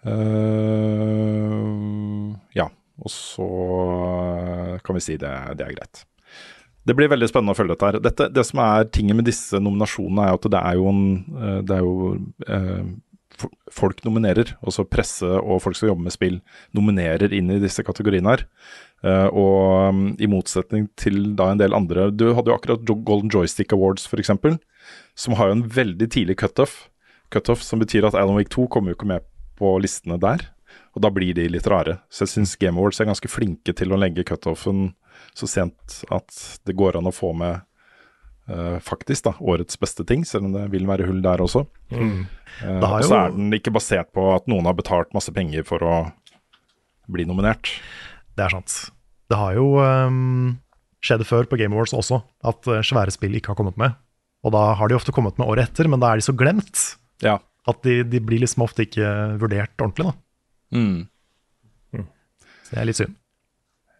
Eh, ja, og så eh, kan vi si det, det er greit. Det blir veldig spennende å følge dette her. Dette, det som er tingen med disse nominasjonene, er at det er jo en eh, Det er jo eh, Folk nominerer, altså presse og folk som jobber med spill, nominerer inn i disse kategoriene her. Eh, og um, i motsetning til da en del andre Du hadde jo akkurat Golden Joystick Awards, f.eks., som har jo en veldig tidlig cutoff. Cutoff som betyr at Alan Wake 2 kommer jo ikke med på listene der. Og da blir de litt rare. Så jeg syns Game Awards er ganske flinke til å legge cutoffen så sent at det går an å få med Uh, faktisk da, årets beste ting, selv om det vil være hull der også.
Mm. Uh,
og så er den ikke basert på at noen har betalt masse penger for å bli nominert.
Det er sant. Det har jo um, skjedd før på Game Awards også, at eh, svære spill ikke har kommet med. Og da har de ofte kommet med året etter, men da er de så glemt
Ja.
at de, de blir liksom ofte ikke vurdert ordentlig. da.
Mm.
Så det er litt synd.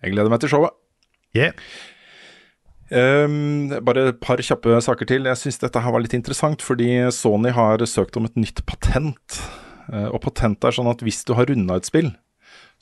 Jeg gleder meg til showet.
Yeah.
Um, bare et par kjappe saker til. Jeg syns dette her var litt interessant, fordi Sony har søkt om et nytt patent. Uh, og patentet er sånn at hvis du har runda et spill,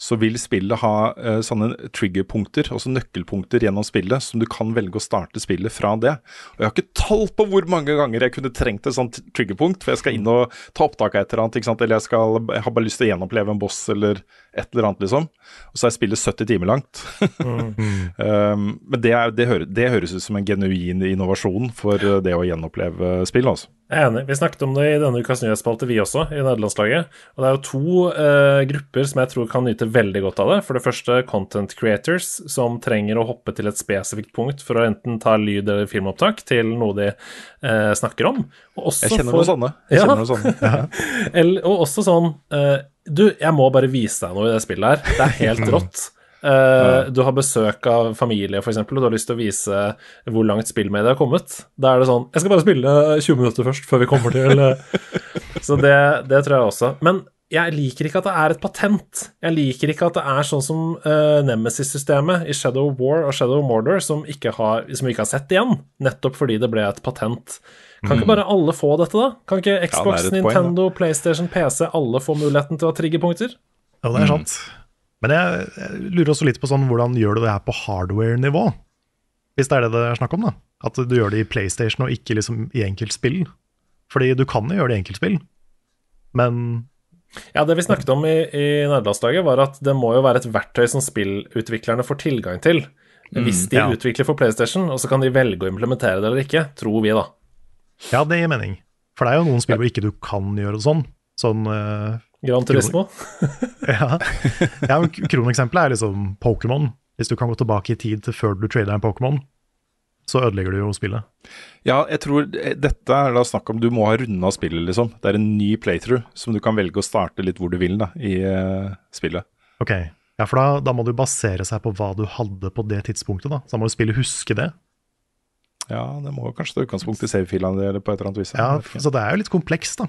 så vil spillet ha uh, sånne triggerpunkter, altså nøkkelpunkter gjennom spillet, som du kan velge å starte spillet fra det. Og jeg har ikke tall på hvor mange ganger jeg kunne trengt et sånt triggerpunkt, for jeg skal inn og ta opptak av et eller annet, eller jeg, skal, jeg har bare lyst til å gjenoppleve en boss eller et eller annet, liksom. Og så er spillet 70 timer langt. um, men det, er, det, hører, det høres ut som en genuin innovasjon for eh, det å gjenoppleve spill, altså.
Jeg er enig. Vi snakket om det i denne ukas nyhetsspalte, vi også, i nederlandslaget. Og det er jo to uh, grupper som jeg tror kan nyte veldig godt av det. For det første content creators, som trenger å hoppe til et spesifikt punkt for å enten ta lyd- eller filmopptak til noe de uh, snakker om. Og også
Jeg kjenner
for-
noen sånne. Jeg
Ja.
kjenner noen sånne.
Eller, og også sånn eh, Du, jeg må bare vise deg noe i det spillet her. Det er helt rått. Uh, du har besøk av familie, f.eks., og du har lyst til å vise hvor langt spillmediet har kommet. Da er det sånn Jeg skal bare spille 20 minutter først, før vi kommer til eh. Så det, det tror jeg også. Men jeg liker ikke at det er et patent. Jeg liker ikke at det er sånn som uh, Nemesis-systemet i Shadow War og Shadow of Mordor, som, ikke har, som vi ikke har sett igjen, nettopp fordi det ble et patent. Kan ikke bare alle få dette, da? Kan ikke Xbox,
ja,
Nintendo, point. PlayStation, PC alle få muligheten til å ha triggerpunkter?
Ja, det er sant. Men jeg, jeg lurer også litt på sånn, hvordan gjør du det her på hardware-nivå? Hvis det er det det er snakk om, da. At du gjør det i PlayStation og ikke liksom i enkeltspill. Fordi du kan jo gjøre det i enkeltspill, men
Ja, det vi snakket om i, i nederlandslaget, var at det må jo være et verktøy som spillutviklerne får tilgang til. Hvis de
ja.
utvikler for PlayStation, og så kan de velge å implementere det eller ikke, tror vi, da.
Ja, det gir mening. For det er jo noen spill hvor ikke du kan gjøre det sånn. Sånn uh,
Gran Turismo.
Ja, ja Kroneksempelet er liksom Pokémon. Hvis du kan gå tilbake i tid til før du trader en Pokémon, så ødelegger du jo spillet.
Ja, jeg tror eh, dette er da snakk om du må ha runda spillet, liksom. Det er en ny playthrough som du kan velge å starte litt hvor du vil da, i uh, spillet.
Ok, ja, for da, da må du basere seg på hva du hadde på det tidspunktet, da. Så da må du spillet huske det.
Ja, det må jo kanskje ta utgangspunkt i save-filene eller på et eller annet vis.
Ja. Så det er jo litt komplekst, da.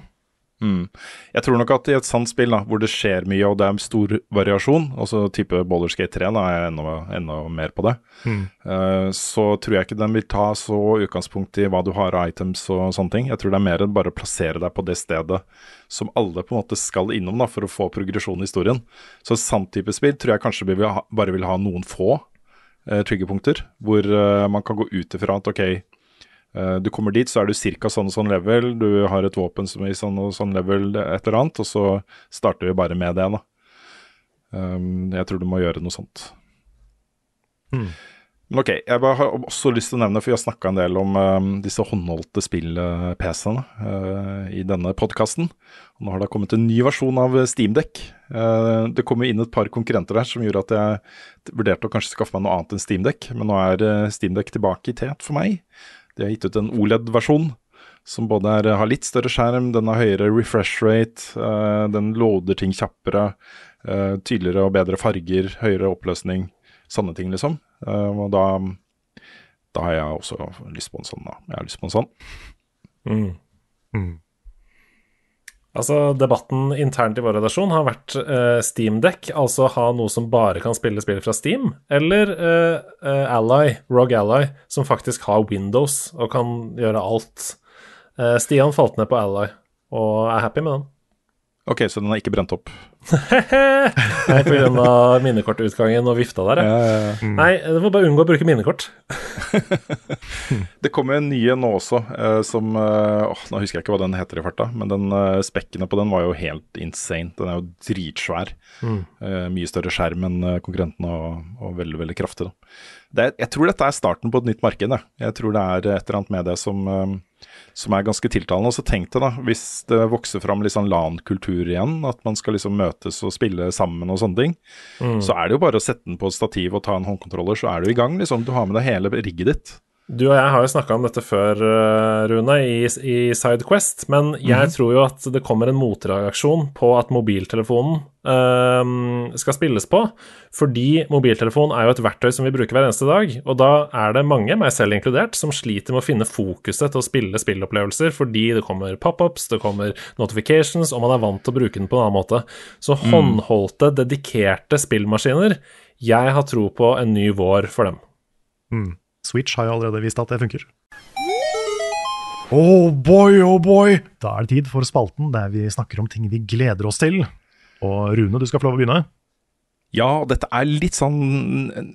Mm. Jeg tror nok at i et sant spill da, hvor det skjer mye og det er stor variasjon, altså type Bollerskate 3, da er jeg enda, enda mer på det,
Mm.
uh, så tror jeg ikke den vil ta så utgangspunkt i hva du har av items og sånne ting. Jeg tror det er mer enn bare å plassere deg på det stedet som alle på en måte skal innom da, for å få progresjon i historien. Så et sant type spill tror jeg kanskje vi vil ha, bare vil ha noen få triggerpunkter, hvor eh, man kan gå ut ifra at ok, Eh, Du kommer dit, så er du ca. sånn og sånn level, du har et våpen som er i sånn og sånn level, et eller annet, og så starter vi bare med det, da. Um, jeg tror du må gjøre noe sånt.
Mm.
Men ok, jeg bare har også lyst til å nevne, for vi har snakka en del om um, disse håndholdte spill-PC-ene uh, i denne podkasten. Nå har det kommet en ny versjon av Steamdekk. Uh, det kom jo inn et par konkurrenter der som gjorde at jeg vurderte å kanskje skaffe meg noe annet enn Steamdekk, men nå er uh, Steamdeck tilbake i tet for meg. De har gitt ut en OLED-versjon som både er, har litt større skjerm, den har høyere refresh rate, uh, den loader ting kjappere, tydeligere og bedre farger, høyere oppløsning, sånne ting, liksom. Uh, og da, da har jeg også lyst på en sånn, da. Jeg har lyst på en sånn.
Mm.
Mm.
Altså, Debatten internt i vår redaksjon har vært uh, Steamdeck, altså ha noe som bare kan spille spill fra Steam, eller uh, uh, Ally, Rogue Ally, som faktisk har Windows og kan gjøre alt. Uh, Stian falt ned på Ally og er happy med den.
Ok, så den er ikke brent opp?
Nei, pga. minnekortutgangen og vifta der, ja.
Ja, ja, ja.
Nei, du må bare unngå å bruke minnekort.
Det kommer en ny nå også, eh, som eh, åh, Nå husker jeg ikke hva den heter i farta, men den eh, spekkene på den var jo helt insane. Den er jo dritsvær.
Mm.
Eh, mye større skjerm enn konkurrentene og, og veldig, veldig kraftig. Da. Det, jeg tror dette er starten på et nytt marked. Jeg, jeg tror det er et eller annet med det som, eh, som er ganske tiltalende. Og så tenk deg, da, hvis det vokser fram litt sånn LAN-kultur igjen, at man skal liksom møtes og spille sammen og sånne ting,
Mm.
så er det jo bare å sette den på et stativ og ta en håndkontroller, så er du i gang. liksom. Du har med deg hele rigget ditt.
Du og jeg har jo snakka om dette før, eh, Rune, i, i Sidequest, men jeg tror jo at det kommer en motreaksjon på at mobiltelefonen um, skal spilles på. Fordi mobiltelefon er jo et verktøy som vi bruker hver eneste dag. Og da er det mange, meg selv inkludert, som sliter med å finne fokuset til å spille spillopplevelser fordi det kommer pop-ups, det kommer notifications, og man er vant til å bruke den på en annen måte. Så håndholdte, dedikerte spillmaskiner Jeg har tro på en ny vår for dem.
Mm. Switch har jo allerede vist at det funker. Oh boy, oh boy! Da er det tid for spalten der vi snakker om ting vi gleder oss til. Og Rune, du skal få lov å begynne.
Ja, dette er litt sånn eh,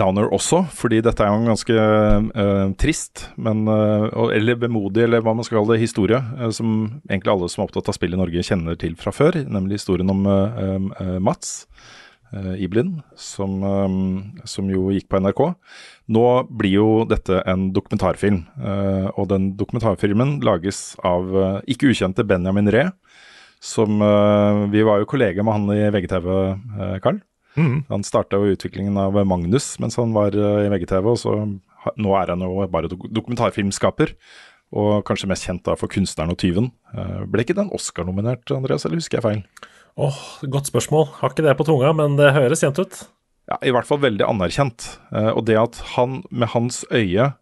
downer også, fordi dette er jo en ganske uh, trist, men, uh, eller vemodig, eller hva man skal kalle det, historie, uh, som egentlig alle som er opptatt av spill i Norge kjenner til fra før, nemlig historien om Mats Iblin, som, eh, som jo gikk på NRK. Nå blir jo dette en dokumentarfilm, eh, og den dokumentarfilmen lages av eh, ikke ukjente Benjamin Ree, som eh, Vi var jo kollega med han i VGTV. Karl.
Mm.
Han starta jo utviklingen av Magnus mens han var eh, i VGTV, og så nå er han jo bare dok dokumentarfilmskaper. Og kanskje mest kjent da for 'Kunstneren og tyven'. Eh, ble ikke den Oscar-nominert, Andreas, eller husker jeg feil?
Åh, godt spørsmål. Har ikke det på tunga, men det høres kjent ut.
Ja, I hvert fall veldig anerkjent. Eh, og det at han med hans øye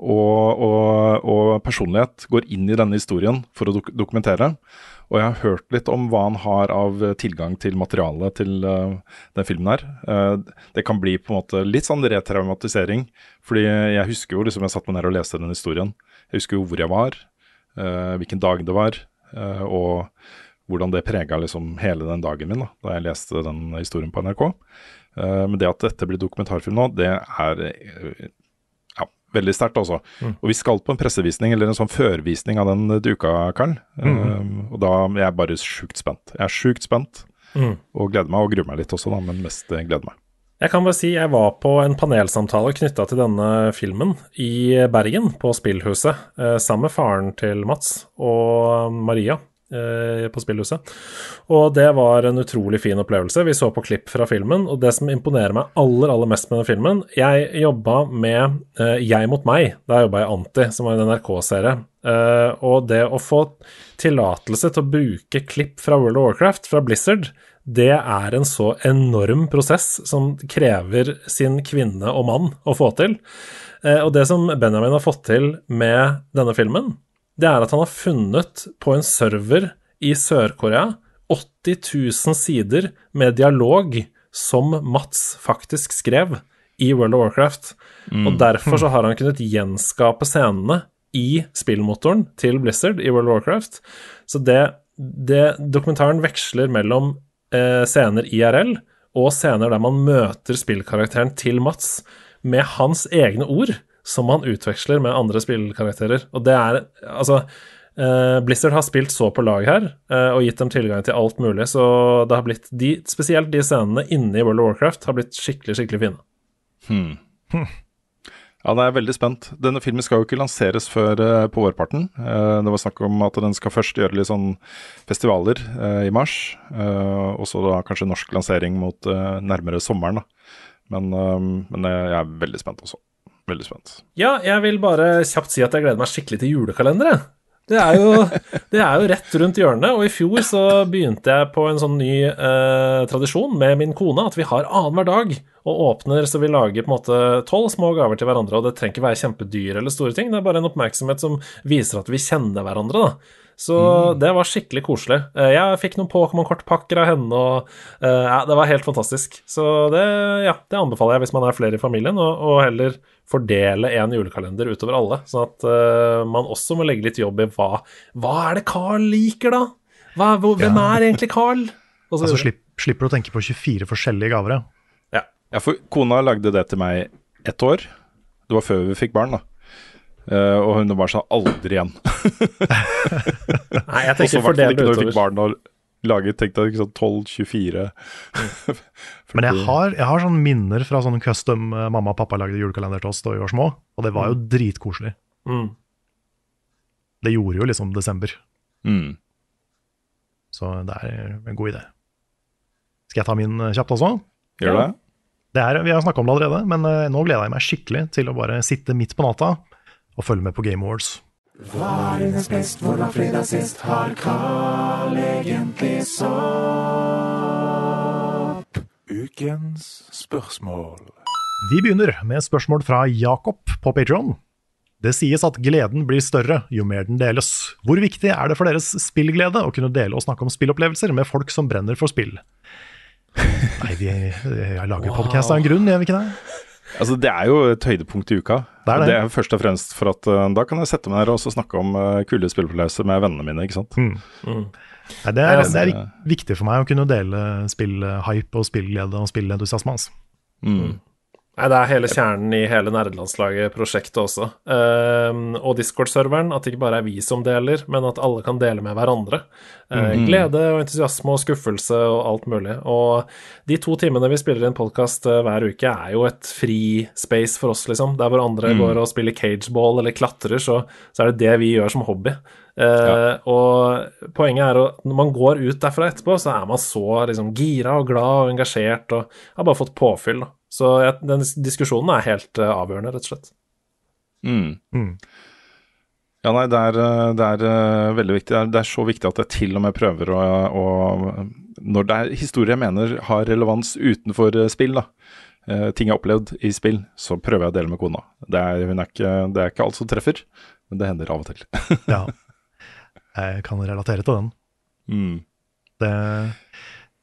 og, og, og personlighet går inn i denne historien for å dok dokumentere. Og jeg har hørt litt om hva han har av tilgang til materiale til uh, den filmen her. Uh, det kan bli på en måte litt sånn retraumatisering. Fordi jeg husker jo liksom jeg satt meg ned og leste den historien. Jeg husker jo hvor jeg var, uh, hvilken dag det var, og hvordan det prega liksom hele den dagen min da, da jeg leste den historien på NRK. Uh, men det at dette blir dokumentarfilm nå, det er eh, ja, veldig sterkt, altså.
Mm.
Og vi skal på en pressevisning, eller en sånn førvisning av den duka, Karl. Karl. Uh, og da er jeg bare sjukt spent. Jeg er sjukt spent,
Mm.
og gleder meg, og gruer meg litt også, da, men mest eh, gleder meg.
Jeg kan bare si jeg var på en panelsamtale knytta til denne filmen i Bergen, på Spillhuset, eh, sammen med faren til Mats og Maria eh, på Spillhuset. Og det var en utrolig fin opplevelse. Vi så på klipp fra filmen, og det som imponerer meg aller, aller mest med den filmen Jeg jobba med uh, Jeg mot meg, da jobba jeg Anti, som var en NRK-serie. Uh, og det å få tillatelse til å bruke klipp fra World of Warcraft, fra Blizzard, det er en så enorm prosess som krever sin kvinne og mann å få til. Uh, og det som Benjamin har fått til med denne filmen, det er at han har funnet på en server i Sør-Korea 80 000 sider med dialog som Mats faktisk skrev i World of Warcraft. Og derfor så har han kunnet gjenskape scenene i spillmotoren til Blizzard i World of Warcraft. Så det, det dokumentaren veksler mellom eh, scener IRL og scener der man møter spillkarakteren til Mats med hans egne ord, som han utveksler med andre spillkarakterer. Og det er Altså, eh, Blizzard har spilt så på lag her eh, og gitt dem tilgang til alt mulig, så det har blitt de, Spesielt de scenene inne i World of Warcraft har blitt skikkelig, skikkelig fine.
Hmm Ja, da er veldig spent. Denne filmen skal jo ikke lanseres før eh, på vårparten. Eh, det var snakk om at den skal først gjøre litt sånn festivaler eh, i mars. eh, og så da kanskje norsk lansering mot eh, nærmere sommeren, da. Men, eh, men jeg jeg er veldig spent også. Veldig spent.
Ja, jeg vil bare kjapt si at jeg gleder meg skikkelig til julekalenderet. Det er, jo, det er jo rett rundt hjørnet, og i fjor så begynte jeg på en sånn ny eh, tradisjon med min kone, at vi har annenhver dag og åpner så vi lager på en måte tolv små gaver til hverandre, og det trenger ikke være kjempedyr eller store ting, det er bare en oppmerksomhet som viser at vi kjenner hverandre, da. Så det var skikkelig koselig. Eh, Jeg fikk noen Pokémon-kortpakker av henne, og eh, ja, det var helt fantastisk. Så det, ja, det anbefaler jeg hvis man er flere i familien, og, og heller fordele en julekalender utover alle, sånn at uh, man også må legge litt jobb i hva Hva er det Carl liker, da? Hva, hvor, hvem
Ja.
er egentlig Carl? Og så
Altså, slipp, slipper du å tenke på 24 forskjellige gaver. ja.
Ja, for kona lagde det til meg ett år. Det var før vi fikk barn, da. Eh, og hun bare sa aldri igjen.
Nei, jeg tenker
Også,
fordel
ikke
det
når vi fikk barn og laget tenkte jeg, sånn 12-24
Men jeg har, jeg har sånne minner fra sånne custom eh, mamma og pappa lagde julekalender til oss da vi var små, og det var jo dritkoselig.
Mm.
Det gjorde jo liksom desember,
mm.
så det er en god idé. Skal jeg ta min eh, kjapt også?
Gjør det?
Det er, vi har snakka om det allerede, men nå gleder jeg meg skikkelig til å bare sitte midt på natta og følge med på Game Awards.
Hva er dines best, hvor var fredag sist? Har Carl egentlig sopp?
Ukens spørsmål.
Vi begynner med spørsmål fra Jakob på Patreon. Det sies at gleden blir større jo mer den deles. Hvor viktig er det for deres spillglede å kunne dele og snakke om spillopplevelser med folk som brenner for spill? Nei, vi jeg lager podcast av en grunn, gjør vi ikke det?
Altså, det er jo et høydepunkt i uka.
Det er det.
Det er først og fremst for at uh, da kan jeg sette meg ned og så snakke om uh, kule spilleopplevelser med vennene mine, ikke sant.
Mm. Nei, det, er, det er viktig for meg å kunne dele spillhype og spillglede og spillentusiasme. Altså.
Mm.
Nei, det er hele kjernen i hele nerdelandslaget-prosjektet også. Ehm, og Discord-serveren, at det ikke bare er vi som deler, men at alle kan dele med hverandre. Eh,
Mhm.
Glede og entusiasme og skuffelse og alt mulig. Og de to timene vi spiller inn podkast hver uke, er jo et fri space for oss, liksom. Der hvor andre
Mm.
går og spiller cageball eller klatrer, så, så er det det vi gjør som hobby. Eh, Og poenget er at når man går ut derfra etterpå, så er man så liksom gira og glad og engasjert og har bare fått påfyll. da. Så jeg, den diskusjonen er helt uh, avgjørende, rett og slett.
Mm.
Mm.
Ja, nei, det er, eh, det er eh, veldig viktig. Det er, det er så viktig at jeg til og med prøver å, å Når det er historier jeg mener har relevans utenfor spill, da, uh, ting jeg har opplevd i spill, så prøver jeg å dele med kona. Det er, hun er ikke, det er ikke alt som treffer, men det hender av og til.
Ja. Jeg kan relatere til den.
Mm.
Det,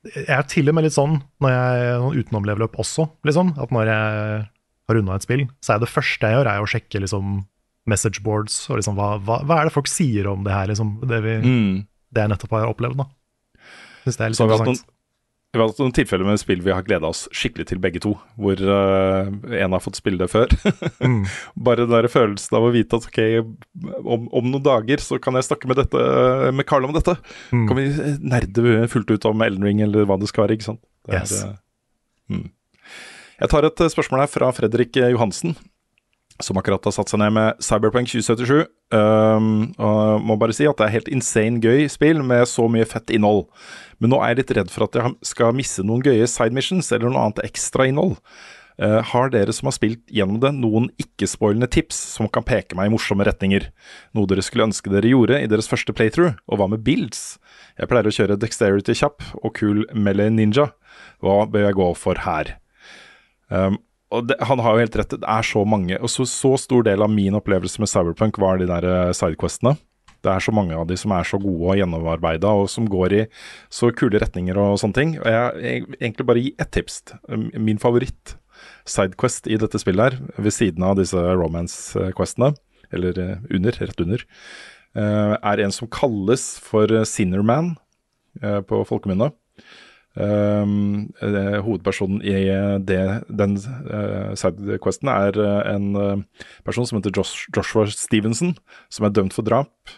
jeg er til og med litt sånn når jeg sånn utenomleveløp også, liksom. At når jeg har runda et spill, så er det første jeg gjør, er å sjekke liksom message boards og liksom hva, hva, hva er det folk sier om det her, liksom. Det, vi,
Mm.
det jeg nettopp har opplevd, da. Syns det er litt
noen,
interessant.
Vi har hatt noen tilfeller med spill vi har gleda oss skikkelig til begge to, hvor eh, en har fått spille det før.
Mm.
Bare den der følelsen av å vite at ok, om, om noen dager så kan jeg snakke med, dette, med Carl om dette.
Mm.
Kan vi nerde fullt ut om Elden Ring eller hva det skal være, ikke sant. Det er,
Yes.
uh, mm. Jeg tar et eh, spørsmål her fra Fredrik eh, Johansen, som akkurat har satt seg ned med Cyberpunk 2077. Um, og må bare si at det er helt insane gøy spill med så mye fett innhold. Men nå er jeg litt redd for at jeg skal misse noen gøye side missions eller noe annet ekstra innhold. Uh, har dere som har spilt gjennom det, noen ikke-spoilende tips som kan peke meg i morsomme retninger? Noe dere skulle ønske dere gjorde i deres første playthrough? Og hva med builds? Jeg pleier å kjøre dexterity kjapp og kul melee ninja. Hva bør jeg gå for her? Um, og det, han har jo helt rett, det er så mange. Og så, så stor del av min opplevelse med Cyberpunk var de der eh, sidequestene. Det er så mange av de som er så gode og gjennomarbeida, og som går i så kule retninger og sånne ting. Og jeg, jeg egentlig bare gi ett tips. Min favoritt sidequest i dette spillet her, ved siden av disse romance-questene, eller eh, under, rett under, eh, er en som kalles for Sinnerman på folkemunne. Eh, hovedpersonen i det, den uh, sidequesten er uh, en uh, person som heter Josh, Joshua Stevenson, som er dømt for drap.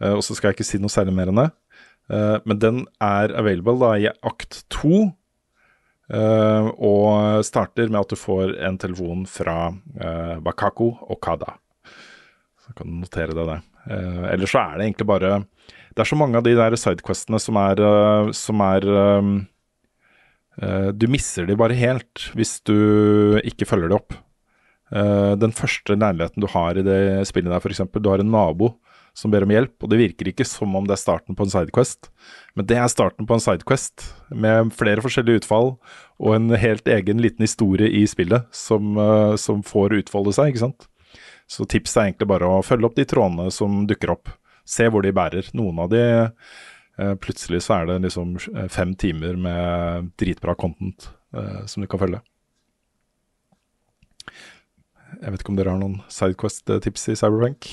og så skal jeg ikke si noe særlig mer enn det. men den er available da i akt to. og starter med at du får en telefon fra Bakako Okada. Så kan du notere det. Uh, ellers så er det egentlig bare Det er så mange av de der sidequestene som er, som er um, Uh, du misser de bare helt hvis du ikke følger de opp. Uh, den første leiligheten du har i det spillet der, f.eks. Du har en nabo som ber om hjelp, og det virker ikke som om det er starten på en sidequest. Men det er starten på en sidequest, med flere forskjellige utfall og en helt egen liten historie i spillet som, uh, som får utfolde seg, ikke sant. Så tipset er egentlig bare å følge opp de trådene som dukker opp. Se hvor de bærer. Noen av de Eh, plutselig så er det liksom eh, fem timer med dritbra content uh, som du kan følge. Jeg vet ikke om dere har noen Sidequest-tips i Cyberpunk?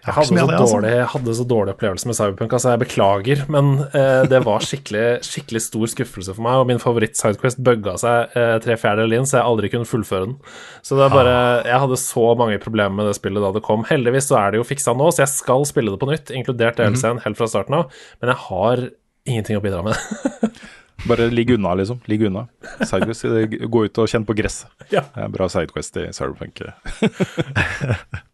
Jeg hadde, så dårlig, jeg hadde så dårlig opplevelse med Cyberpunk, altså jeg beklager, men eh, det var skikkelig, skikkelig stor skuffelse for meg. Og min favoritt-Sidequest bugga seg eh, tre fjerdedeler inn, så jeg aldri kunne fullføre den. Så det er bare Jeg hadde så mange problemer med det spillet da det kom. Heldigvis så er det jo fiksa nå, så jeg skal spille det på nytt, inkludert DLC-en, helt fra starten av. Men jeg har ingenting å bidra med.
Bare ligg unna, liksom. Ligg unna. Sidequest, gå ut og kjenn på gresset.
Ja.
Bra Sidequest i Cyberpunk.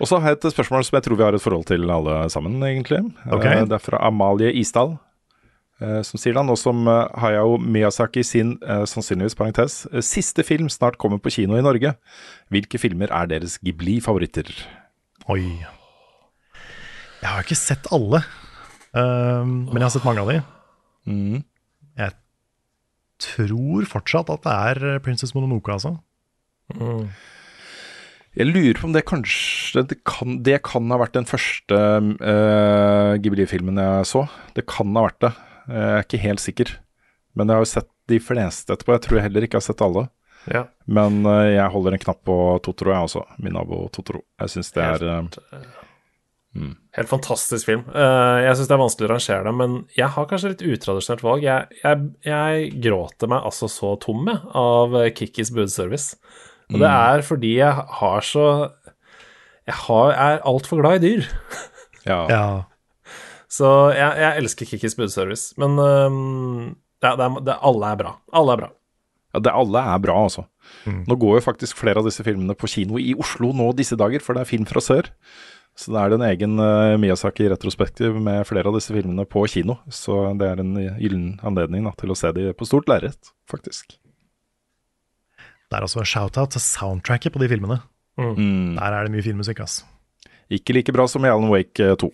og så har jeg et spørsmål som jeg tror vi har et forhold til alle sammen, egentlig.
Okay.
Det er fra Amalie Isdal. Som sier da, nå som Hayao Miyazaki sin, sannsynligvis parentes, siste film snart kommer på kino i Norge, hvilke filmer er deres Ghibli-favoritter?
Oi. Jeg har ikke sett alle, um, men jeg har sett mange av de.
Mm.
Jeg tror fortsatt at det er Princess Mononoke, altså.
Mm.
Jeg lurer på om det kanskje Det kan, det kan ha vært den første uh, Ghibli-filmen jeg så. Det kan ha vært det. Jeg er ikke helt sikker. Men jeg har jo sett de fleste etterpå. Jeg tror jeg heller ikke har sett alle.
Ja.
Men uh, jeg holder en knapp på Totoro, jeg også. Min nabo Totoro. Jeg syns det er uh,
Mm. Helt fantastisk film. Uh, jeg syns det er vanskelig å rangere det, men jeg har kanskje litt utradisjonelt valg. Jeg, jeg, jeg gråter meg altså så tom jeg, av Kikkis budservice. Og det
Mm.
er fordi jeg har så Jeg har, er altfor glad i dyr.
Ja.
Ja.
Så jeg, jeg elsker Kikkis budservice. Men um, det, det, det, alle er bra. Alle er bra.
Ja, det alle er bra, altså.
Mm.
Nå går jo faktisk flere av disse filmene på kino i Oslo nå disse dager, for det er Film fra sør. Så da er det en egen uh, Miyazaki-retrospektiv med flere av disse filmene på kino. Så det er en gyllen anledning da, til å se de på stort lerret, faktisk.
Det er altså en shout-out til soundtracket på de filmene.
Mm.
Der er det mye fin musikk, ass.
Ikke like bra som i Alan Wake eh, 2.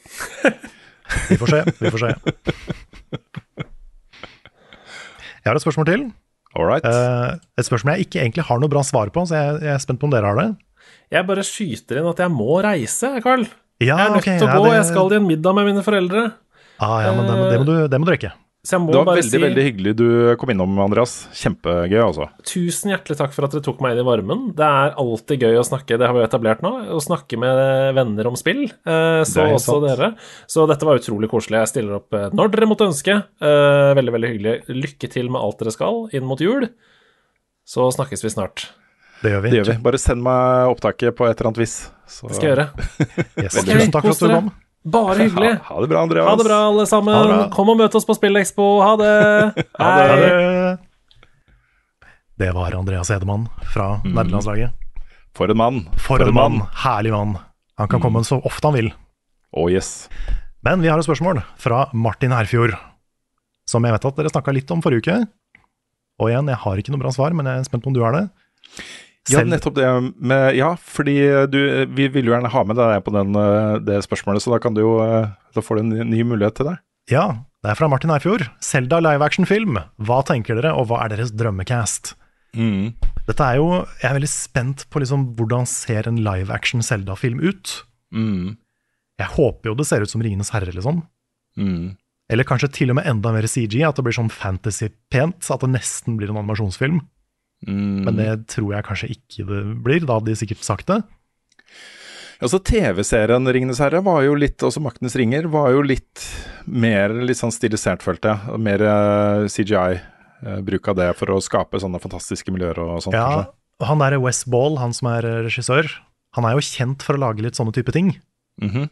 Vi får se, vi får se. Jeg har et spørsmål til.
All right.
Eh, et spørsmål jeg ikke egentlig har noe bra svar på, så jeg, jeg er spent på om dere har det.
Jeg bare skyter inn at jeg må reise, Carl.
Ja,
jeg er nødt til å
ja,
gå.
det-
Jeg skal i en middag med mine foreldre.
Ah, ja, men det, må- det, må du, det må du rekke.
Så jeg må
Det var
bare
veldig,
si
veldig hyggelig du kom innom, Andreas. Kjempegøy, altså.
tusen hjertelig takk for at dere tok meg inn i varmen. Det er alltid gøy å snakke, det har vi jo etablert nå, å snakke med venner om spill. Eh, så også
sant.
dere. Så dette var utrolig koselig. Jeg stiller opp eh, når dere måtte ønske. Eh, veldig, veldig hyggelig. Lykke til med alt dere skal inn mot jul. Så snakkes vi snart.
Det gjør vi.
Det gjør vi. Bare send meg opptaket på et eller annet vis. Så-
Det skal jeg gjøre.
Yes. Tusen takk for at du kom.
Bare hyggelig.
Ha, ha det bra, Andreas.
Ha det bra, alle sammen.
Bra.
Kom og møt oss på Spillekspo. Ha det.
Ha
Ha
Hei.
det. Det var Andreas Hedemann fra
Mm.
nerdelandslaget.
For en mann.
For en mann. Herlig mann. Han kan komme så ofte han vil.
Oh yes.
Men vi har et spørsmål fra Martin Herfjord, som jeg vet at dere snakka litt om forrige uke. Og igjen, jeg har ikke noe bra svar, men jeg er spent på om du har det.
Ja, nettopp det med Ja, fordi du Vi vil jo gjerne ha med deg på den, eh, det spørsmålet, så da kan du jo eh, Da får du en ny mulighet til det.
Ja, det er fra Martin Herfjord. Selda live action-film. Hva tenker dere, og hva er deres drømmecast?
Mm.
Dette er jo Jeg er veldig spent på liksom hvordan ser en live action Selda-film ut.
Mm.
Jeg håper jo det ser ut som Ringenes herre, liksom.
Mm.
Eller kanskje til og med enda mer CG, at det blir sånn fantasy-pent. At det nesten blir en animasjonsfilm.
Mm.
Men det tror jeg kanskje ikke det blir. Da hadde de sikkert sagt det.
Altså TV-serien 'Ringenes herre' var jo litt, også 'Maktenes ringer', var jo litt mer litt sånn stilisert, følte jeg. Mer uh, CGI-bruk av det for å skape sånne fantastiske miljøer og sånn.
Ja,
kanskje.
han der Wes Ball, han som er eh, regissør, han er jo kjent for å lage litt sånne type ting.
Mm
-hmm.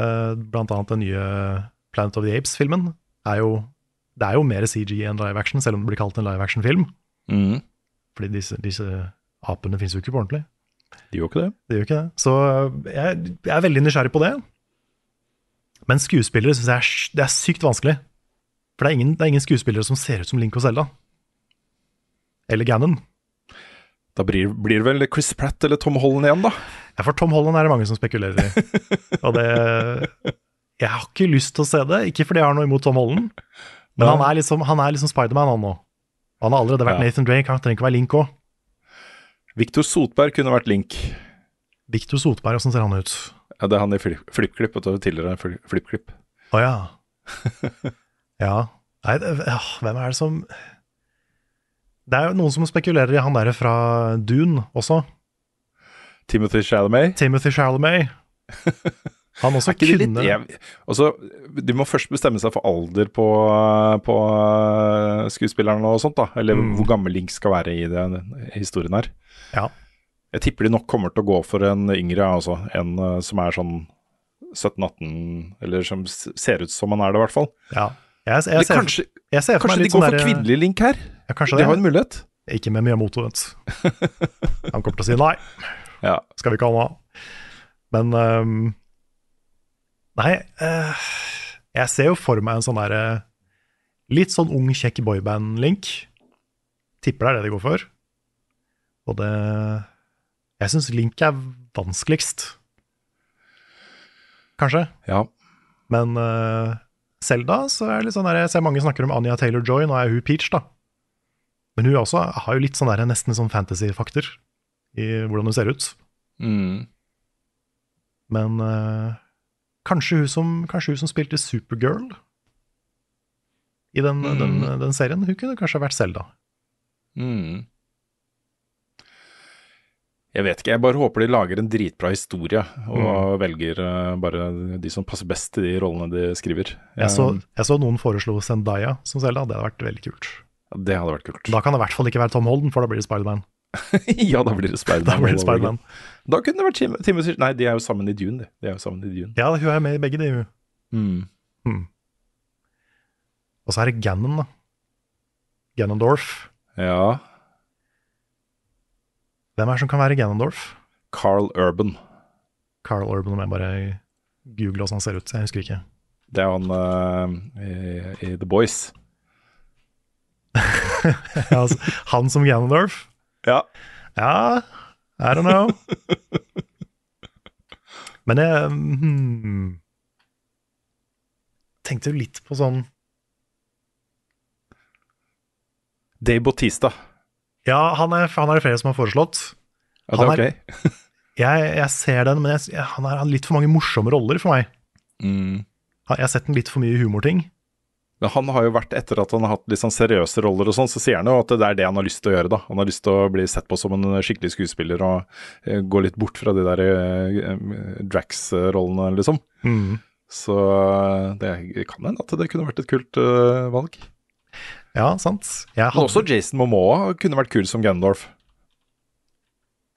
uh, blant annet den nye Planet of the Apes-filmen. Det er jo mer CG enn live action, selv om det blir kalt en live action-film.
Mhm.
Fordi disse, disse apene finnes jo ikke på ordentlig.
De gjør ikke det.
De gjør ikke det. Så jeg, jeg er veldig nysgjerrig på det. Men skuespillere syns jeg er, det er sykt vanskelig. For det er, ingen, det er ingen skuespillere som ser ut som Link og Zelda. Eller Gannon.
Da blir, blir det vel Chris Pratt eller Tom Holland igjen, da.
Ja, for Tom Holland er det mange som spekulerer i. Og det Jeg har ikke lyst til å se det, ikke fordi jeg har noe imot Tom Holland, men han er liksom, han er liksom Spiderman, han nå. Han har allerede vært
Ja.
Nathan Drake, han trenger ikke være Link òg.
Victor Sotberg kunne vært Link.
Victor Sotberg, åssen ser han ut?
Ja, det er han i Flip- FlippKlipp, tidligere en FlippKlipp.
Å ja. ja. Nei, det, ja, hvem er det som Det er jo noen som spekulerer i han derre fra Dune også.
Timothy Chalamet.
Timothy Chalamet. Han også
litt
kunne
jeg, altså, De må først bestemme seg for alder på, på uh, skuespilleren og sånt, da. Eller
Mm.
hvor gammel Link skal være i den historien her.
Ja.
Jeg tipper de nok kommer til å gå for en yngre, altså. En uh, som er sånn 17-18, eller som ser ut som han er det, i hvert fall.
Ja. Jeg, jeg,
jeg,
ser,
kanskje
ser
kanskje de går
sånn
for
derre-
kvinnelig Link her?
Ja,
De
det.
har en mulighet.
Ikke med mye vet du. Han kommer til å si nei.
Ja.
Skal vi ikke ha noe av. Men ehm, Nei, eh, jeg ser jo for meg en sånn derre Litt sånn ung, kjekk boyband-link. Tipper det er det de går for. Og det Jeg syns Link er vanskeligst. Kanskje.
Ja.
Men uh, Selda, så er det litt sånn der Jeg ser mange snakker om Anya Taylor-Joy, nå er hun Peach, da. Men hun også har jo litt sånn der, nesten sånn fantasy-fakter i hvordan hun ser ut.
Mm.
Men eh, kanskje, hun som, kanskje hun som spilte Supergirl i den,
Mm.
den, den serien, hun kunne kanskje vært Selda.
Mm. Jeg vet ikke, jeg bare håper de lager en dritbra historie, og velger uh, bare de som passer best til de rollene de skriver.
Jeg så,
Um,
jeg så noen foreslo Zendaya som Selda, det hadde vært veldig kult.
ja, det hadde vært kult.
Da kan det i hvert fall ikke være Tom Holden, for da blir det Spiderman.
ja, da blir det Spiderman.
Da blir det
again. Da kunne det vært Tim Timothy Nei, de er jo sammen i Dune, de. de er jo sammen i Dune.
Ja, hun er med i begge de, hun.
Mm.
Og så er det Gannon, da. Ganondorf.
Ja.
Hvem er det som kan være Ganondorf?
Carl Urban.
Carl Urban, om jeg bare googler hvordan han ser ut. Jeg husker ikke.
Det er han uh, i, i The Boys.
Altså, han som Ganondorf?
Ja.
Ja, I don't know. Men jeg hmm, tenkte jo litt på sånn
Dave Bautista.
Ja, han er, han er det flere som har foreslått.
Ja, det er
er-
ok.
Jeg, jeg ser den, men jeg, han har litt for mange morsomme roller for meg.
Mm.
Jeg har sett den litt for mye humorting.
Men han har jo vært, etter at han har hatt litt sånn seriøse roller og sånn, så sier han jo at det er det han har lyst til å gjøre, da. Han har lyst til å bli sett på som en skikkelig skuespiller og eh, gå litt bort fra de der eh, Drax-rollene, liksom.
Mm.
Så eh, det kan hende at det kunne vært et kult uh, valg.
Ja, sant. Jeg
Men også Jason Momoa kunne vært kul som Gandalf.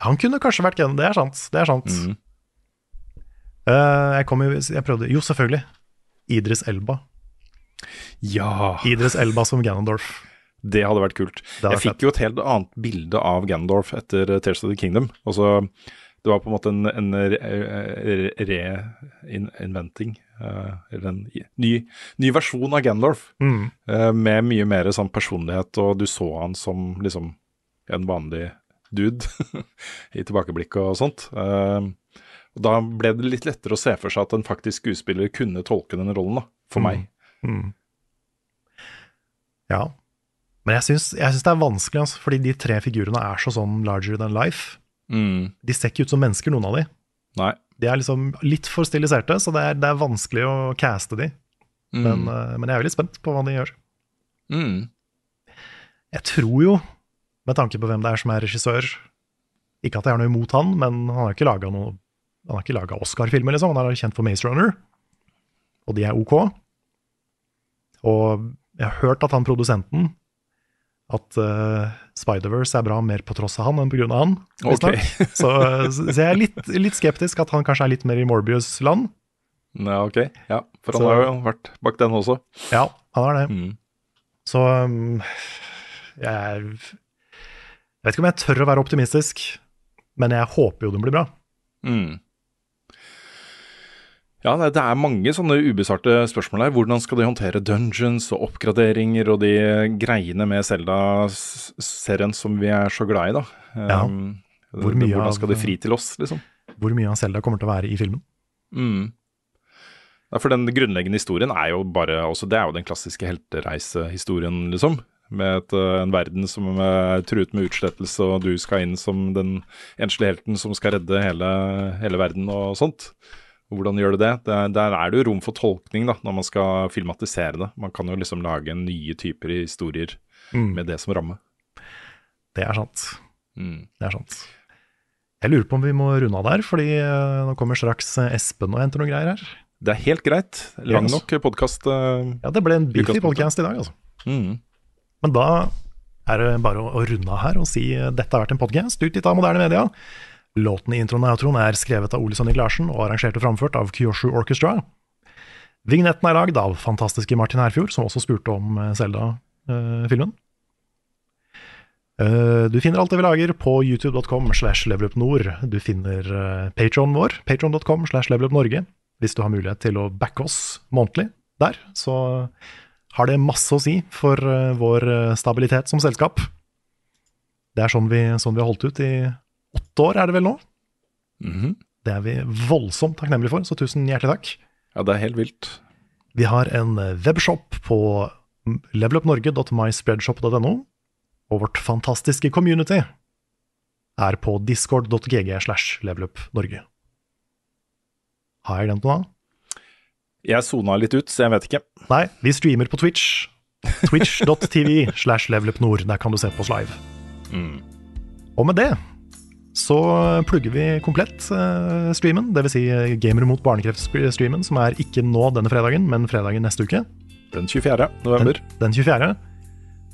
han kunne kanskje vært Gun, det er sant. Det er sant.
Mm.
Uh, jeg, kom jo, jeg prøvde Jo, selvfølgelig. Idris Elba.
Ja,
Idris Elba som Ganondorf.
det hadde vært kult.
Hadde
Jeg fikk jo et helt annet bilde av Ganondorf etter Tales Tears of the Kingdom. Altså, det var på en måte en, en reinventing, re, eller en ny, ny versjon av Ganondorf.
Mm.
eh, med mye mer sånn personlighet, og du så han som liksom en vanlig dude i tilbakeblikket og sånt. Eh, og da ble det litt lettere å se for seg at en faktisk skuespiller kunne tolke den rollen, da, for
Mm.
meg.
Mm. Ja. Men jeg syns, det er vanskelig, altså, fordi de tre figurene er så sånn larger than life.
Mm.
De ser ikke ut som mennesker, noen av de.
Nei.
De er liksom litt for stiliserte, så det er, det er vanskelig å caste de.
Mm.
Men, eh, men jeg er veldig spent på hva de gjør.
Mm.
Jeg tror jo, med tanke på hvem det er som er regissør Ikke at jeg har noe imot han, men Han har ikke laga Oscar-filmer, liksom. Han er kjent for Maze Runner, og de er ok. Og jeg har hørt at han produsenten at uh, Spider-Verse er bra mer på tross av han enn av han.
Okay.
Så, så jeg er litt, litt skeptisk at han kanskje er litt mer i Morbius-land.
Ja, ok. Ja, for han
Så-
har jo vært bak den også.
Ja, han har det.
Mm.
Så um, jeg er Jeg vet ikke om jeg tør å være optimistisk, men jeg håper jo den blir bra.
Mm. Ja, det er mange sånne ubesvarte spørsmål her. Hvordan skal de håndtere dungeons og oppgraderinger og de greiene med Zelda-serien som vi er så glad i, da?
Ja.
Um,
Hvor mye
hvordan skal de fri til oss, liksom?
Hvor mye av Selda kommer til å være i filmen.
Mm. Ja, for den grunnleggende historien er jo bare også, Det er jo den klassiske heltereisehistorien, liksom. Med et, eh, en verden som er truet med utslettelse, og du skal inn som den enslige helten som skal redde hele, hele verden og sånt. Og hvordan gjør du det? Der, der er det jo rom for tolkning da, når man skal filmatisere det. Man kan jo liksom lage nye typer historier
Mm.
med det som ramme.
Det er sant.
Mm.
Det er sant. Jeg lurer på om vi må runde av der, fordi eh, nå kommer straks eh, Espen og henter noen greier her.
Det er helt greit. Lang nok podkast.
Ja, det ble en beefy podcast i dag, altså.
Mm.
Men da er det bare å, runde av her og si eh, dette har vært en podcast utgitt av moderne media. Låten i introen og outroen er skrevet av Ole Sonnik Larsen og arrangert og framført av Kyoshu Orchestra. Vignetten er lagd av fantastiske Martin Herfjord, som også spurte om eh, Zelda-filmen. Eh, Du finner alt det vi lager på youtube.com slash levelupnord. Du finner Patron vår, patron.com slash levelupnorge. Hvis du har mulighet til å backe oss månedlig der, så har det masse å si for eh, vår eh, stabilitet som selskap. Det er sånn vi, sånn vi har holdt ut i åtte år, er det vel nå?
Mhm.
Det er vi voldsomt takknemlige for, så tusen hjertelig takk.
Ja, det er helt vilt.
Vi har en eh, webshop på levelupnorge.myspreadshop.no, og vårt fantastiske community er på discord.gg slash levelupnorge. Har jeg glemt noe?
Jeg sona litt ut, så jeg vet ikke.
Nei, vi streamer på Twitch. Twitch.tv slash levelupnord. Der kan du se på oss live.
Mm.
Og med det så plugger vi komplett eh, streamen, dvs. Si eh, Gamer mot barnekreft-streamen, som er ikke nå denne fredagen, men fredagen neste uke.
Den 24. november.
Den, den 24.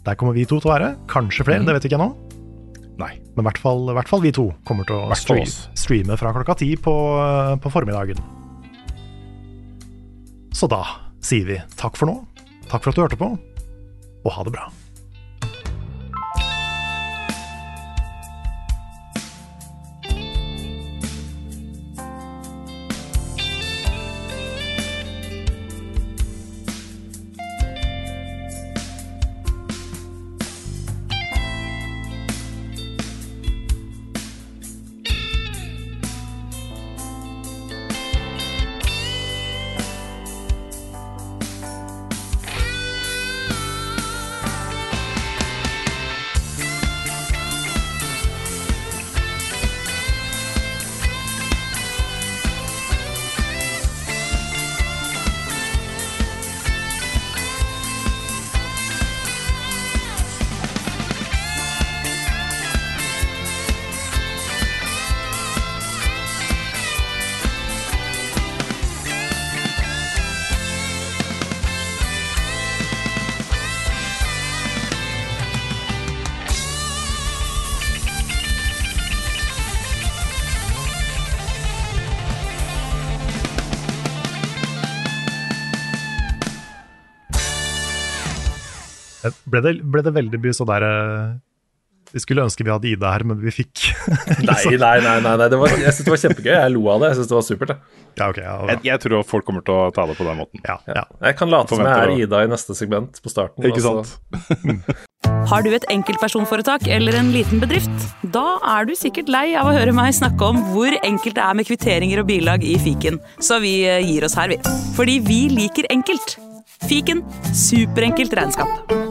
Der kommer vi to til å være. Kanskje flere,
mm.
det vet ikke jeg nå.
Nei.
Men i hvert fall, i hvert fall vi to kommer til å
Hvert fall
stre
oss.
streame fra klokka ti på, eh, på formiddagen. Så da sier vi takk for nå. Takk for at du hørte på, og ha det bra. Ble det, ble det veldig mye sånn der eh, Vi skulle ønske vi hadde Ida her, men vi fikk
Nei, nei, nei. nei, nei. Det var, jeg syns det var kjempegøy. Jeg lo av det. Jeg syns det var supert.
Ja, okay, Ja,
Jeg, jeg tror folk kommer til å ta det på den måten.
ja, ja.
jeg kan late som jeg er Ida i neste segment på starten.
Ikke
og
sant?
Har du et enkeltpersonforetak eller en liten bedrift? Da er du sikkert lei av å høre meg snakke om hvor enkelt det er med kvitteringer og bilag i fiken, så vi eh, gir oss her, vi. Fordi vi liker enkelt. Fiken superenkelt regnskap.